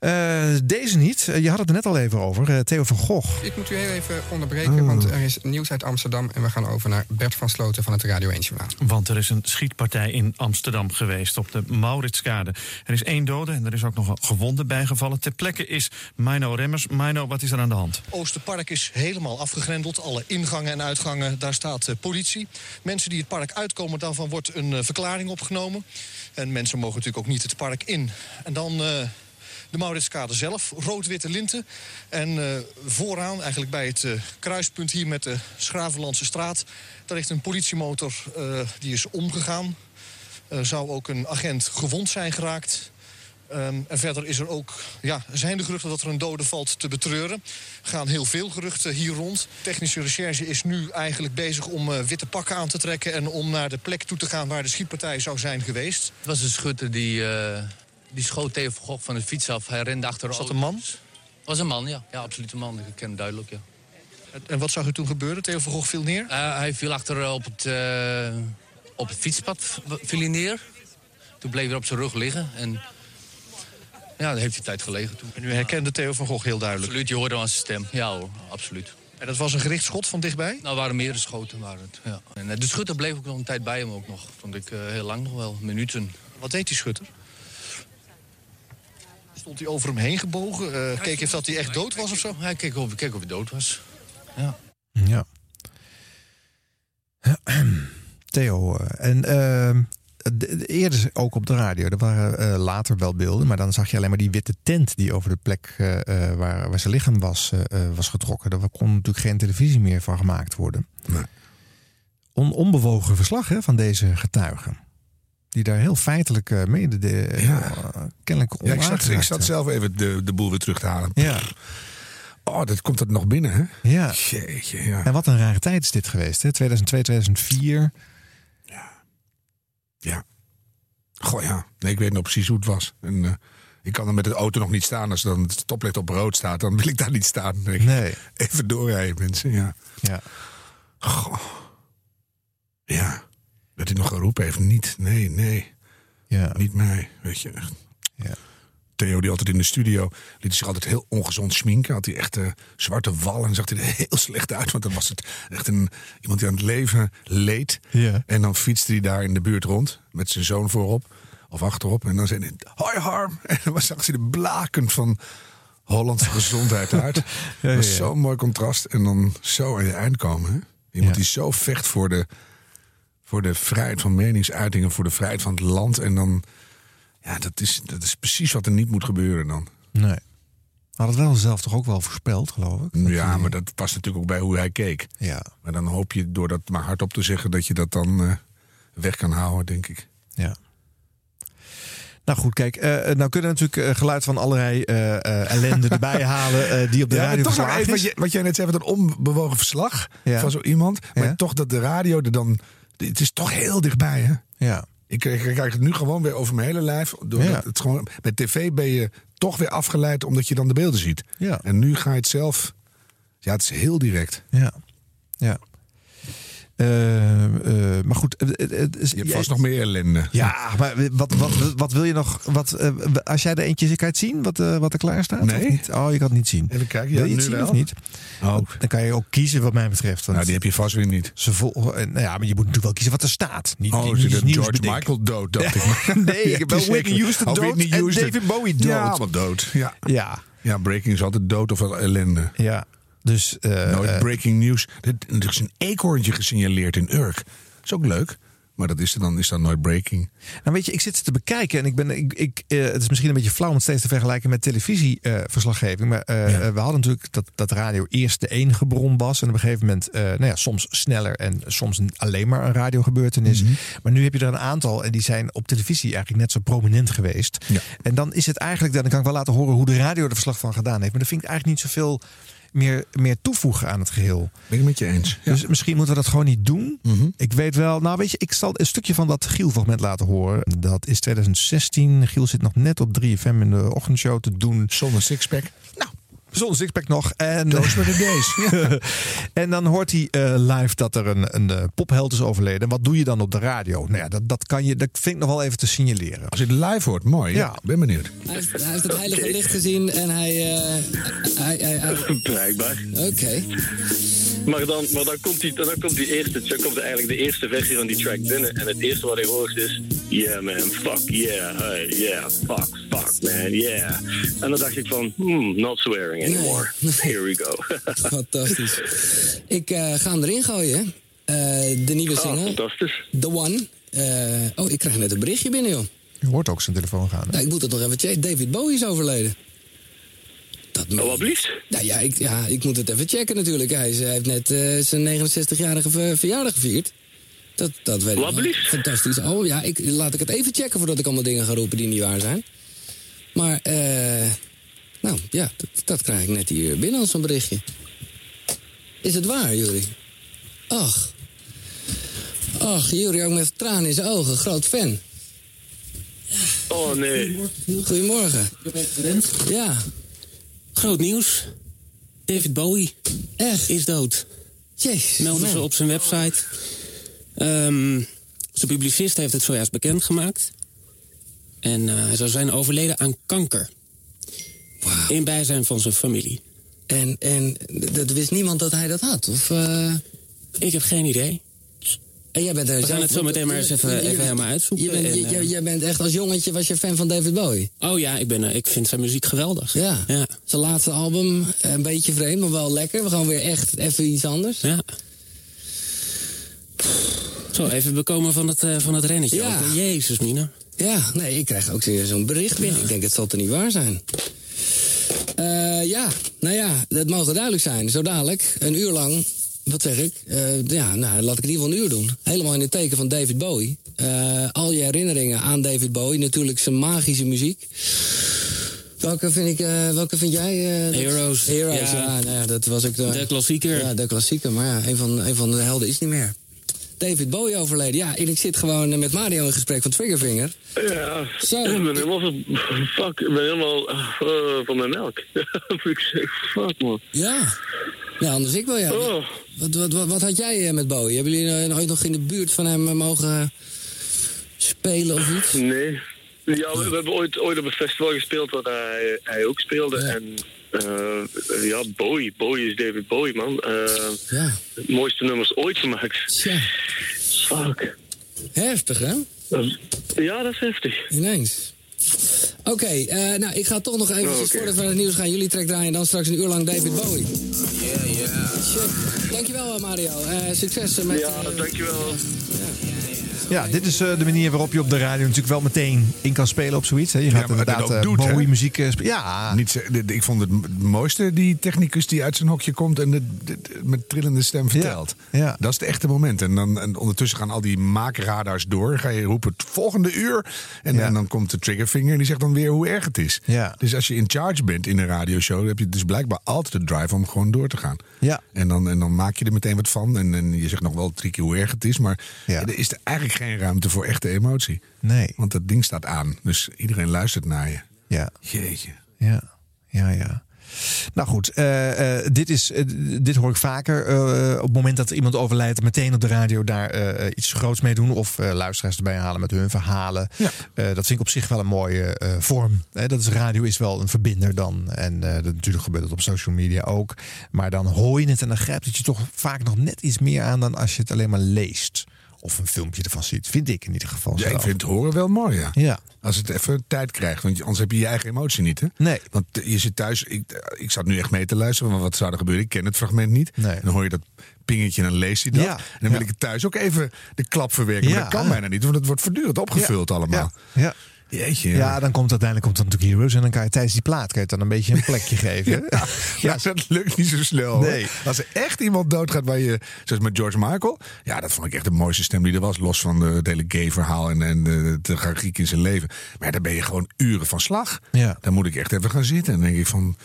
Eh, deze niet. Eh, je had het er net al even over. Eh, Theo van Gogh. Ik moet u heel even onderbreken, want er is nieuws uit Amsterdam... en we gaan over naar Bert van Sloten van het Radio 1 Journaal. Want er is een schietpartij in Amsterdam geweest op de Mauritskade. Er is één dode en er is ook nog een gewonde bijgevallen. Ter plekke is Mino Remmers. Mino, wat is er aan de hand? Oosterpark is helemaal afgegrendeld. Alle ingangen en uitgangen, daar staat eh, politie. Mensen die het park uitkomen, daarvan wordt een verklaring opgenomen. En mensen mogen natuurlijk ook niet het park in. En dan eh, de Mauritskade zelf, rood-witte linten. En eh, vooraan, eigenlijk bij het eh, kruispunt hier met de Schravenlandse straat... daar ligt een politiemotor, eh, die is omgegaan. Er zou ook een agent gewond zijn geraakt... Ehm, en verder is er ook, ja, zijn de geruchten dat er een dode valt te betreuren. Er gaan heel veel geruchten hier rond. Technische recherche is nu eigenlijk bezig om witte pakken aan te trekken... en om naar de plek toe te gaan waar de schietpartij zou zijn geweest. Het was een schutter die, die schoot Theo van Gogh van de fiets af. Hij rende achter Was dat een man? was een man, ja. Ja, absoluut een man. Ik ken hem duidelijk, ja. En, wat zag u toen gebeuren? Theo van Gogh viel neer? Eh, hij viel achter eh, op het, eh, op het fietspad viel hij neer. Toen bleef hij op zijn rug liggen. En ja, daar heeft hij tijd gelegen toen. En u herkende Theo van Gogh heel duidelijk? Absoluut, je hoorde aan zijn stem. Ja hoor, absoluut. En dat was een gericht schot van dichtbij? Nou, er waren meerdere schoten. Waren het, ja. En de schutter bleef ook nog een tijd bij hem ook nog. Vond ik heel lang nog wel, minuten. Wat deed die schutter? Stond hij over hem heen gebogen? Eh, keek of dat hij echt dood was of zo? Hij keek of, keek of hij dood was. Ja. Ja. Theo, eh, en ehm, de- de- eerder ook op de radio, er waren eh, later wel beelden, maar dan zag je alleen maar die witte tent die over de plek eh, eh, waar, waar zijn lichaam was, was getrokken. Daar kon natuurlijk geen televisie meer van gemaakt worden. On, onbewogen verslag hè, van deze getuigen. Die daar heel feitelijk uh, mede de, eh, kennelijk Ja, ik zat, ik zat zelf even de, de boel weer terug te halen. Ja. Oh, dat komt er nog binnen, hè? Ja. Jeetje, ja. En wat een rare tijd is dit geweest, hè? 2002, 2004. Ja. Goh, ja. Nee, ik weet nog precies hoe het was. En, eh, ik kan er met de auto nog niet staan. Als dan het stoplicht op rood staat, dan wil ik daar niet staan. Nee. Nee. Even doorrijden, mensen. Ja. Ja. Goh. Ja. Dat hij nog geroepen heeft. Niet. Nee, nee. Ja. Niet mij. Weet je. echt. Ja. Theo, die altijd in de studio... liet zich altijd heel ongezond schminken. Had hij echt eh, zwarte wallen en zag hij er heel slecht uit. Want dan was het echt een, iemand die aan het leven leed. Ja. En dan fietste hij daar in de buurt rond. Met zijn zoon voorop. Of achterop. En dan zei hij, hoi Harm. En dan zag hij de blaken van Hollandse gezondheid uit. Dat ja, was zo'n mooi contrast. En dan zo aan je eind komen. Hè? Iemand die zo vecht voor de, voor de vrijheid van meningsuitingen. Voor de vrijheid van het land. En dan... Ja, dat is, dat is precies wat er niet moet gebeuren dan. Nee. Had het wel zelf toch ook wel voorspeld, geloof ik? Ja, maar dat past natuurlijk ook bij hoe hij keek. Ja. Maar dan hoop je door dat maar hardop te zeggen... dat je dat dan eh, weg kan houden, denk ik. Ja. Nou goed, kijk, eh, nou kunnen we natuurlijk eh, geluid van allerlei eh, eh, ellende erbij halen eh, die op de Ja, radio toch nog even wat, is. je, wat jij net zei, wat een onbewogen verslag Ja. van zo iemand. Maar Ja. toch dat de radio er dan... Het is toch heel dichtbij, hè? Ja. Ik, ik krijg het nu gewoon weer over mijn hele lijf. Doordat Ja. het gewoon, bij tv ben je toch weer afgeleid omdat je dan de beelden ziet. Ja. En nu ga je het zelf... Ja, het is heel direct. Ja. Ja. Eh, eh, maar goed, is- Je hebt vast nog meer ellende. Ja, maar wat, wat, wat wil je nog? Wat, eh, als jij er eentje kan zien wat, wat er klaar staat? Nee. Niet? Oh, je kan het niet zien. Even kijken, Wil ja, je het nu zien wel. of niet? Oh. Dan kan je ook kiezen wat mij betreft. Nou, die heb je vast weer niet. ze vol, eh, nou ja, maar je moet natuurlijk wel kiezen wat er staat. Niet, Oh, niet, het George bedenken. Michael dood, dacht ik. nee, ik heb wel Whitney. Houston Oh, dood en. David Bowie dood. Ja, allemaal dood. Ja. Ja, ja, breaking is altijd dood of ellende. ja. Dus, eh, Nooit eh, breaking news. Er is een eekhoorntje gesignaleerd in Urk. Dat is ook leuk. Maar dat is er dan, is dan nooit breaking. Nou weet je, ik zit te bekijken en ik ben, ik, ik, eh, het is misschien een beetje flauw om het steeds te vergelijken met televisieverslaggeving. maar Ja. we hadden natuurlijk dat, dat radio eerst de enige bron was. En op een gegeven moment, nou ja, soms sneller en soms een- alleen maar een radiogebeurtenis. Mhm. Maar nu heb je er een aantal en die zijn op televisie eigenlijk net zo prominent geweest. Ja. En dan is het eigenlijk, dan kan ik wel laten horen hoe de radio er verslag van gedaan heeft. Maar dan vind ik eigenlijk niet zoveel meer, meer toevoegen aan het geheel. Ben ik het met je eens. Ja. Dus misschien moeten we dat gewoon niet doen. Mhm. Ik weet wel, nou weet je, ik zal een stukje van dat Giel-fragment laten horen. Dat is 2016. Giel zit nog net op 3FM in de ochtendshow te doen. Zonder sixpack. Zonder sixpack nog. En, Doos met een deze. en dan hoort hij eh, live dat er een, een eh, popheld is overleden. En wat doe je dan op de radio? Nou ja, dat, dat, kan je, dat vind ik nog wel even te signaleren. Als je het live hoort, mooi. Ja. Ja. Ben benieuwd. Hij heeft, hij heeft het heilige licht gezien en hij... eh, hij, hij, hij- Blijkbaar. Oké. Maar dan, maar dan komt die, dan komt die eerste, dan komt eigenlijk de eerste versie van die track binnen. En het eerste wat hij hoort is, yeah man, fuck yeah, hey, yeah, fuck, fuck man, yeah. En dan dacht ik van, hmm, not swearing anymore. Here we go. Fantastisch. Ik eh, ga hem erin gooien. Eh, de nieuwe Ah, single. fantastisch. The One. Eh, oh, ik krijg net een berichtje binnen, joh. Je hoort ook zijn telefoon gaan. Nou, ik moet het nog even checken. David Bowie is overleden. Dat Oh, wat blieft? Nou ja ik, ja, ik moet het even checken natuurlijk. Hij, heeft net eh, zijn 69-jarige ver- verjaardag gevierd. Dat, dat weet ik Wat? Fantastisch. Oh ja, ik, laat ik het even checken voordat ik allemaal dingen ga roepen die niet waar zijn. Maar, eh nou ja, dat, dat krijg ik net hier binnen als zo'n berichtje. Is het waar, Jury? Ach. Ach, Jury ook met tranen in zijn ogen. Groot fan. Oh nee. Goedemorgen. Ik ben echt gewend. Ja. Groot nieuws. David Bowie Echt? is dood. Jezus. Melden ze op zijn website. Ehm zijn publicist heeft het zojuist bekendgemaakt. En eh, hij zou zijn overleden aan kanker. In bijzijn van zijn familie. En, en dat wist niemand dat hij dat had? Of, eh? Ik heb geen idee. En jij bent er We gaan het zo meteen maar eens even, Je- even helemaal uitzoeken. Je bent, En, je- eh, je- bent echt als jongetje was je fan van David Bowie. oh ja, ik, ben, eh, ik vind zijn muziek geweldig. Ja. Ja. Zijn laatste album, eh, een beetje vreemd, maar wel lekker. We gaan weer echt even iets anders. ja. Zo, even bekomen van het, van het rennetje. Ja. ook. Jezus, Mina. Ja, nee, ik krijg ook zo'n bericht binnen. Ik denk, het zal te niet waar zijn. Eh, ja, nou ja, het mogen duidelijk zijn. Zo dadelijk, een uur lang, wat zeg ik? Eh, ja, nou, laat ik in ieder geval een uur doen. Helemaal in het teken van David Bowie. Eh, al je herinneringen aan David Bowie. Natuurlijk zijn magische muziek. Welke vind, ik, eh, welke vind jij? eh, Heroes. Heroes, ja. Ja. nou ja, dat was ook de... De klassieker. Ja, de klassieker. Maar ja, een van, een van de helden is niet meer. David Bowie overleden. Ja, en ik zit gewoon met Mario in gesprek van Triggerfinger. Ja, Zo. ik ben helemaal, van- fuck, ik ben helemaal van de melk. ik zeg, fuck man. Ja. Ja, anders ik wel, ja. Oh. Wat, wat, wat, wat had jij eh, met Bowie? Hebben jullie eh, ooit nog in de buurt van hem eh, mogen spelen of iets? Nee, Ja, we, we hebben ooit, ooit op een festival gespeeld waar hij, hij ook speelde. En eh, ja, Bowie. Bowie is David Bowie, man. Ja. Mooiste nummers ooit gemaakt. Ja. Fuck. Heftig, hè? Ja, dat is heftig. Ineens. Oké, nou, ik ga toch nog even, Oh, voordat we naar het nieuws gaan, jullie track draaien en dan straks een uur lang David Bowie. Shit. Dankjewel, eh, Mario. Eh, succes eh, met... Ja, dankjewel. Ja, dit is eh, de manier waarop je op de radio natuurlijk wel meteen in kan spelen op zoiets. Hè. Je gaat Ja, inderdaad eh, doet, hè? Muziek eh, spelen. Ja, Niet, ik vond het mooiste die technicus die uit zijn hokje komt en de, de- de- met trillende stem vertelt. Ja. Dat is het echte moment. En, dan, en ondertussen gaan al die maakradars door. Ga je roepen het volgende uur. En, en dan komt de triggerfinger en die zegt dan weer hoe erg het is. Ja. Dus als je in charge bent in een radioshow, dan heb je dus blijkbaar altijd de drive om gewoon door te gaan. Ja. En dan, en dan maak je er meteen wat van. En, en je zegt nog wel drie keer hoe erg het is. Maar er is er eigenlijk geen ruimte voor echte emotie. Nee. Want dat ding staat aan. Dus iedereen luistert naar je. Ja. Jeetje. Ja, ja, ja. Nou goed, eh, eh, dit, is, eh, dit hoor ik vaker. op het moment dat iemand overlijdt, meteen op de radio daar iets groots mee doen. Of luisteraars erbij halen met hun verhalen. Dat vind ik op zich wel een mooie vorm. Hè, dat is, radio is wel een verbinder dan. En dat, natuurlijk gebeurt het op social media ook. Maar dan hoor je het en dan grijpt het je toch vaak nog net iets meer aan dan als je het alleen maar leest. Of een filmpje ervan ziet. Vind ik in ieder geval. Ja, ik vind het horen wel mooi, ja. Ja. Als het even tijd krijgt, want anders heb je je eigen emotie niet, hè? Nee. Want je zit thuis, ik, ik zat nu echt mee te luisteren, van wat zou er gebeuren? Ik ken het fragment niet. Nee. Dan hoor je dat pingetje en dan lees je dat. Ja. En dan wil ik het thuis ook even de klap verwerken. Maar dat kan bijna niet, want het wordt voortdurend opgevuld allemaal. Ja. Ja. Jeetje. Ja, dan komt uiteindelijk komt dan natuurlijk Heroes. En dan kan je tijdens die plaat kan je dan een beetje een plekje geven. Ja, ja, dat lukt niet zo snel. hoor. Nee. Als er echt iemand doodgaat waar je, zoals met George Michael, ja, dat vond ik echt de mooiste stem die er was. Los van de, het hele gay-verhaal en, en de, de tragiek in zijn leven. Maar daar ben je gewoon uren van slag. Ja. Dan moet ik echt even gaan zitten. En dan denk ik van,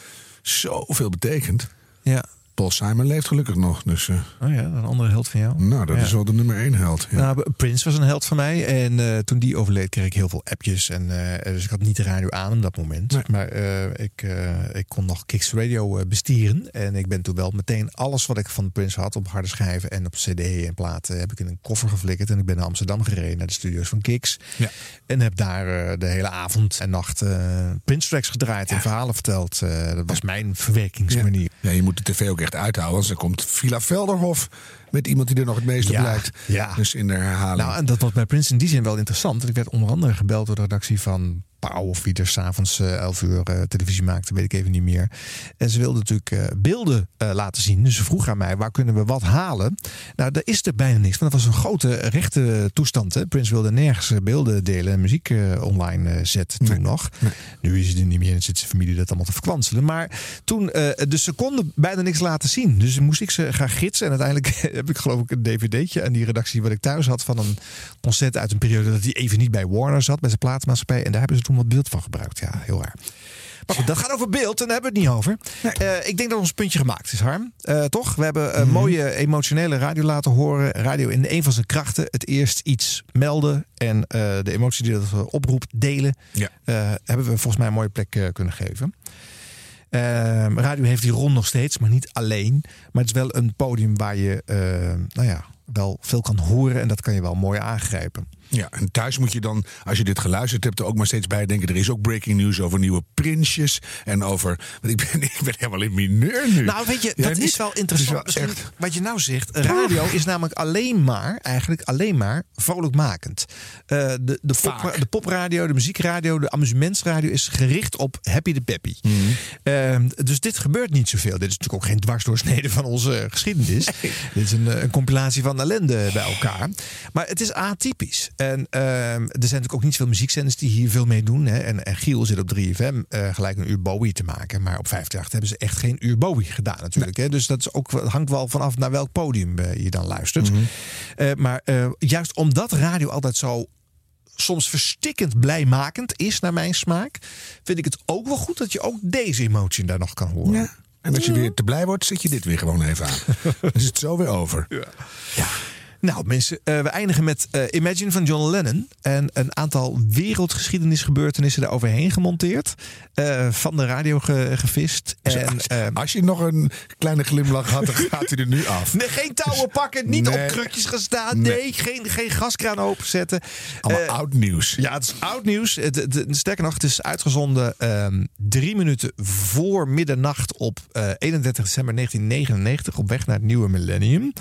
zoveel betekent. Ja. Paul Simon leeft gelukkig nog. Dus, eh, Oh ja, een andere held van jou. nou, dat Ja. is wel de nummer één held. Ja. Nou, Prince was een held van mij. En eh, toen die overleed, kreeg ik heel veel appjes. En, eh, dus ik had niet de radio aan op dat moment. Maar eh, ik, ik kon nog Kicks Radio bestieren. En ik ben toen wel meteen alles wat ik van Prince had op harde schijven en op cd en platen heb ik in een koffer geflikkerd. En ik ben naar Amsterdam gereden, naar de studio's van Kicks. Ja. En heb daar de hele avond en nacht Prince tracks gedraaid en verhalen verteld. Dat was mijn verwerkingsmanier. Ja, je moet de tv ook echt uithouden. Anders dan komt Villa Velderhof met iemand die er nog het meest Ja, op lijkt. ja. Dus in de herhaling. Nou, en dat was bij Prince in die zin wel interessant. Want ik werd onder andere gebeld door de redactie van Pauw of wie er s'avonds eh 11 uur eh, televisie maakte, weet ik even niet meer. En ze wilden natuurlijk eh, beelden eh, laten zien. Dus ze vroeg aan mij, waar kunnen we wat halen? Nou, daar is er bijna niks. Want dat was een grote rechte toestand. Hè? Prince wilde nergens eh, beelden delen en muziek eh, online eh, zetten toen nog. Nu is het er niet meer en zit zijn familie dat allemaal te verkwanselen. Maar toen, eh, dus ze konden bijna niks laten zien. Dus moest ik ze gaan gidsen. En uiteindelijk heb ik geloof ik een dvd'tje aan die redactie wat ik thuis had van een concert uit een periode dat hij even niet bij Warner zat, bij zijn platenmaatschappij. En daar hebben ze toen wat beeld van gebruikt. Ja, heel raar. Maar goed, dat gaat over beeld en daar hebben we het niet over. Eh, ik denk dat ons puntje gemaakt is, Harm. Eh, toch? We hebben een mooie emotionele radio laten horen. Radio in een van zijn krachten. Het eerst iets melden en eh, de emotie die dat oproept delen. Ja. Eh, hebben we volgens mij een mooie plek eh, kunnen geven. Ehm, radio heeft die rol nog steeds, maar niet alleen. Maar het is wel een podium waar je nou ja, wel veel kan horen. En dat kan je wel mooi aangrijpen. Ja, en thuis moet je dan, als je dit geluisterd hebt, er ook maar steeds bij denken. Er is ook breaking news over nieuwe prinsjes. En over. Want ik ben, ik ben helemaal in mineur nu. Nou, weet je, dat niet? is wel interessant. Het is wel Misschien Wat je nou zegt, radio is namelijk alleen maar, eigenlijk alleen maar vrolijkmakend. Eh, de, de, pop, de popradio, de muziekradio, de amusementsradio is gericht op happy de peppy. Mhm. Ehm, dus dit gebeurt niet zoveel. Dit is natuurlijk ook geen dwarsdoorsnede van onze geschiedenis. Dit is een, eh, een compilatie van ellende bij elkaar. Maar het is atypisch. En ehm, er zijn natuurlijk ook niet veel muziekzenders die hier veel mee doen. Hè. En, en Giel zit op 3FM eh, gelijk een uur Bowie te maken. Maar op 58 hebben ze echt geen uur Bowie gedaan natuurlijk. Hè. Dus dat is ook, hangt wel vanaf naar welk podium eh, je dan luistert. Eh, maar juist omdat radio altijd zo soms verstikkend blijmakend is naar mijn smaak... vind ik het ook wel goed dat je ook deze emotie daar nog kan horen. Ja. En als je weer te blij wordt, zet je dit weer gewoon even aan. Dan is het zo weer over. Nou, Nou mensen, eh, we eindigen met eh, Imagine van John Lennon. En een aantal wereldgeschiedenisgebeurtenissen daar overheen gemonteerd. Eh, van de radio ge- gevist. En, ehm, Als je nog een kleine glimlach had, dan gaat hij er nu af. Nee, geen touwen pakken, niet Nee. op krukjes gaan staan. Nee, Nee. geen, geen gaskraan openzetten. Allemaal oud nieuws. Ja, het is oud nieuws. Het, het, het- sterker nog, het is uitgezonden ehm, drie minuten voor middernacht op eh, 31 december 1999 op weg naar het nieuwe millennium.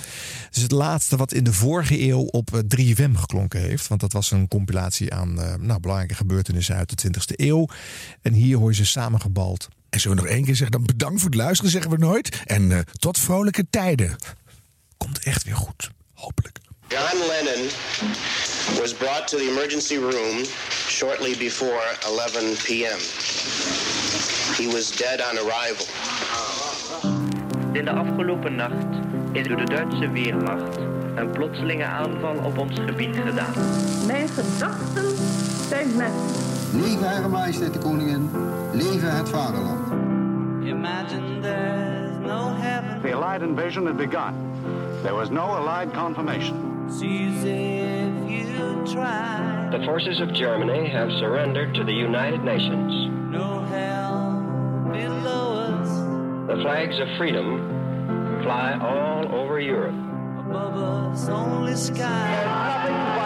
Is het laatste wat in de vorige eeuw op eh, 3FM geklonken heeft. Want dat was een compilatie aan eh, nou, belangrijke gebeurtenissen uit de 20e eeuw. En hier hoor je ze samengebald. En zullen we nog één keer zeggen, dan bedankt voor het luisteren, zeggen we nooit. En eh, tot vrolijke tijden. Komt echt weer goed. Hopelijk. John Lennon was brought to the emergency room shortly before 11 p.m. He was dead on arrival. In de afgelopen nacht is door de Duitse Weermacht een plotselinge aanval op ons gebied gedaan. Mijn gedachten zijn met. Leven Hare Majesteit de Koningin, leven het vaderland. Imagine there's no heaven. The Allied invasion had begun. There was no Allied confirmation. The forces of Germany have surrendered to the United Nations. No hell below us. The flags of freedom fly all over Europe. Above only sky.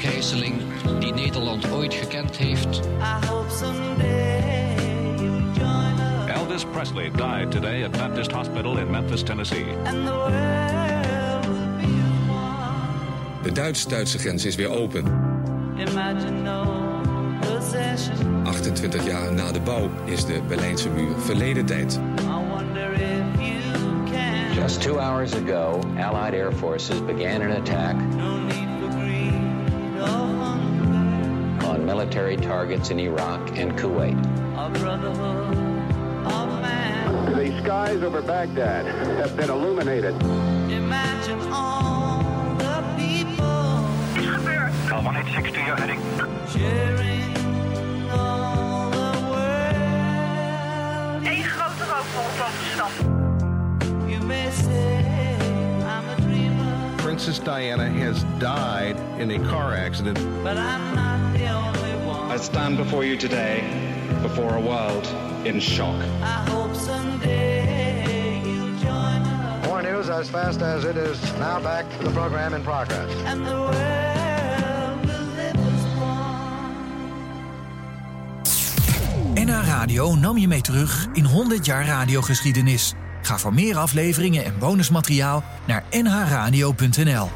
Gijzeling die Nederland ooit gekend heeft. Elvis Presley died today at Baptist Hospital in Memphis, Tennessee. And the world will be as one. De Duits-Duitse grens is weer open. Imagine no possession. 28 jaar na de bouw is de Berlijnse muur verleden tijd. Just two hours ago, Allied air forces began an attack military targets in Iraq and Kuwait. A brotherhood of man. The skies over Baghdad have been illuminated. Imagine all the people Al 160, you're heading. sharing all the world. Eén grote rookvol over de stad. You may say I'm a dreamer, Princess Diana has died in a car accident. but I'm not the only one. I stand before you today, before a world in shock. I hope someday you'll join us. More news as fast as it is now back to the program in progress. And the world will live as one. NH Radio nam je mee terug in 100 jaar radiogeschiedenis. Ga voor meer afleveringen en bonusmateriaal naar nhradio.nl.